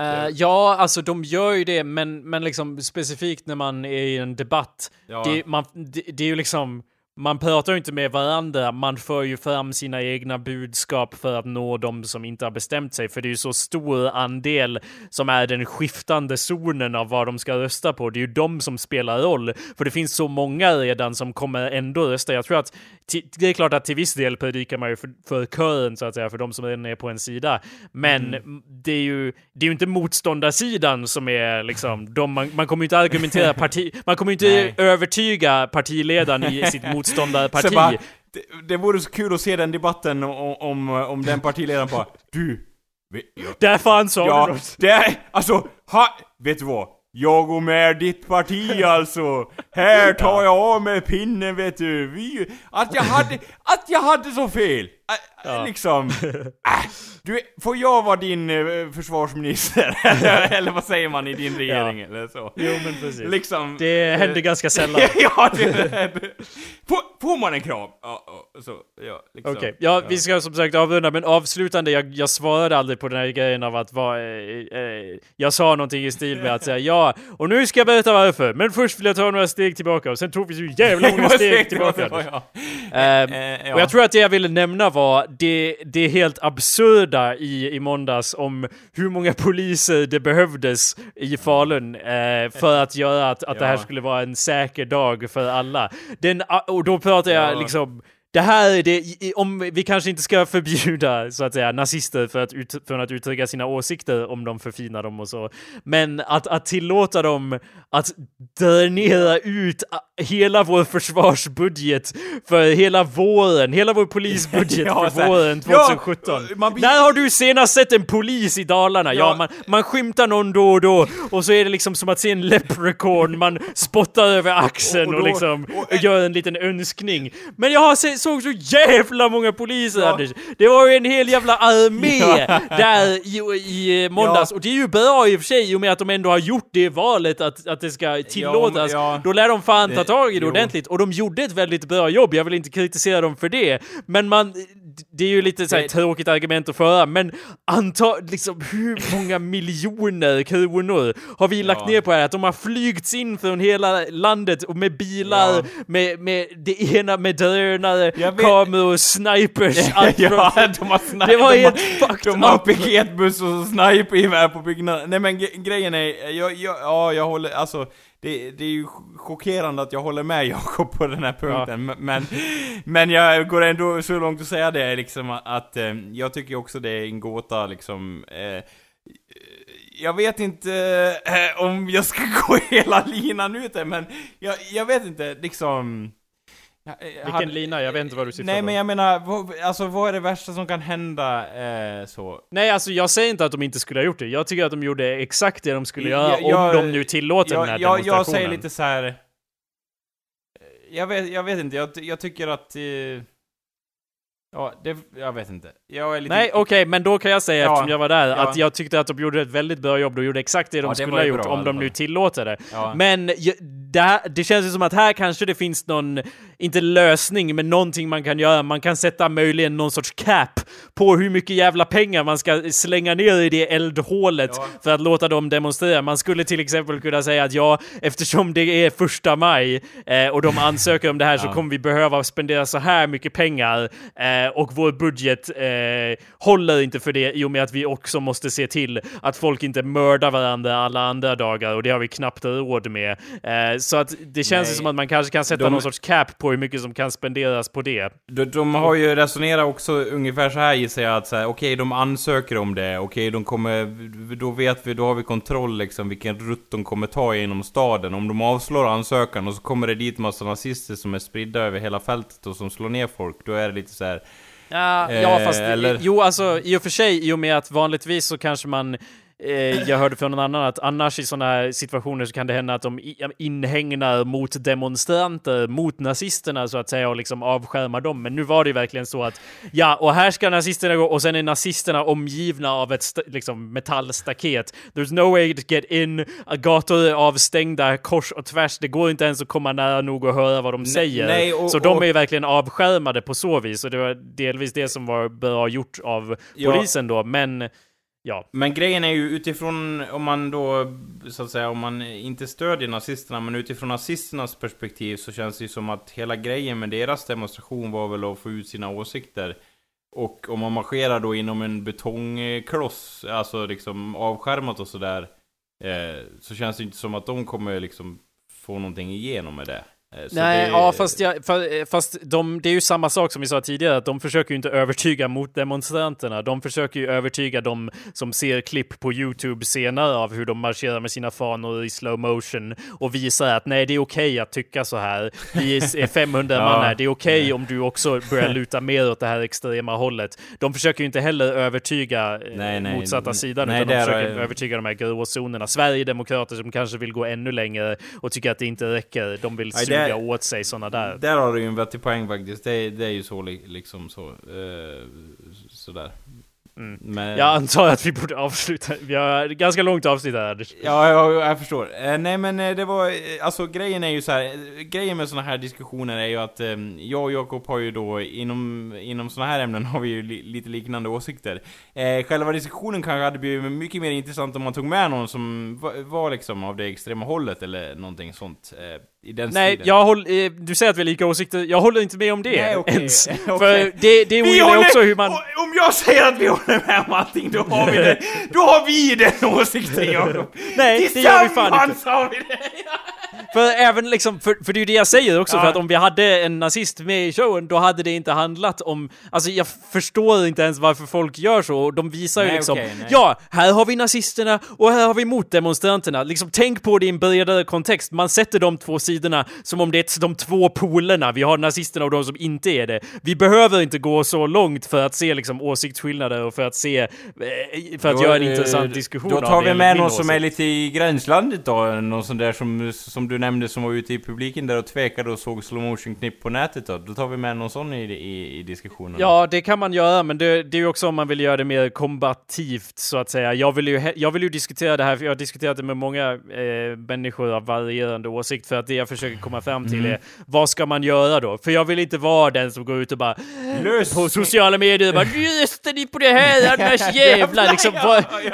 Uh, ja, alltså de gör ju det, men, men liksom specifikt när man är i en debatt. Ja. Det, man, det, det är ju liksom man pratar ju inte med varandra, man för ju fram sina egna budskap för att nå de som inte har bestämt sig, för det är ju så stor andel som är den skiftande zonen av vad de ska rösta på. Det är ju de som spelar roll, för det finns så många redan som kommer ändå rösta. Jag tror att det är klart att till viss del predikar man ju för, för kören så att säga, för de som redan är på en sida. Men mm. det är ju, det är ju inte motståndarsidan som är liksom, de, man, man kommer ju inte argumentera parti, man kommer ju inte övertyga partiledaren i sitt motståndarparti. Bara, det, det vore så kul att se den debatten om, om, om den partiledaren bara Du! Där fan sa ja, du något! Det, alltså, ha, vet du vad? Jag går med ditt parti alltså! Här tar jag av mig pinnen vet du! Vi, att jag hade, att jag hade så fel! Ja. Liksom, äh, du, får jag vara din eh, försvarsminister? eller vad säger man i din regering ja. eller så? Jo men precis. Liksom, det händer eh, ganska sällan. ja, det, får, får man en kram? Ja, så, ja, liksom. Okej, okay. ja, ja, vi ska som sagt avrunda, men avslutande, jag, jag svarade aldrig på den här grejen av att vara... Eh, eh, jag sa någonting i stil med att säga ja, och nu ska jag berätta varför, men först vill jag ta några steg tillbaka, och sen tog vi så jävla många steg tillbaka. Ja. Uh, och jag tror att det jag ville nämna var det, det helt absurda i, i måndags om hur många poliser det behövdes i Falun eh, för att göra att, att ja. det här skulle vara en säker dag för alla. Den, och då pratar jag ja. liksom det här är det, om vi kanske inte ska förbjuda så att säga nazister för att, ut, för att uttrycka sina åsikter om de förfinar dem och så. Men att, att tillåta dem att dränera ut hela vår försvarsbudget för hela våren, hela vår polisbudget ja, för våren 2017. Ja, blir... När har du senast sett en polis i Dalarna? Ja, ja man, man skymtar någon då och då och så är det liksom som att se en leprechaun, man spottar över axeln och, och, då, och liksom och, gör en liten önskning. Men jag har sett såg så jävla många poliser ja. Anders! Det var ju en hel jävla armé ja. där i, i måndags, ja. och det är ju bra i och för sig i och med att de ändå har gjort det valet att, att det ska tillåtas. Ja, Då lär de fan ta tag i det ordentligt, och de gjorde ett väldigt bra jobb, jag vill inte kritisera dem för det. Men man, det är ju lite såhär tråkigt argument att föra, men anta liksom hur många miljoner kronor har vi lagt ner på det här? Att de har flygts in från hela landet och med bilar, ja. med, med det ena med drönare, kameror, snipers, allt Ja, de har sniper, Det var helt fucked De har piketbuss och sniper på byggnaden. Nej men grejen är, jag, jag, ja jag håller, alltså det, det är ju chockerande att jag håller med Jakob på den här punkten, ja. men, men jag går ändå så långt att säga det liksom att eh, jag tycker också det är en gåta liksom eh, jag vet inte eh, om jag ska gå hela linan ut men jag, jag vet inte liksom Vilken hade, lina? Jag vet inte vad du syftar Nej på. men jag menar, vad, alltså vad är det värsta som kan hända eh, så? Nej alltså jag säger inte att de inte skulle ha gjort det. Jag tycker att de gjorde exakt det de skulle göra jag, om de nu tillåter jag, den här jag, demonstrationen. Jag säger lite så här. Jag vet, jag vet inte, jag, jag tycker att... Eh, Ja, det, jag vet inte. Jag är lite... Nej, okej, okay, men då kan jag säga, ja, eftersom jag var där, ja. att jag tyckte att de gjorde ett väldigt bra jobb. De gjorde exakt det de ja, skulle ha gjort, bra, om de nu tillåter det. Men det, det känns ju som att här kanske det finns någon, inte lösning, men någonting man kan göra. Man kan sätta möjligen någon sorts cap på hur mycket jävla pengar man ska slänga ner i det eldhålet ja. för att låta dem demonstrera. Man skulle till exempel kunna säga att ja, eftersom det är första maj eh, och de ansöker om det här ja. så kommer vi behöva spendera så här mycket pengar eh, och vår budget eh, håller inte för det i och med att vi också måste se till att folk inte mördar varandra alla andra dagar och det har vi knappt råd med. Eh, så att det känns Nej. som att man kanske kan sätta de... någon sorts cap på hur mycket som kan spenderas på det. De, de har ju resonerat också ungefär så här gissar jag att säga, okej okay, de ansöker om det, okej okay, de kommer, då vet vi, då har vi kontroll liksom vilken rutt de kommer ta inom staden. Om de avslår ansökan och så kommer det dit massa nazister som är spridda över hela fältet och som slår ner folk, då är det lite så här, Ja, eh, ja fast eller? jo alltså i och för sig i och med att vanligtvis så kanske man Eh, jag hörde från någon annan att annars i sådana här situationer så kan det hända att de inhägnar mot demonstranter, mot nazisterna så att säga och liksom avskärmar dem. Men nu var det ju verkligen så att ja, och här ska nazisterna gå och sen är nazisterna omgivna av ett liksom metallstaket. There's no way to get in, gator är avstängda kors och tvärs. Det går inte ens att komma nära nog och höra vad de säger. Nej, och, så och, de är ju verkligen avskärmade på så vis och det var delvis det som var bra gjort av polisen ja. då. Men Ja. Men grejen är ju utifrån, om man då, så att säga, om man inte stödjer nazisterna, men utifrån nazisternas perspektiv så känns det ju som att hela grejen med deras demonstration var väl att få ut sina åsikter. Och om man marscherar då inom en betongkloss, alltså liksom avskärmat och sådär, eh, så känns det inte som att de kommer liksom få någonting igenom med det. Eh, så Nej, det... ja fast, jag, eh, fast de, det är ju samma sak som vi sa tidigare, att de försöker ju inte övertyga mot demonstranterna. De försöker ju övertyga de som ser klipp på YouTube senare av hur de marscherar med sina fanor i slow motion och visar att nej, det är okej okay att tycka så här. Vi är 500 ja. man här, det är okej okay om du också börjar luta mer åt det här extrema hållet. De försöker ju inte heller övertyga eh, nej, nej, motsatta sidan, nej, utan de försöker är... övertyga de här gråzonerna. Sverigedemokrater som kanske vill gå ännu längre och tycker att det inte räcker. De vill suga åt sig sådana där. Där har du ju en vettig poäng faktiskt. Det, det är ju så liksom så. Eh, sådär. Mm. Men... Jag antar att vi borde avsluta. Vi har ganska långt avsnitt här Anders. Ja, jag, jag förstår. Eh, nej men eh, det var, eh, alltså grejen är ju så här. Grejen med såna här diskussioner är ju att eh, jag och Jakob har ju då inom, inom såna här ämnen har vi ju li, lite liknande åsikter. Eh, själva diskussionen kanske hade blivit mycket mer intressant om man tog med någon som var, var liksom av det extrema hållet eller någonting sånt. Eh, i den Nej, stilen. jag håller, du säger att vi har lika åsikter, jag håller inte med om det Nej, okay. ens. För det, det ogillar också hur man... Om jag säger att vi håller med om allting, då har vi det. Då har vi den åsikten Jakob! Nej, det gör vi fan inte. har vi det! För även liksom, för, för det är ju det jag säger också, ja. för att om vi hade en nazist med i showen, då hade det inte handlat om... Alltså jag förstår inte ens varför folk gör så, de visar nej, ju liksom... Okay, ja, här har vi nazisterna och här har vi motdemonstranterna. Liksom tänk på det i en bredare kontext. Man sätter de två sidorna som om det är de två polerna. Vi har nazisterna och de som inte är det. Vi behöver inte gå så långt för att se liksom åsiktsskillnader och för att se... Eh, för att då, göra en intressant diskussion Då tar vi med någon som är lite i gränslandet då, någon sån där som, som du nämnde som var ute i publiken där och tvekade och såg slow motion knipp på nätet då. Då tar vi med någon sån i, i, i diskussionen. Ja, det kan man göra, men det, det är ju också om man vill göra det mer kombativt så att säga. Jag vill ju, jag vill ju diskutera det här, för jag har diskuterat det med många eh, människor av varierande åsikt, för att det jag försöker komma fram till mm. är vad ska man göra då? För jag vill inte vara den som går ut och bara Lös. på sociala medier och bara röstar ni på det här annars jävlar liksom.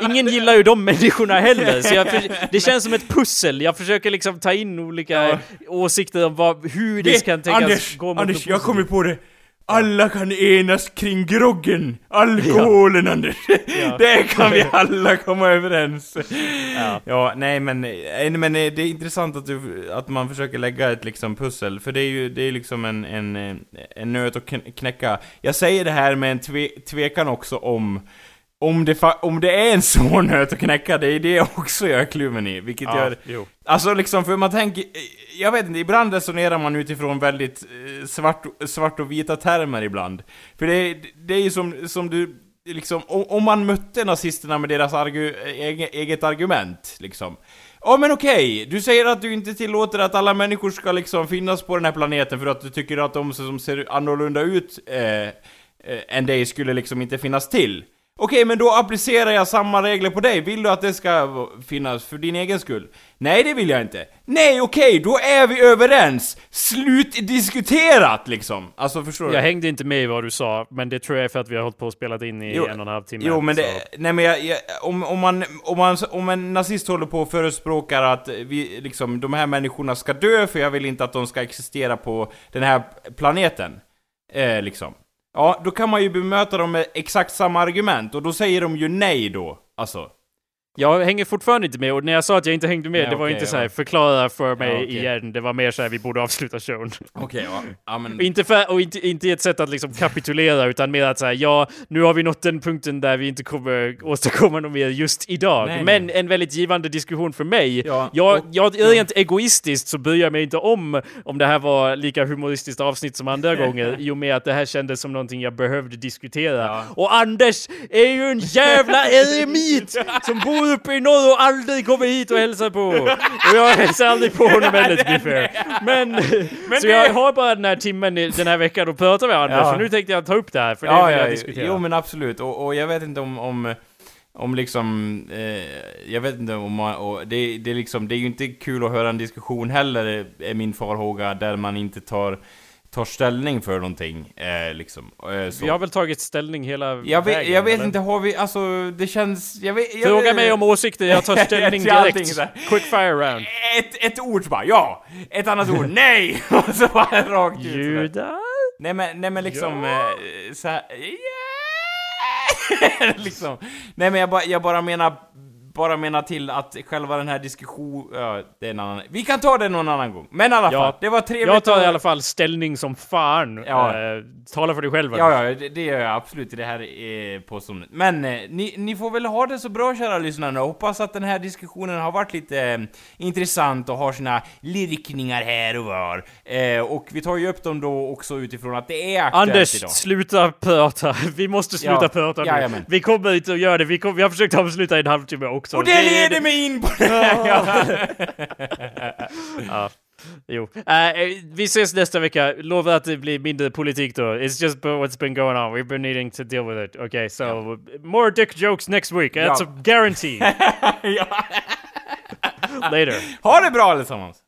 Ingen gillar ju de människorna heller, så jag, det känns som ett pussel. Jag försöker liksom ta in olika ja. åsikter om vad, hur det, det kan tänkas Anders, gå mot Anders, jag kommer på det! Alla kan enas kring groggen! Alkoholen ja. Anders! Ja. Det kan vi alla komma överens! Ja. ja, nej men, eh, men eh, det är intressant att, du, att man försöker lägga ett liksom pussel, för det är ju det är liksom en, en, eh, en nöt att knäcka. Jag säger det här med en tve, tvekan också om om det, om det är en svår nöt att knäcka, det är det också jag är kluven i. Vilket ja, gör... Jo. Alltså liksom, för man tänker... Jag vet inte, ibland resonerar man utifrån väldigt eh, svart, svart och vita termer ibland. För det, det är ju som, som du... Liksom, om man mötte nazisterna med deras argu, eget, eget argument, liksom. Ja men okej, du säger att du inte tillåter att alla människor ska liksom finnas på den här planeten för att du tycker att de som ser annorlunda ut eh, eh, än dig skulle liksom inte finnas till. Okej, men då applicerar jag samma regler på dig. Vill du att det ska finnas för din egen skull? Nej, det vill jag inte. Nej, okej, då är vi överens. Slutdiskuterat liksom. Alltså, förstår du? Jag hängde inte med i vad du sa, men det tror jag är för att vi har hållit på och spelat in i Jo, en och en halv timme. Jo men det, så- nej men jag, jag, om, om, man, om, man, om en nazist håller på och förespråkar att vi, liksom, de här människorna ska dö för jag vill inte att de ska existera på den här planeten. Eh, liksom. Ja, då kan man ju bemöta dem med exakt samma argument och då säger de ju nej då. Alltså. Jag hänger fortfarande inte med och när jag sa att jag inte hängde med, Nej, det var okej, inte så här ja. förklara för mig Ja, okej. igen. Det var mer så här vi borde avsluta showen. Okej, ja. ja men... Inte, för, och inte, inte ett sätt att liksom kapitulera utan mer att säga ja, nu har vi nått den punkten där vi inte kommer åstadkomma något mer just idag. Nej, Men nej. en väldigt givande diskussion för mig. Ja, jag, och- jag, rent egoistiskt så bryr jag mig inte om om det här var lika humoristiskt avsnitt som andra gånger i och med att det här kändes som någonting jag behövde diskutera. Ja. Och Anders är ju en jävla eremit som bor uppe i norr och aldrig kommer hit och hälsar på. Och jag hälsar aldrig på honom heller to be fair. Men, så det- jag har bara den här timmen den här veckan att prata med Anders, Ja. så nu tänkte jag ta upp det här, för det ja, vill jag ja, diskutera. jo men absolut. Och, och jag vet inte om, om, om liksom, eh, jag vet inte om man, och det, det är liksom, det är ju inte kul att höra en diskussion heller, är min farhåga, där man inte tar, tar ställning för någonting, eh, liksom. Eh, så. Vi har väl tagit ställning hela jag vet, vägen, jag vet eller? inte, har vi, alltså det känns, jag vet, jag Fråga mig om åsikter, jag tar ställning direkt. Quick fire round. Ett, ett ord så bara ja, ett annat ord nej! Och så bara rakt ut. Judar? Nej men, nej men liksom, Ja. eh, så här, yeah! liksom. Nej men jag, bara, jag bara menar, bara menar till att själva den här diskussionen, ja, det är en annan, vi kan ta det någon annan gång. Men i alla Ja, fall, det var trevligt Jag tar i att- alla fall ställning som fan. Ja. Eh, tala för dig själv. Anders. Ja, ja, det, det gör jag absolut i det här eh, påståendet. Men eh, ni, ni får väl ha det så bra kära lyssnare. Hoppas att den här diskussionen har varit lite eh, intressant och har sina lirkningar här och var. Eh, och vi tar ju upp dem då också utifrån att det är aktuellt Anders, idag. sluta prata. Vi måste sluta Ja, prata nu. jajamän. Vi kommer inte att göra det. Vi, kom, vi har försökt avsluta i en halvtimme också. Och det leder mig in på det här! Ja. Jo. Eh, vi ses nästa vecka. Lovar att det blir mindre politik då. It's just what's been going on. We've been needing to deal with it. Okay, so more dick jokes next week. That's Ja. a guarantee. ja. Later. Ha det bra allesammans!